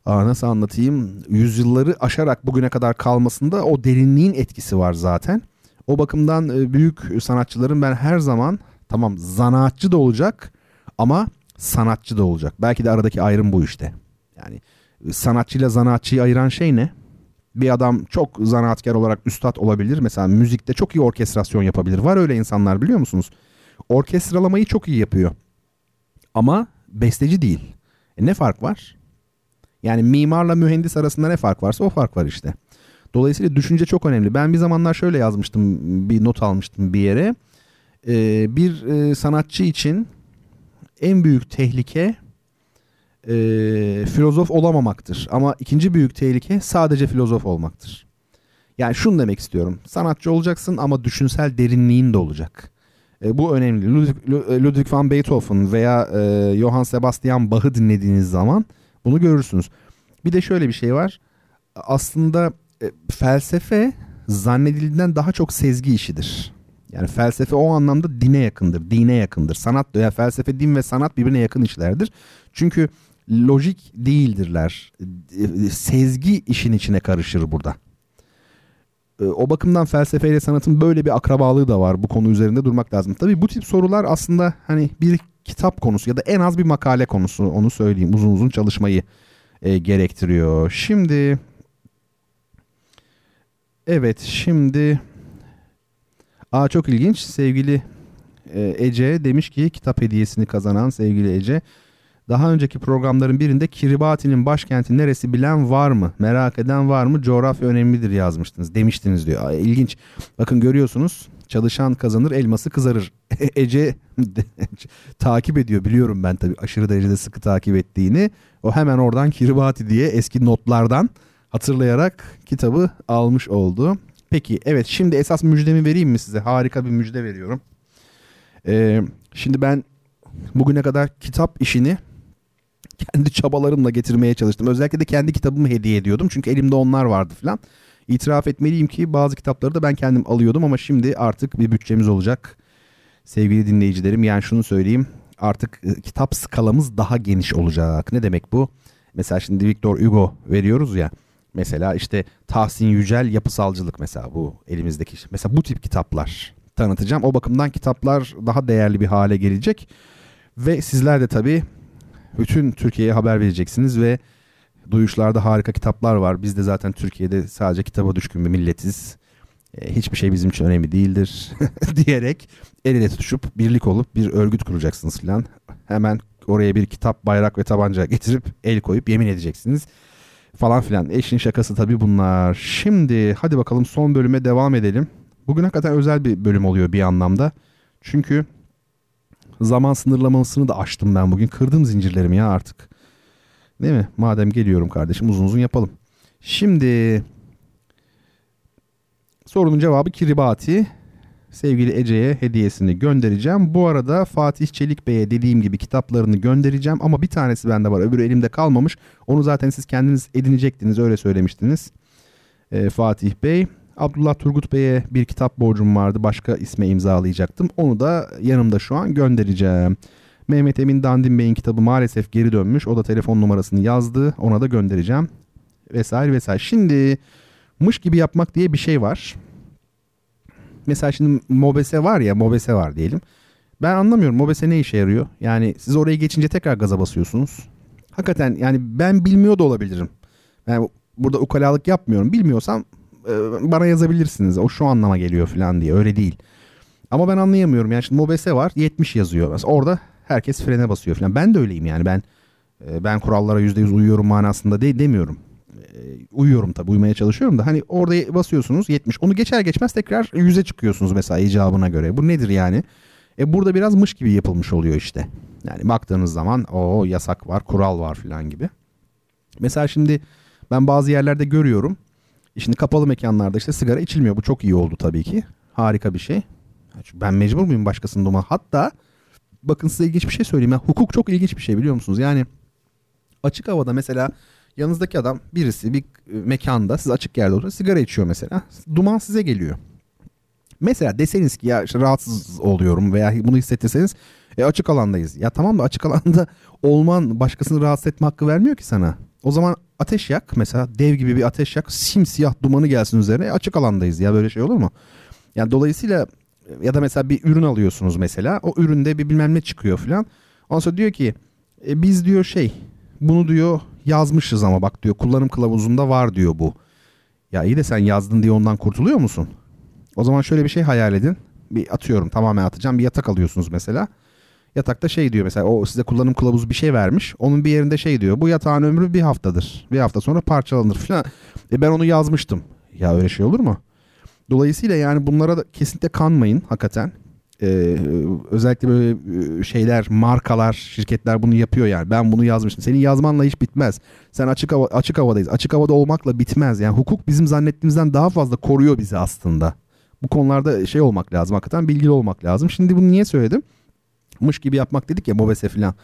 Speaker 3: Aa, nasıl anlatayım? Yüzyılları aşarak bugüne kadar kalmasında o derinliğin etkisi var zaten. O bakımdan e, büyük sanatçıların ben her zaman tamam zanaatçı da olacak ama sanatçı da olacak. Belki de aradaki ayrım bu işte. Yani sanatçıyla zanaatçıyı ayıran şey ne? Bir adam çok zanaatkar olarak üstad olabilir. Mesela müzikte çok iyi orkestrasyon yapabilir. Var öyle insanlar biliyor musunuz? Orkestralamayı çok iyi yapıyor. Ama besteci değil. E ne fark var? Yani mimarla mühendis arasında ne fark varsa o fark var işte. Dolayısıyla düşünce çok önemli. Ben bir zamanlar şöyle yazmıştım, bir not almıştım bir yere. Ee, bir e, sanatçı için en büyük tehlike e, filozof olamamaktır. Ama ikinci büyük tehlike sadece filozof olmaktır. Yani şunu demek istiyorum. Sanatçı olacaksın ama düşünsel derinliğin de olacak. E, bu önemli. Ludwig, Ludwig van Beethoven veya e, Johann Sebastian Bach'ı dinlediğiniz zaman bunu görürsünüz. Bir de şöyle bir şey var. Aslında e, felsefe zannedildiğinden daha çok sezgi işidir. Yani felsefe o anlamda dine yakındır, dine yakındır. Sanat yani felsefe, din ve sanat birbirine yakın işlerdir. Çünkü lojik değildirler. Sezgi işin içine karışır burada. O bakımdan felsefeyle sanatın böyle bir akrabalığı da var. Bu konu üzerinde durmak lazım. Tabii bu tip sorular aslında hani bir kitap konusu ya da en az bir makale konusu onu söyleyeyim. Uzun uzun çalışmayı e, gerektiriyor. Şimdi evet şimdi Aa çok ilginç. Sevgili e, Ece demiş ki kitap hediyesini kazanan sevgili Ece. Daha önceki programların birinde Kiribati'nin başkenti neresi bilen var mı? Merak eden var mı? Coğrafya önemlidir yazmıştınız. Demiştiniz diyor. Aa, ilginç. Bakın görüyorsunuz. Çalışan kazanır, elması kızarır. Ece takip ediyor. Biliyorum ben tabii aşırı derecede sıkı takip ettiğini. O hemen oradan Kiribati diye eski notlardan hatırlayarak kitabı almış oldu. Peki evet şimdi esas müjdemi vereyim mi size? Harika bir müjde veriyorum. Ee, şimdi ben bugüne kadar kitap işini kendi çabalarımla getirmeye çalıştım. Özellikle de kendi kitabımı hediye ediyordum. Çünkü elimde onlar vardı falan. İtiraf etmeliyim ki bazı kitapları da ben kendim alıyordum ama şimdi artık bir bütçemiz olacak. Sevgili dinleyicilerim yani şunu söyleyeyim. Artık e, kitap skalamız daha geniş olacak. Ne demek bu? Mesela şimdi Victor Hugo veriyoruz ya. Mesela işte Tahsin Yücel yapısalcılık mesela bu elimizdeki. Mesela bu tip kitaplar tanıtacağım. O bakımdan kitaplar daha değerli bir hale gelecek. Ve sizler de tabii bütün Türkiye'ye haber vereceksiniz ve duyuşlarda harika kitaplar var. Biz de zaten Türkiye'de sadece kitaba düşkün bir milletiz. E, hiçbir şey bizim için önemli değildir diyerek el ele tutuşup birlik olup bir örgüt kuracaksınız falan. Hemen oraya bir kitap, bayrak ve tabanca getirip el koyup yemin edeceksiniz falan filan. Eşin şakası tabii bunlar. Şimdi hadi bakalım son bölüme devam edelim. Bugün hakikaten özel bir bölüm oluyor bir anlamda. Çünkü Zaman sınırlamasını da aştım ben bugün. Kırdım zincirlerimi ya artık. Değil mi? Madem geliyorum kardeşim uzun uzun yapalım. Şimdi sorunun cevabı Kiribati. Sevgili Ece'ye hediyesini göndereceğim. Bu arada Fatih Çelik Bey'e dediğim gibi kitaplarını göndereceğim. Ama bir tanesi bende var öbürü elimde kalmamış. Onu zaten siz kendiniz edinecektiniz öyle söylemiştiniz. Ee, Fatih Bey. Abdullah Turgut Bey'e bir kitap borcum vardı. Başka isme imzalayacaktım. Onu da yanımda şu an göndereceğim. Mehmet Emin Dandin Bey'in kitabı maalesef geri dönmüş. O da telefon numarasını yazdı. Ona da göndereceğim. Vesaire vesaire. Şimdi mış gibi yapmak diye bir şey var. Mesela şimdi Mobese var ya Mobese var diyelim. Ben anlamıyorum Mobese ne işe yarıyor? Yani siz oraya geçince tekrar gaza basıyorsunuz. Hakikaten yani ben bilmiyor da olabilirim. Yani burada ukalalık yapmıyorum. Bilmiyorsam e, bana yazabilirsiniz. O şu anlama geliyor falan diye. Öyle değil. Ama ben anlayamıyorum. Yani şimdi Mobese var 70 yazıyor. Mesela orada herkes frene basıyor falan. Ben de öyleyim yani. Ben e, ben kurallara %100 uyuyorum manasında de, demiyorum. E, uyuyorum tabii uyumaya çalışıyorum da hani orada basıyorsunuz 70 onu geçer geçmez tekrar 100'e çıkıyorsunuz mesela icabına göre. Bu nedir yani? E burada biraz mış gibi yapılmış oluyor işte. Yani baktığınız zaman o yasak var, kural var falan gibi. Mesela şimdi ben bazı yerlerde görüyorum. Şimdi kapalı mekanlarda işte sigara içilmiyor. Bu çok iyi oldu tabii ki. Harika bir şey. Ben mecbur muyum başkasının duma? Hatta bakın size ilginç bir şey söyleyeyim. Yani hukuk çok ilginç bir şey biliyor musunuz? Yani açık havada mesela yanınızdaki adam birisi bir mekanda siz açık yerde oturuyor sigara içiyor mesela. Duman size geliyor. Mesela deseniz ki ya işte rahatsız oluyorum veya bunu hissettirseniz e açık alandayız. Ya tamam da açık alanda olman başkasını rahatsız etme hakkı vermiyor ki sana. O zaman ateş yak mesela dev gibi bir ateş yak simsiyah dumanı gelsin üzerine e açık alandayız ya böyle şey olur mu? Yani dolayısıyla ya da mesela bir ürün alıyorsunuz mesela o üründe bir bilmem ne çıkıyor falan. Ondan sonra diyor ki e, biz diyor şey bunu diyor yazmışız ama bak diyor kullanım kılavuzunda var diyor bu. Ya iyi de sen yazdın diye ondan kurtuluyor musun? O zaman şöyle bir şey hayal edin. Bir atıyorum tamamen atacağım bir yatak alıyorsunuz mesela. Yatakta şey diyor mesela o size kullanım kılavuzu bir şey vermiş. Onun bir yerinde şey diyor bu yatağın ömrü bir haftadır. Bir hafta sonra parçalanır falan. E ben onu yazmıştım. Ya öyle şey olur mu? Dolayısıyla yani bunlara da kesinlikle kanmayın hakikaten. Ee, özellikle böyle e, şeyler, markalar, şirketler bunu yapıyor yani. Ben bunu yazmıştım. Senin yazmanla hiç bitmez. Sen açık hava, açık havadayız. Açık havada olmakla bitmez. Yani hukuk bizim zannettiğimizden daha fazla koruyor bizi aslında. Bu konularda şey olmak lazım. Hakikaten bilgili olmak lazım. Şimdi bunu niye söyledim? Mış gibi yapmak dedik ya mobese falan.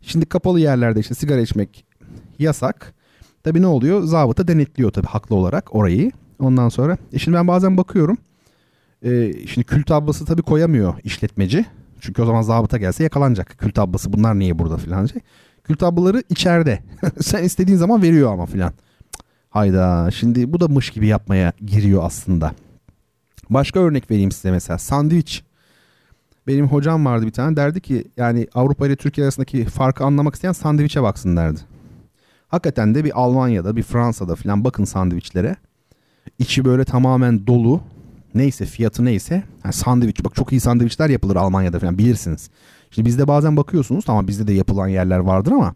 Speaker 3: Şimdi kapalı yerlerde işte sigara içmek yasak. Tabii ne oluyor? Zabıta denetliyor tabii haklı olarak orayı. Ondan sonra e şimdi ben bazen bakıyorum. E, şimdi kül tablası tabii koyamıyor işletmeci. Çünkü o zaman zabıta gelse yakalanacak. Kül tablası bunlar niye burada filan şey. Kül tablaları içeride. Sen istediğin zaman veriyor ama filan. Hayda şimdi bu da mış gibi yapmaya giriyor aslında. Başka örnek vereyim size mesela sandviç. Benim hocam vardı bir tane derdi ki yani Avrupa ile Türkiye arasındaki farkı anlamak isteyen sandviçe baksın derdi. Hakikaten de bir Almanya'da bir Fransa'da falan bakın sandviçlere. İçi böyle tamamen dolu. Neyse fiyatı neyse. Yani sandviç bak çok iyi sandviçler yapılır Almanya'da falan bilirsiniz. Şimdi bizde bazen bakıyorsunuz tamam bizde de yapılan yerler vardır ama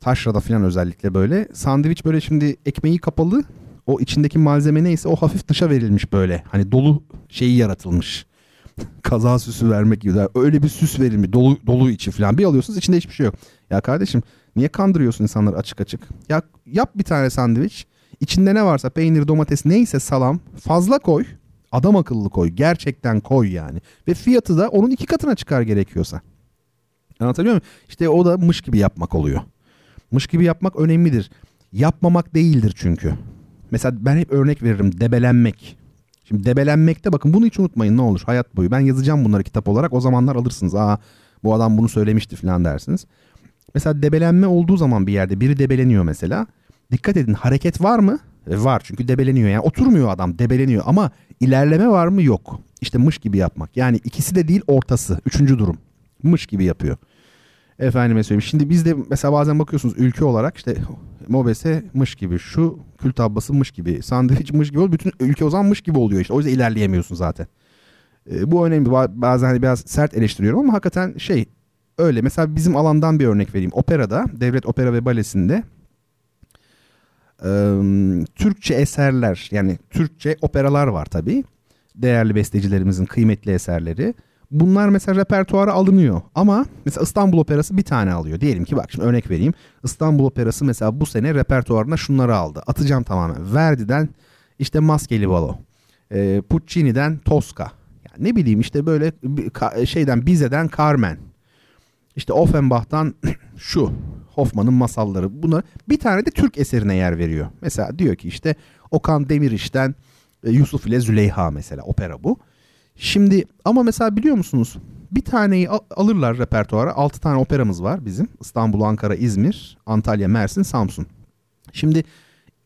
Speaker 3: taşrada falan özellikle böyle sandviç böyle şimdi ekmeği kapalı o içindeki malzeme neyse o hafif dışa verilmiş böyle. Hani dolu şeyi yaratılmış. Kaza süsü vermek gibi. Öyle bir süs verilmiş. Dolu, dolu içi falan. Bir alıyorsunuz içinde hiçbir şey yok. Ya kardeşim niye kandırıyorsun insanları açık açık? Ya yap bir tane sandviç. İçinde ne varsa peynir, domates neyse salam fazla koy. Adam akıllı koy. Gerçekten koy yani. Ve fiyatı da onun iki katına çıkar gerekiyorsa. Anlatabiliyor muyum? İşte o da mış gibi yapmak oluyor. Mış gibi yapmak önemlidir. Yapmamak değildir çünkü. Mesela ben hep örnek veririm debelenmek. Şimdi debelenmekte bakın bunu hiç unutmayın ne olur hayat boyu. Ben yazacağım bunları kitap olarak o zamanlar alırsınız. Aa bu adam bunu söylemişti falan dersiniz. Mesela debelenme olduğu zaman bir yerde biri debeleniyor mesela. Dikkat edin hareket var mı? E, var çünkü debeleniyor yani oturmuyor adam debeleniyor ama ilerleme var mı? Yok. İşte mış gibi yapmak. Yani ikisi de değil ortası. Üçüncü durum. Mış gibi yapıyor. Efendime söyleyeyim. Şimdi biz de mesela bazen bakıyorsunuz ülke olarak işte Mobese mış gibi, şu kül tablası mış gibi, sandviç mış gibi, bütün ülke o zaman mış gibi oluyor işte. O yüzden ilerleyemiyorsun zaten. E, bu önemli. Bazen hani biraz sert eleştiriyorum ama hakikaten şey öyle. Mesela bizim alandan bir örnek vereyim. Operada, devlet opera ve balesinde Türkçe eserler yani Türkçe operalar var tabii. Değerli bestecilerimizin kıymetli eserleri. bunlar mesela repertuara alınıyor ama mesela İstanbul Operası bir tane alıyor. Diyelim ki bak şimdi örnek vereyim. İstanbul Operası mesela bu sene repertuarına şunları aldı. Atacağım tamamen. Verdi'den işte Maskeli Balo. E, Puccini'den Tosca. Yani ne bileyim işte böyle şeyden Bize'den Carmen. İşte Offenbach'tan şu Hoffman'ın masalları. Bunlar bir tane de Türk eserine yer veriyor. Mesela diyor ki işte Okan Demiriş'ten e, Yusuf ile Züleyha mesela opera bu. Şimdi ama mesela biliyor musunuz? Bir taneyi alırlar repertuara. 6 tane operamız var bizim. İstanbul, Ankara, İzmir, Antalya, Mersin, Samsun. Şimdi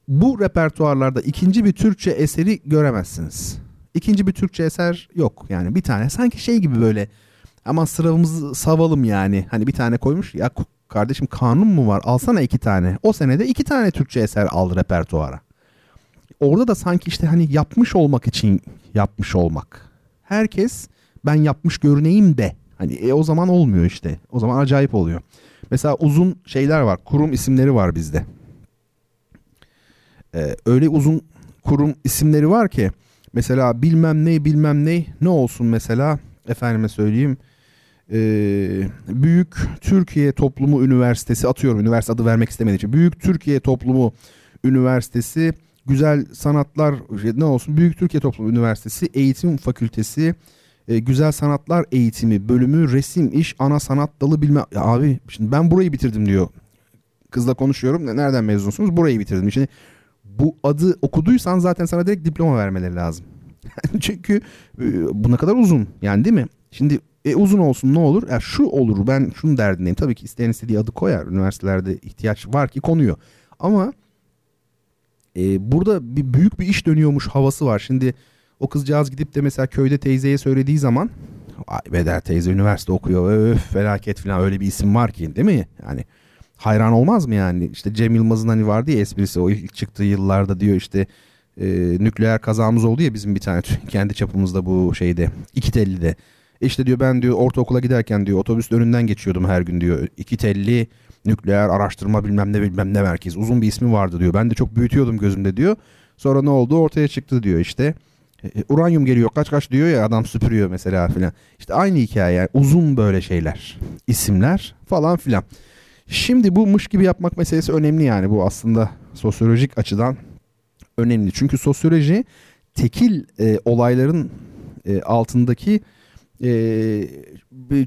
Speaker 3: bu repertuarlarda ikinci bir Türkçe eseri göremezsiniz. İkinci bir Türkçe eser yok yani bir tane. Sanki şey gibi böyle ama sıramızı savalım yani. Hani bir tane koymuş ya kardeşim kanun mu var alsana iki tane. O senede iki tane Türkçe eser aldı repertuara. Orada da sanki işte hani yapmış olmak için yapmış olmak herkes ben yapmış görüneyim de. Hani e, o zaman olmuyor işte. O zaman acayip oluyor. Mesela uzun şeyler var. Kurum isimleri var bizde. Ee, öyle uzun kurum isimleri var ki mesela bilmem ne bilmem ne ne olsun mesela efendime söyleyeyim ee, Büyük Türkiye Toplumu Üniversitesi atıyorum üniversite adı vermek istemediğim için Büyük Türkiye Toplumu Üniversitesi Güzel Sanatlar ne olsun Büyük Türkiye Toplum Üniversitesi Eğitim Fakültesi e, Güzel Sanatlar Eğitimi bölümü resim iş ana sanat dalı bilme ya abi şimdi ben burayı bitirdim diyor. Kızla konuşuyorum. Nereden mezunsunuz? Burayı bitirdim. Şimdi bu adı okuduysan zaten sana direkt diploma vermeleri lazım. Çünkü e, bu ne kadar uzun yani değil mi? Şimdi e, uzun olsun ne olur? Ya şu olur ben şunu derdindeyim. Tabii ki isteyen istediği adı koyar. Üniversitelerde ihtiyaç var ki konuyor. Ama e, burada bir büyük bir iş dönüyormuş havası var. Şimdi o kızcağız gidip de mesela köyde teyzeye söylediği zaman Ay Beder teyze üniversite okuyor öf felaket falan öyle bir isim var ki değil mi? Yani hayran olmaz mı yani? İşte Cem Yılmaz'ın hani vardı ya esprisi o ilk çıktığı yıllarda diyor işte e, nükleer kazamız oldu ya bizim bir tane kendi çapımızda bu şeyde iki tellide. İşte diyor ben diyor ortaokula giderken diyor otobüs önünden geçiyordum her gün diyor. İki telli nükleer araştırma bilmem ne bilmem ne merkez uzun bir ismi vardı diyor. Ben de çok büyütüyordum gözümde diyor. Sonra ne oldu ortaya çıktı diyor işte. E, e, uranyum geliyor kaç kaç diyor ya adam süpürüyor mesela filan. İşte aynı hikaye yani uzun böyle şeyler isimler falan filan. Şimdi bu mış gibi yapmak meselesi önemli yani bu aslında sosyolojik açıdan önemli. Çünkü sosyoloji tekil e, olayların e, altındaki e,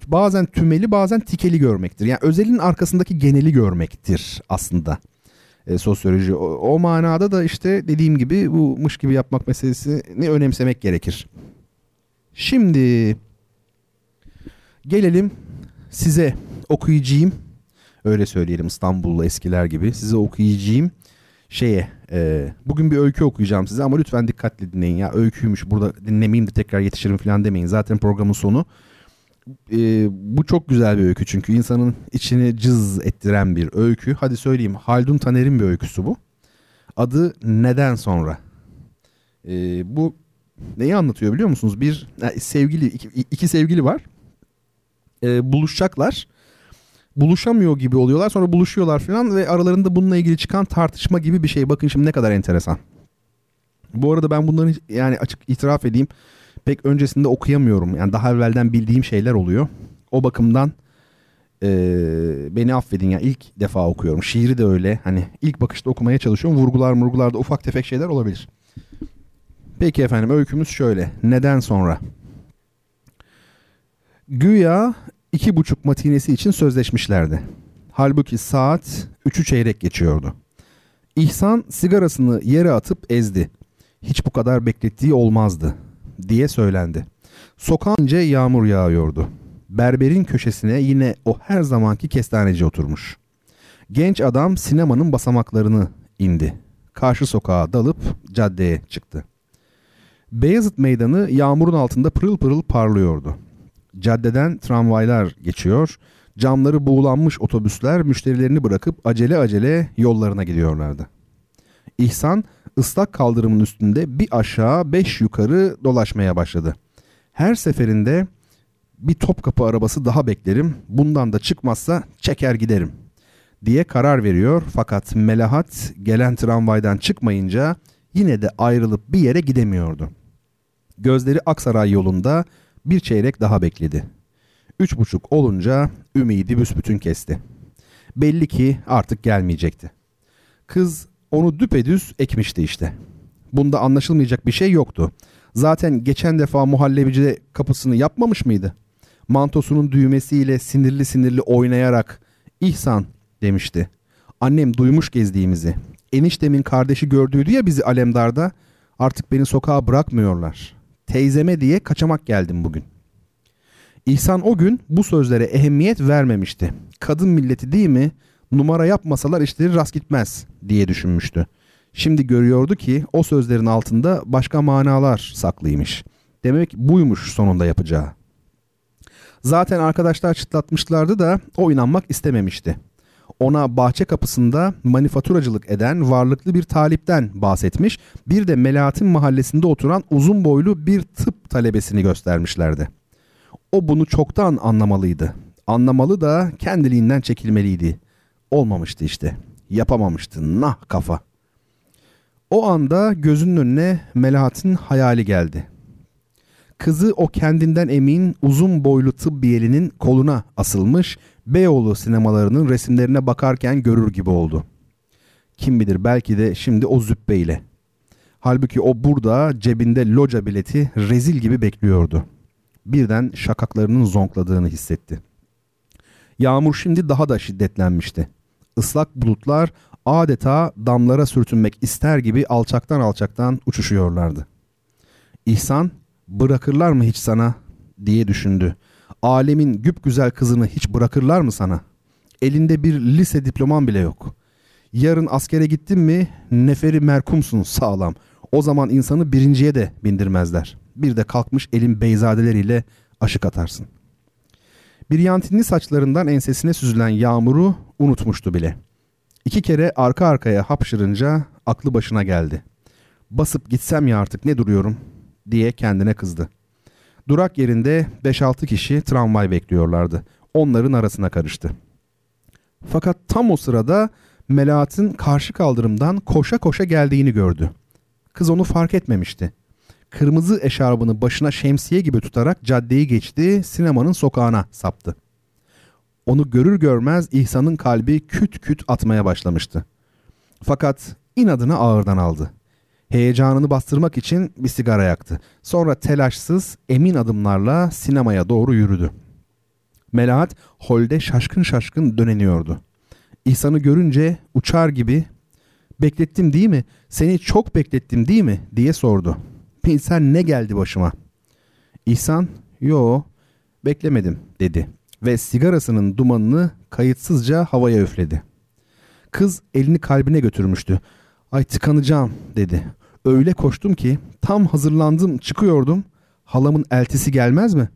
Speaker 3: bazen tümeli bazen tikeli görmektir. Yani özelin arkasındaki geneli görmektir aslında e, sosyoloji. O, o manada da işte dediğim gibi bu mış gibi yapmak meselesini önemsemek gerekir. Şimdi gelelim size okuyacağım öyle söyleyelim İstanbullu eskiler gibi size okuyacağım şeye e, bugün bir öykü okuyacağım size ama lütfen dikkatli dinleyin. Ya öyküymüş burada dinlemeyeyim de tekrar yetişirim falan demeyin. Zaten programın sonu. E, bu çok güzel bir öykü çünkü insanın içini cız ettiren bir öykü. Hadi söyleyeyim Haldun Taner'in bir öyküsü bu. Adı Neden Sonra? E, bu neyi anlatıyor biliyor musunuz? Bir yani sevgili iki, iki sevgili var. E, buluşacaklar buluşamıyor gibi oluyorlar. Sonra buluşuyorlar falan ve aralarında bununla ilgili çıkan tartışma gibi bir şey. Bakın şimdi ne kadar enteresan. Bu arada ben bunları yani açık itiraf edeyim. Pek öncesinde okuyamıyorum. Yani daha evvelden bildiğim şeyler oluyor. O bakımdan e, beni affedin ya yani ilk defa okuyorum. Şiiri de öyle. Hani ilk bakışta okumaya çalışıyorum. Vurgular murgularda ufak tefek şeyler olabilir. Peki efendim öykümüz şöyle. Neden sonra? Güya iki buçuk matinesi için sözleşmişlerdi. Halbuki saat üçü çeyrek geçiyordu. İhsan sigarasını yere atıp ezdi. Hiç bu kadar beklettiği olmazdı diye söylendi. Sokağınca yağmur yağıyordu. Berberin köşesine yine o her zamanki kestaneci oturmuş. Genç adam sinemanın basamaklarını indi. Karşı sokağa dalıp caddeye çıktı. Beyazıt Meydanı yağmurun altında pırıl pırıl parlıyordu. Caddeden tramvaylar geçiyor. Camları buğulanmış otobüsler müşterilerini bırakıp acele acele yollarına gidiyorlardı. İhsan ıslak kaldırımın üstünde bir aşağı beş yukarı dolaşmaya başladı. Her seferinde bir Topkapı arabası daha beklerim. Bundan da çıkmazsa çeker giderim diye karar veriyor. Fakat Melahat gelen tramvaydan çıkmayınca yine de ayrılıp bir yere gidemiyordu. Gözleri Aksaray yolunda Bir çeyrek daha bekledi. Üç buçuk olunca ümidi büsbütün kesti. Belli ki artık gelmeyecekti. Kız onu düpedüz ekmişti işte. Bunda anlaşılmayacak bir şey yoktu. Zaten geçen defa muhallebicide kapısını yapmamış mıydı? Mantosunun düğmesiyle sinirli sinirli oynayarak İhsan demişti. Annem duymuş gezdiğimizi. Eniştemin kardeşi gördüydü ya bizi Alemdar'da. Artık beni sokağa bırakmıyorlar. Teyzeme diye kaçamak geldim bugün. İhsan o gün bu sözlere ehemmiyet vermemişti. Kadın milleti değil mi? Numara yapmasalar işleri rast gitmez diye düşünmüştü. Şimdi görüyordu ki o sözlerin altında başka manalar saklıymış. Demek buymuş sonunda yapacağı. Zaten arkadaşlar çıtlatmışlardı da o inanmak istememişti. Ona bahçe kapısında manifaturacılık eden varlıklı bir talipten bahsetmiş. Bir de Melahat'in mahallesinde oturan uzun boylu bir tıp talebesini göstermişlerdi. O bunu çoktan anlamalıydı. Anlamalı da kendiliğinden çekilmeliydi. Olmamıştı işte. Yapamamıştı. Nah kafa. O anda gözünün önüne Melahat'in hayali geldi. Kızı o kendinden emin uzun boylu tıbbiyelinin koluna asılmış Beyoğlu sinemalarının resimlerine bakarken görür gibi oldu. Kim bilir belki de şimdi o züppeyle. Halbuki o burada cebinde loca bileti rezil gibi bekliyordu. Birden şakaklarının zonkladığını hissetti. Yağmur şimdi daha da şiddetlenmişti. Islak bulutlar adeta damlara sürtünmek ister gibi alçaktan alçaktan uçuşuyorlardı. İhsan bırakırlar mı hiç sana diye düşündü. Alemin güp güzel kızını hiç bırakırlar mı sana? Elinde bir lise diploman bile yok. Yarın askere gittin mi neferi merkumsun sağlam. O zaman insanı birinciye de bindirmezler. Bir de kalkmış elin beyzadeleriyle aşık atarsın. Bir yantinli saçlarından ensesine süzülen yağmuru unutmuştu bile. İki kere arka arkaya hapşırınca aklı başına geldi. Basıp gitsem ya artık ne duruyorum diye kendine kızdı. Durak yerinde 5-6 kişi tramvay bekliyorlardı. Onların arasına karıştı. Fakat tam o sırada Melahat'ın karşı kaldırımdan koşa koşa geldiğini gördü. Kız onu fark etmemişti. Kırmızı eşarbını başına şemsiye gibi tutarak caddeyi geçti, sinemanın sokağına saptı. Onu görür görmez İhsan'ın kalbi küt küt atmaya başlamıştı. Fakat inadına ağırdan aldı. Heyecanını bastırmak için bir sigara yaktı. Sonra telaşsız, emin adımlarla sinemaya doğru yürüdü. Melahat holde şaşkın şaşkın döneniyordu. İhsan'ı görünce uçar gibi ''Beklettim değil mi? Seni çok beklettim değil mi?'' diye sordu. ''Bilsen ne geldi başıma?'' İhsan ''Yo, beklemedim.'' dedi ve sigarasının dumanını kayıtsızca havaya üfledi. Kız elini kalbine götürmüştü. ''Ay tıkanacağım.'' dedi. Öyle koştum ki tam hazırlandım çıkıyordum. Halamın eltisi gelmez mi?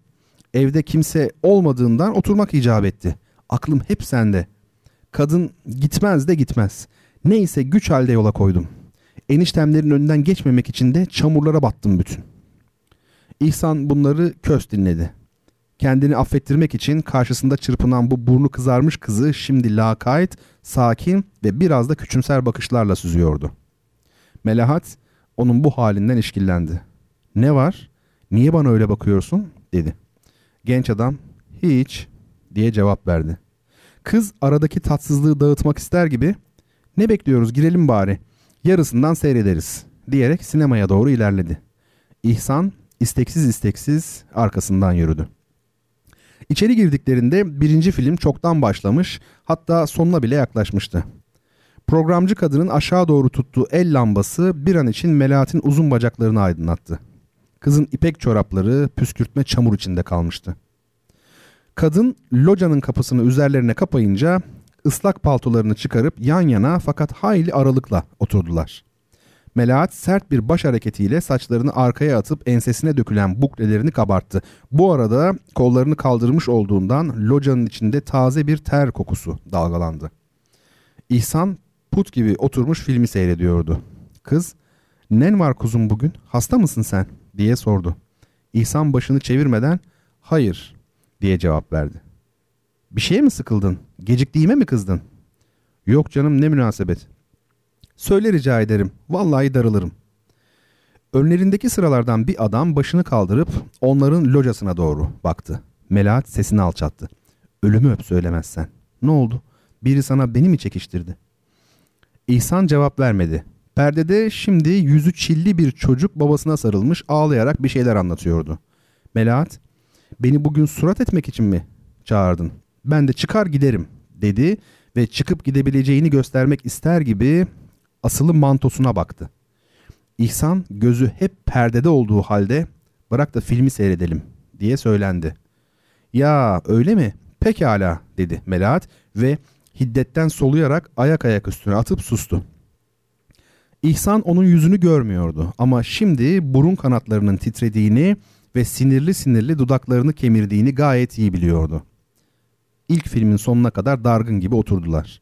Speaker 3: Evde kimse olmadığından oturmak icap etti. Aklım hep sende. Kadın gitmez de gitmez. Neyse güç halde yola koydum. Eniştemlerin önünden geçmemek için de çamurlara battım bütün. İhsan bunları kös dinledi. Kendini affettirmek için karşısında çırpınan bu burnu kızarmış kızı şimdi lakayt, sakin ve biraz da küçümser bakışlarla süzüyordu. Melahat onun bu halinden işkillendi. Ne var? Niye bana öyle bakıyorsun? dedi. Genç adam hiç diye cevap verdi. Kız aradaki tatsızlığı dağıtmak ister gibi ne bekliyoruz girelim bari yarısından seyrederiz diyerek sinemaya doğru ilerledi. İhsan isteksiz isteksiz arkasından yürüdü. İçeri girdiklerinde birinci film çoktan başlamış hatta sonuna bile yaklaşmıştı. Programcı kadının aşağı doğru tuttuğu el lambası bir an için Melahat'in uzun bacaklarını aydınlattı. Kızın ipek çorapları püskürtme çamur içinde kalmıştı. Kadın locanın kapısını üzerlerine kapayınca ıslak paltolarını çıkarıp yan yana fakat hayli aralıkla oturdular. Melahat sert bir baş hareketiyle saçlarını arkaya atıp ensesine dökülen buklelerini kabarttı. Bu arada kollarını kaldırmış olduğundan locanın içinde taze bir ter kokusu dalgalandı. İhsan put gibi oturmuş filmi seyrediyordu. Kız, ''Nen var kuzum bugün? Hasta mısın sen?'' diye sordu. İhsan başını çevirmeden ''Hayır'' diye cevap verdi. ''Bir şeye mi sıkıldın? Geciktiğime mi kızdın?'' ''Yok canım ne münasebet.'' ''Söyle rica ederim. Vallahi darılırım.'' Önlerindeki sıralardan bir adam başını kaldırıp onların locasına doğru baktı. Melahat sesini alçattı. Ölümü öp söylemezsen. Ne oldu? Biri sana beni mi çekiştirdi? İhsan cevap vermedi. Perdede şimdi yüzü çilli bir çocuk babasına sarılmış ağlayarak bir şeyler anlatıyordu. Melahat, beni bugün surat etmek için mi çağırdın? Ben de çıkar giderim dedi ve çıkıp gidebileceğini göstermek ister gibi asılı mantosuna baktı. İhsan gözü hep perdede olduğu halde bırak da filmi seyredelim diye söylendi. Ya öyle mi? Pekala dedi Melahat ve hiddetten soluyarak ayak ayak üstüne atıp sustu. İhsan onun yüzünü görmüyordu ama şimdi burun kanatlarının titrediğini ve sinirli sinirli dudaklarını kemirdiğini gayet iyi biliyordu. İlk filmin sonuna kadar dargın gibi oturdular.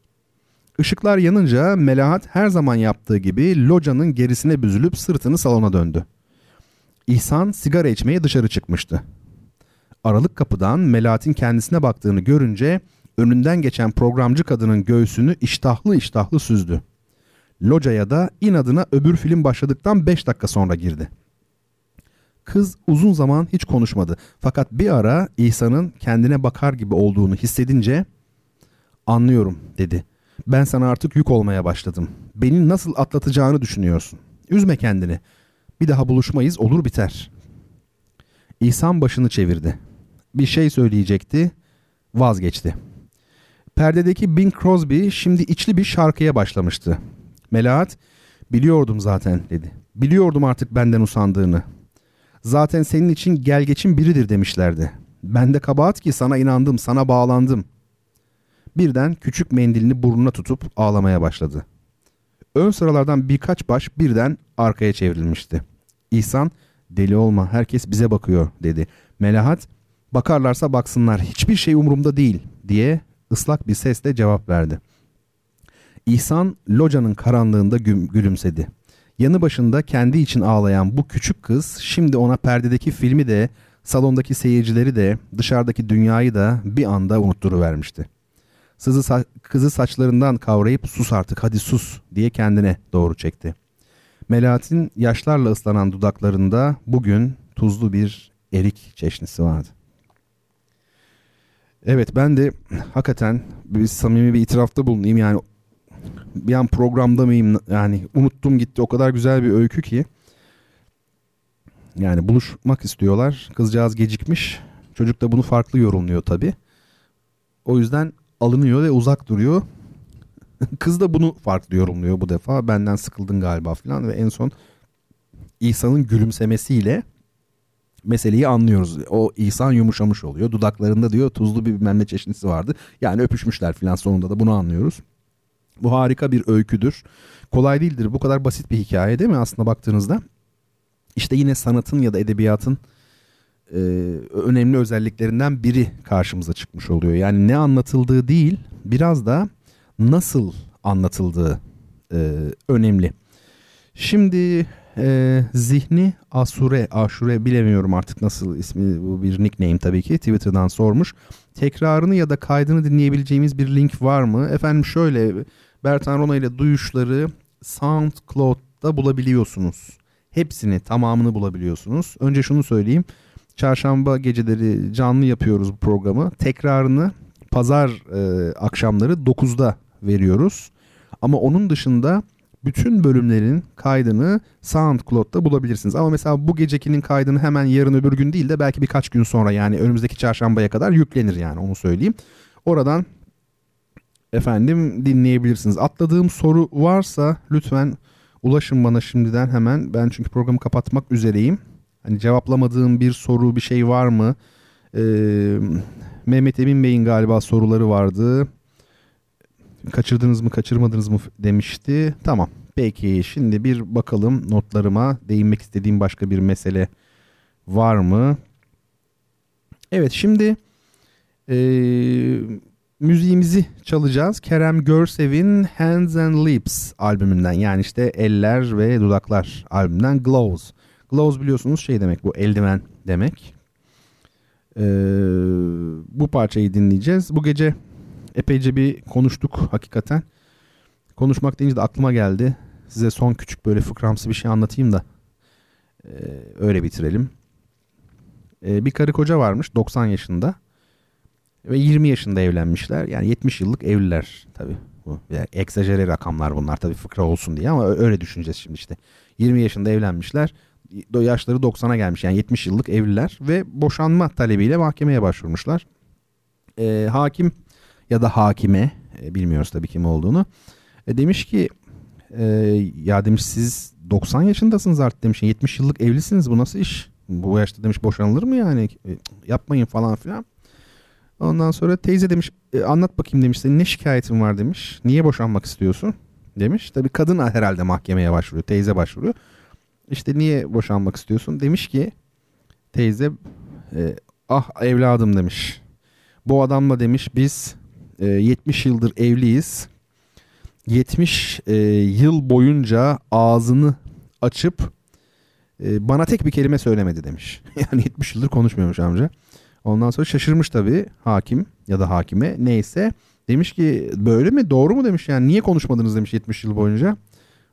Speaker 3: Işıklar yanınca Melahat her zaman yaptığı gibi locanın gerisine büzülüp sırtını salona döndü. İhsan sigara içmeye dışarı çıkmıştı. Aralık kapıdan Melahat'in kendisine baktığını görünce önünden geçen programcı kadının göğsünü iştahlı iştahlı süzdü. Locaya da inadına öbür film başladıktan 5 dakika sonra girdi. Kız uzun zaman hiç konuşmadı. Fakat bir ara İhsan'ın kendine bakar gibi olduğunu hissedince anlıyorum dedi. Ben sana artık yük olmaya başladım. Beni nasıl atlatacağını düşünüyorsun. Üzme kendini. Bir daha buluşmayız olur biter. İhsan başını çevirdi. Bir şey söyleyecekti. Vazgeçti. Perdedeki Bing Crosby şimdi içli bir şarkıya başlamıştı. Melahat biliyordum zaten dedi. Biliyordum artık benden usandığını. Zaten senin için gel geçin biridir demişlerdi. Ben de kabahat ki sana inandım, sana bağlandım. Birden küçük mendilini burnuna tutup ağlamaya başladı. Ön sıralardan birkaç baş birden arkaya çevrilmişti. İhsan, deli olma herkes bize bakıyor dedi. Melahat, bakarlarsa baksınlar hiçbir şey umurumda değil diye ıslak bir sesle cevap verdi. İhsan locanın karanlığında gülümsedi. Yanı başında kendi için ağlayan bu küçük kız şimdi ona perdedeki filmi de salondaki seyircileri de dışarıdaki dünyayı da bir anda unutturuvermişti. Sızı sa- kızı saçlarından kavrayıp sus artık hadi sus diye kendine doğru çekti. Melahat'in yaşlarla ıslanan dudaklarında bugün tuzlu bir erik çeşnisi vardı. Evet ben de hakikaten bir samimi bir itirafta bulunayım. Yani bir an programda mıyım yani unuttum gitti o kadar güzel bir öykü ki. Yani buluşmak istiyorlar. Kızcağız gecikmiş. Çocuk da bunu farklı yorumluyor tabii. O yüzden alınıyor ve uzak duruyor. Kız da bunu farklı yorumluyor bu defa. Benden sıkıldın galiba falan ve en son İhsan'ın gülümsemesiyle meseleyi anlıyoruz. O İhsan yumuşamış oluyor. Dudaklarında diyor tuzlu bir bilmem ne çeşnisi vardı. Yani öpüşmüşler falan sonunda da bunu anlıyoruz. Bu harika bir öyküdür. Kolay değildir. Bu kadar basit bir hikaye değil mi aslında baktığınızda? İşte yine sanatın ya da edebiyatın e, önemli özelliklerinden biri karşımıza çıkmış oluyor. Yani ne anlatıldığı değil biraz da nasıl anlatıldığı e, önemli. Şimdi e, Zihni Asure, Aşure bilemiyorum artık nasıl ismi bu bir nickname tabii ki Twitter'dan sormuş. Tekrarını ya da kaydını dinleyebileceğimiz bir link var mı? Efendim şöyle Bertan Rona ile duyuşları SoundCloud'da bulabiliyorsunuz. Hepsini tamamını bulabiliyorsunuz. Önce şunu söyleyeyim. Çarşamba geceleri canlı yapıyoruz bu programı. Tekrarını pazar e, akşamları 9'da veriyoruz. Ama onun dışında bütün bölümlerin kaydını SoundCloud'da bulabilirsiniz. Ama mesela bu gecekinin kaydını hemen yarın öbür gün değil de belki birkaç gün sonra yani önümüzdeki çarşambaya kadar yüklenir yani onu söyleyeyim. Oradan efendim dinleyebilirsiniz. Atladığım soru varsa lütfen ulaşın bana şimdiden hemen. Ben çünkü programı kapatmak üzereyim. Hani cevaplamadığım bir soru bir şey var mı? Ee, Mehmet Emin Bey'in galiba soruları vardı. Kaçırdınız mı kaçırmadınız mı demişti. Tamam peki şimdi bir bakalım notlarıma değinmek istediğim başka bir mesele var mı? Evet şimdi e, müziğimizi çalacağız. Kerem Görsev'in Hands and Lips albümünden yani işte Eller ve Dudaklar albümünden Glows. Gloves biliyorsunuz şey demek bu eldiven demek. Ee, bu parçayı dinleyeceğiz. Bu gece epeyce bir konuştuk hakikaten. Konuşmak deyince de aklıma geldi. Size son küçük böyle fıkramsı bir şey anlatayım da. Ee, öyle bitirelim. Ee, bir karı koca varmış 90 yaşında ve 20 yaşında evlenmişler. Yani 70 yıllık evliler tabii. Bu yani egzajere rakamlar bunlar tabii fıkra olsun diye ama öyle düşüneceğiz şimdi işte. 20 yaşında evlenmişler. Yaşları 90'a gelmiş yani 70 yıllık evliler ve boşanma talebiyle mahkemeye başvurmuşlar. Ee, hakim ya da hakime e, bilmiyoruz tabii kim olduğunu. E, demiş ki e, ya demiş siz 90 yaşındasınız artık demiş 70 yıllık evlisiniz bu nasıl iş? Bu yaşta demiş boşanılır mı yani e, yapmayın falan filan. Ondan sonra teyze demiş e, anlat bakayım demiş senin ne şikayetin var demiş. Niye boşanmak istiyorsun demiş. Tabii kadın herhalde mahkemeye başvuruyor teyze başvuruyor. İşte niye boşanmak istiyorsun demiş ki teyze e, ah evladım demiş. Bu adamla demiş biz e, 70 yıldır evliyiz. 70 e, yıl boyunca ağzını açıp e, bana tek bir kelime söylemedi demiş. yani 70 yıldır konuşmuyormuş amca. Ondan sonra şaşırmış tabii hakim ya da hakime neyse. Demiş ki böyle mi doğru mu demiş yani niye konuşmadınız demiş 70 yıl boyunca.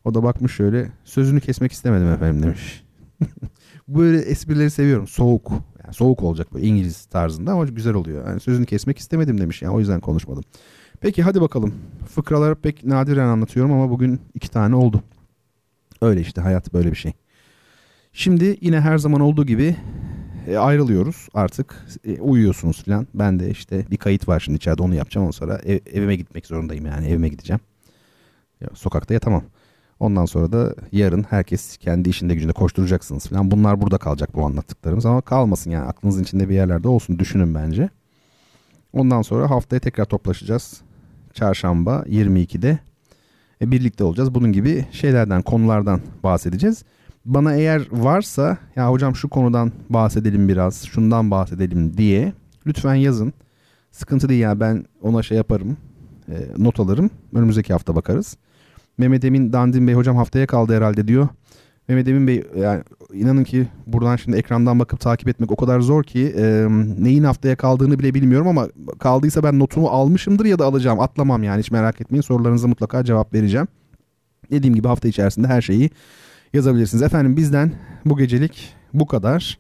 Speaker 3: O da bakmış şöyle sözünü kesmek istemedim efendim demiş. böyle esprileri seviyorum soğuk. Yani soğuk olacak böyle İngiliz tarzında ama güzel oluyor. Yani sözünü kesmek istemedim demiş yani o yüzden konuşmadım. Peki hadi bakalım. Fıkraları pek nadiren anlatıyorum ama bugün iki tane oldu. Öyle işte hayat böyle bir şey. Şimdi yine her zaman olduğu gibi e, ayrılıyoruz artık. E, uyuyorsunuz falan. Ben de işte bir kayıt var şimdi içeride onu yapacağım. Ondan sonra ev, evime gitmek zorundayım yani evime gideceğim. Ya, sokakta yatamam. Ondan sonra da yarın herkes kendi işinde gücünde koşturacaksınız falan. Bunlar burada kalacak bu anlattıklarımız ama kalmasın yani aklınızın içinde bir yerlerde olsun düşünün bence. Ondan sonra haftaya tekrar toplaşacağız. Çarşamba 22'de e, birlikte olacağız. Bunun gibi şeylerden, konulardan bahsedeceğiz. Bana eğer varsa ya hocam şu konudan bahsedelim biraz, şundan bahsedelim diye lütfen yazın. Sıkıntı değil ya ben ona şey yaparım, e, not alırım. Önümüzdeki hafta bakarız. Mehmet Emin Dandin Bey hocam haftaya kaldı herhalde diyor. Mehmet Emin Bey yani inanın ki buradan şimdi ekrandan bakıp takip etmek o kadar zor ki e, neyin haftaya kaldığını bile bilmiyorum ama kaldıysa ben notumu almışımdır ya da alacağım atlamam yani hiç merak etmeyin sorularınıza mutlaka cevap vereceğim. Dediğim gibi hafta içerisinde her şeyi yazabilirsiniz. Efendim bizden bu gecelik bu kadar.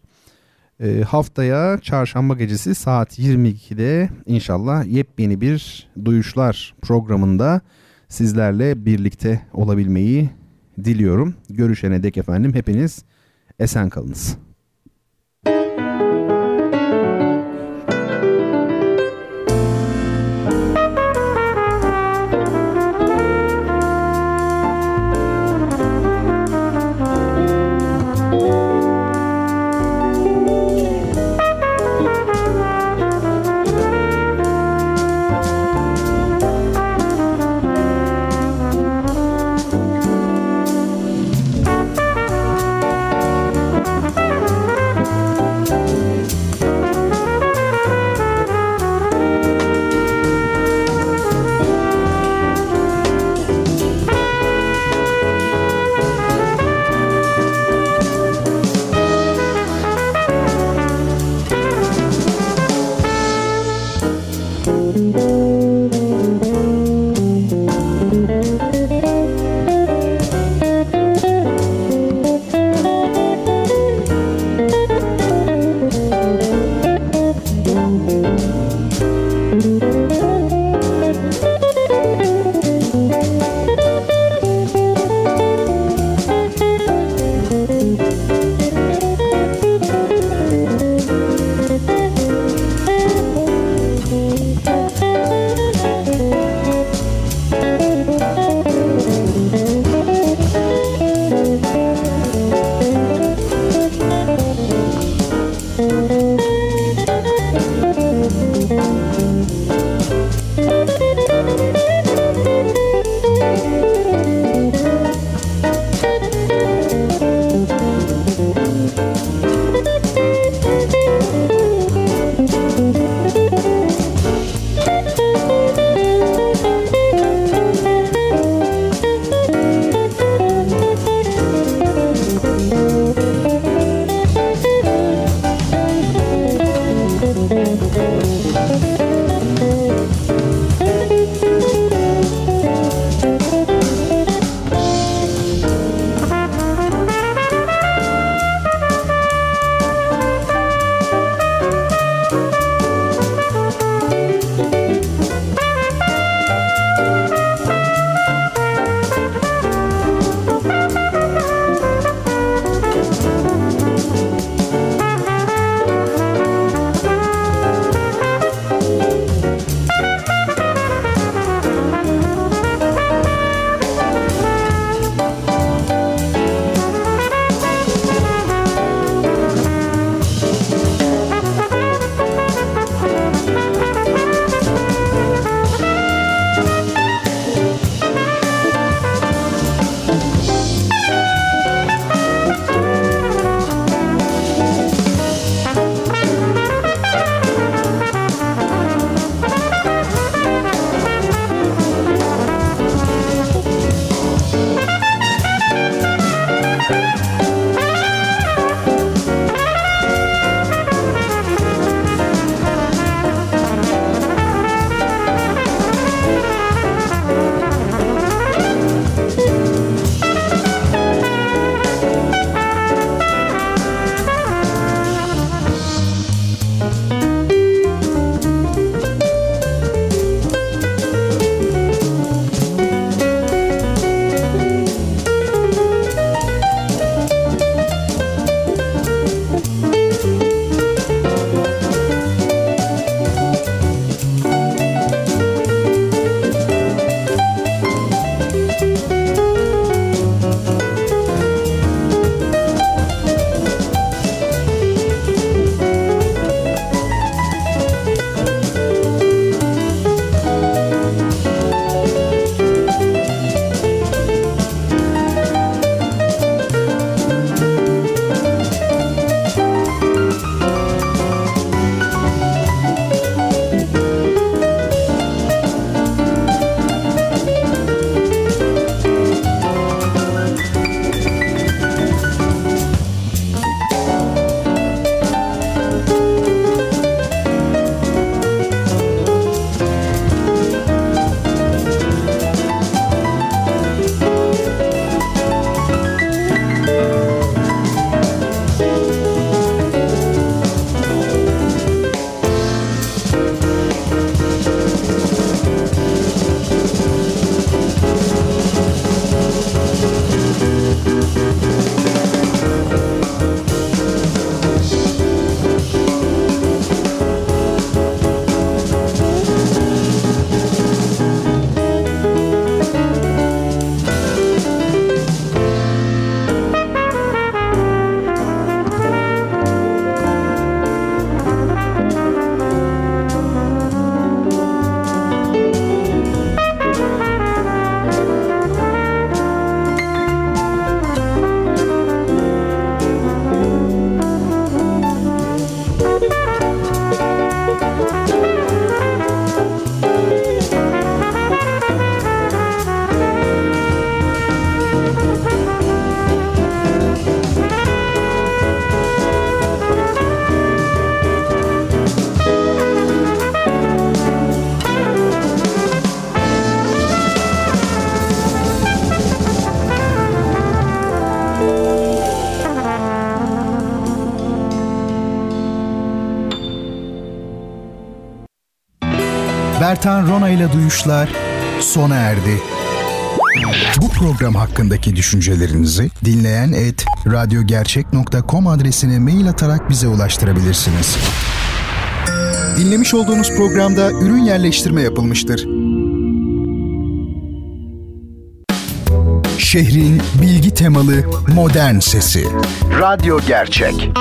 Speaker 3: E, haftaya çarşamba gecesi saat 22'de inşallah yepyeni bir duyuşlar programında sizlerle birlikte olabilmeyi diliyorum. Görüşene dek efendim hepiniz esen kalınız.
Speaker 1: Ertan Rona ile Duyuşlar sona erdi. Bu program hakkındaki düşüncelerinizi dinleyen et radyogercek.com adresine mail atarak bize ulaştırabilirsiniz. Dinlemiş olduğunuz programda ürün yerleştirme yapılmıştır. Şehrin bilgi temalı modern sesi.
Speaker 2: Radyo Gerçek.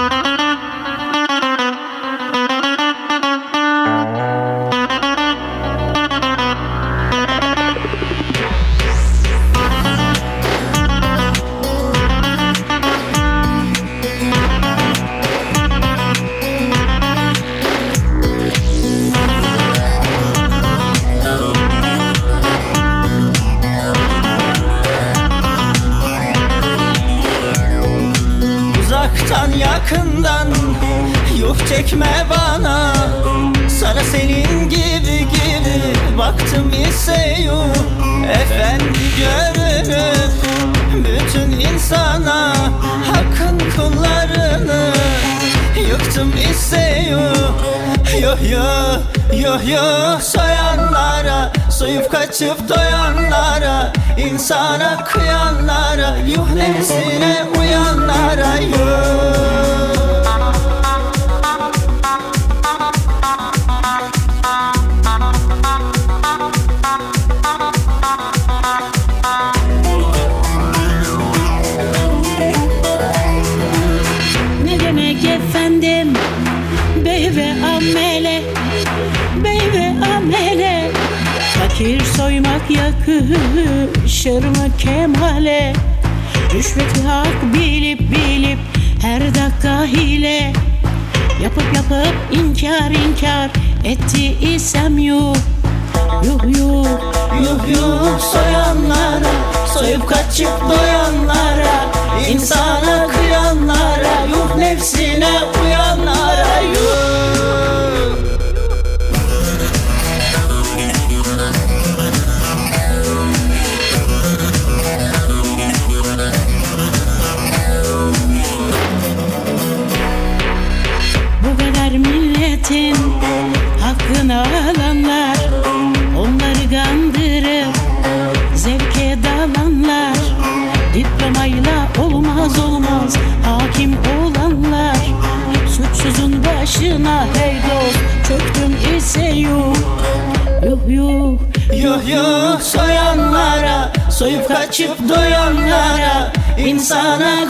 Speaker 4: sana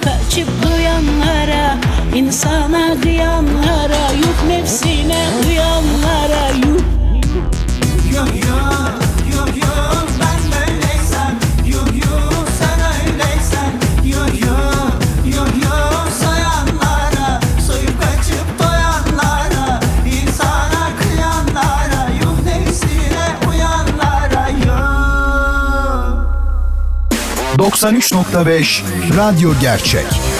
Speaker 4: kaçıp duyanlara insana kıyanlara.
Speaker 1: 93.5 Radyo Gerçek.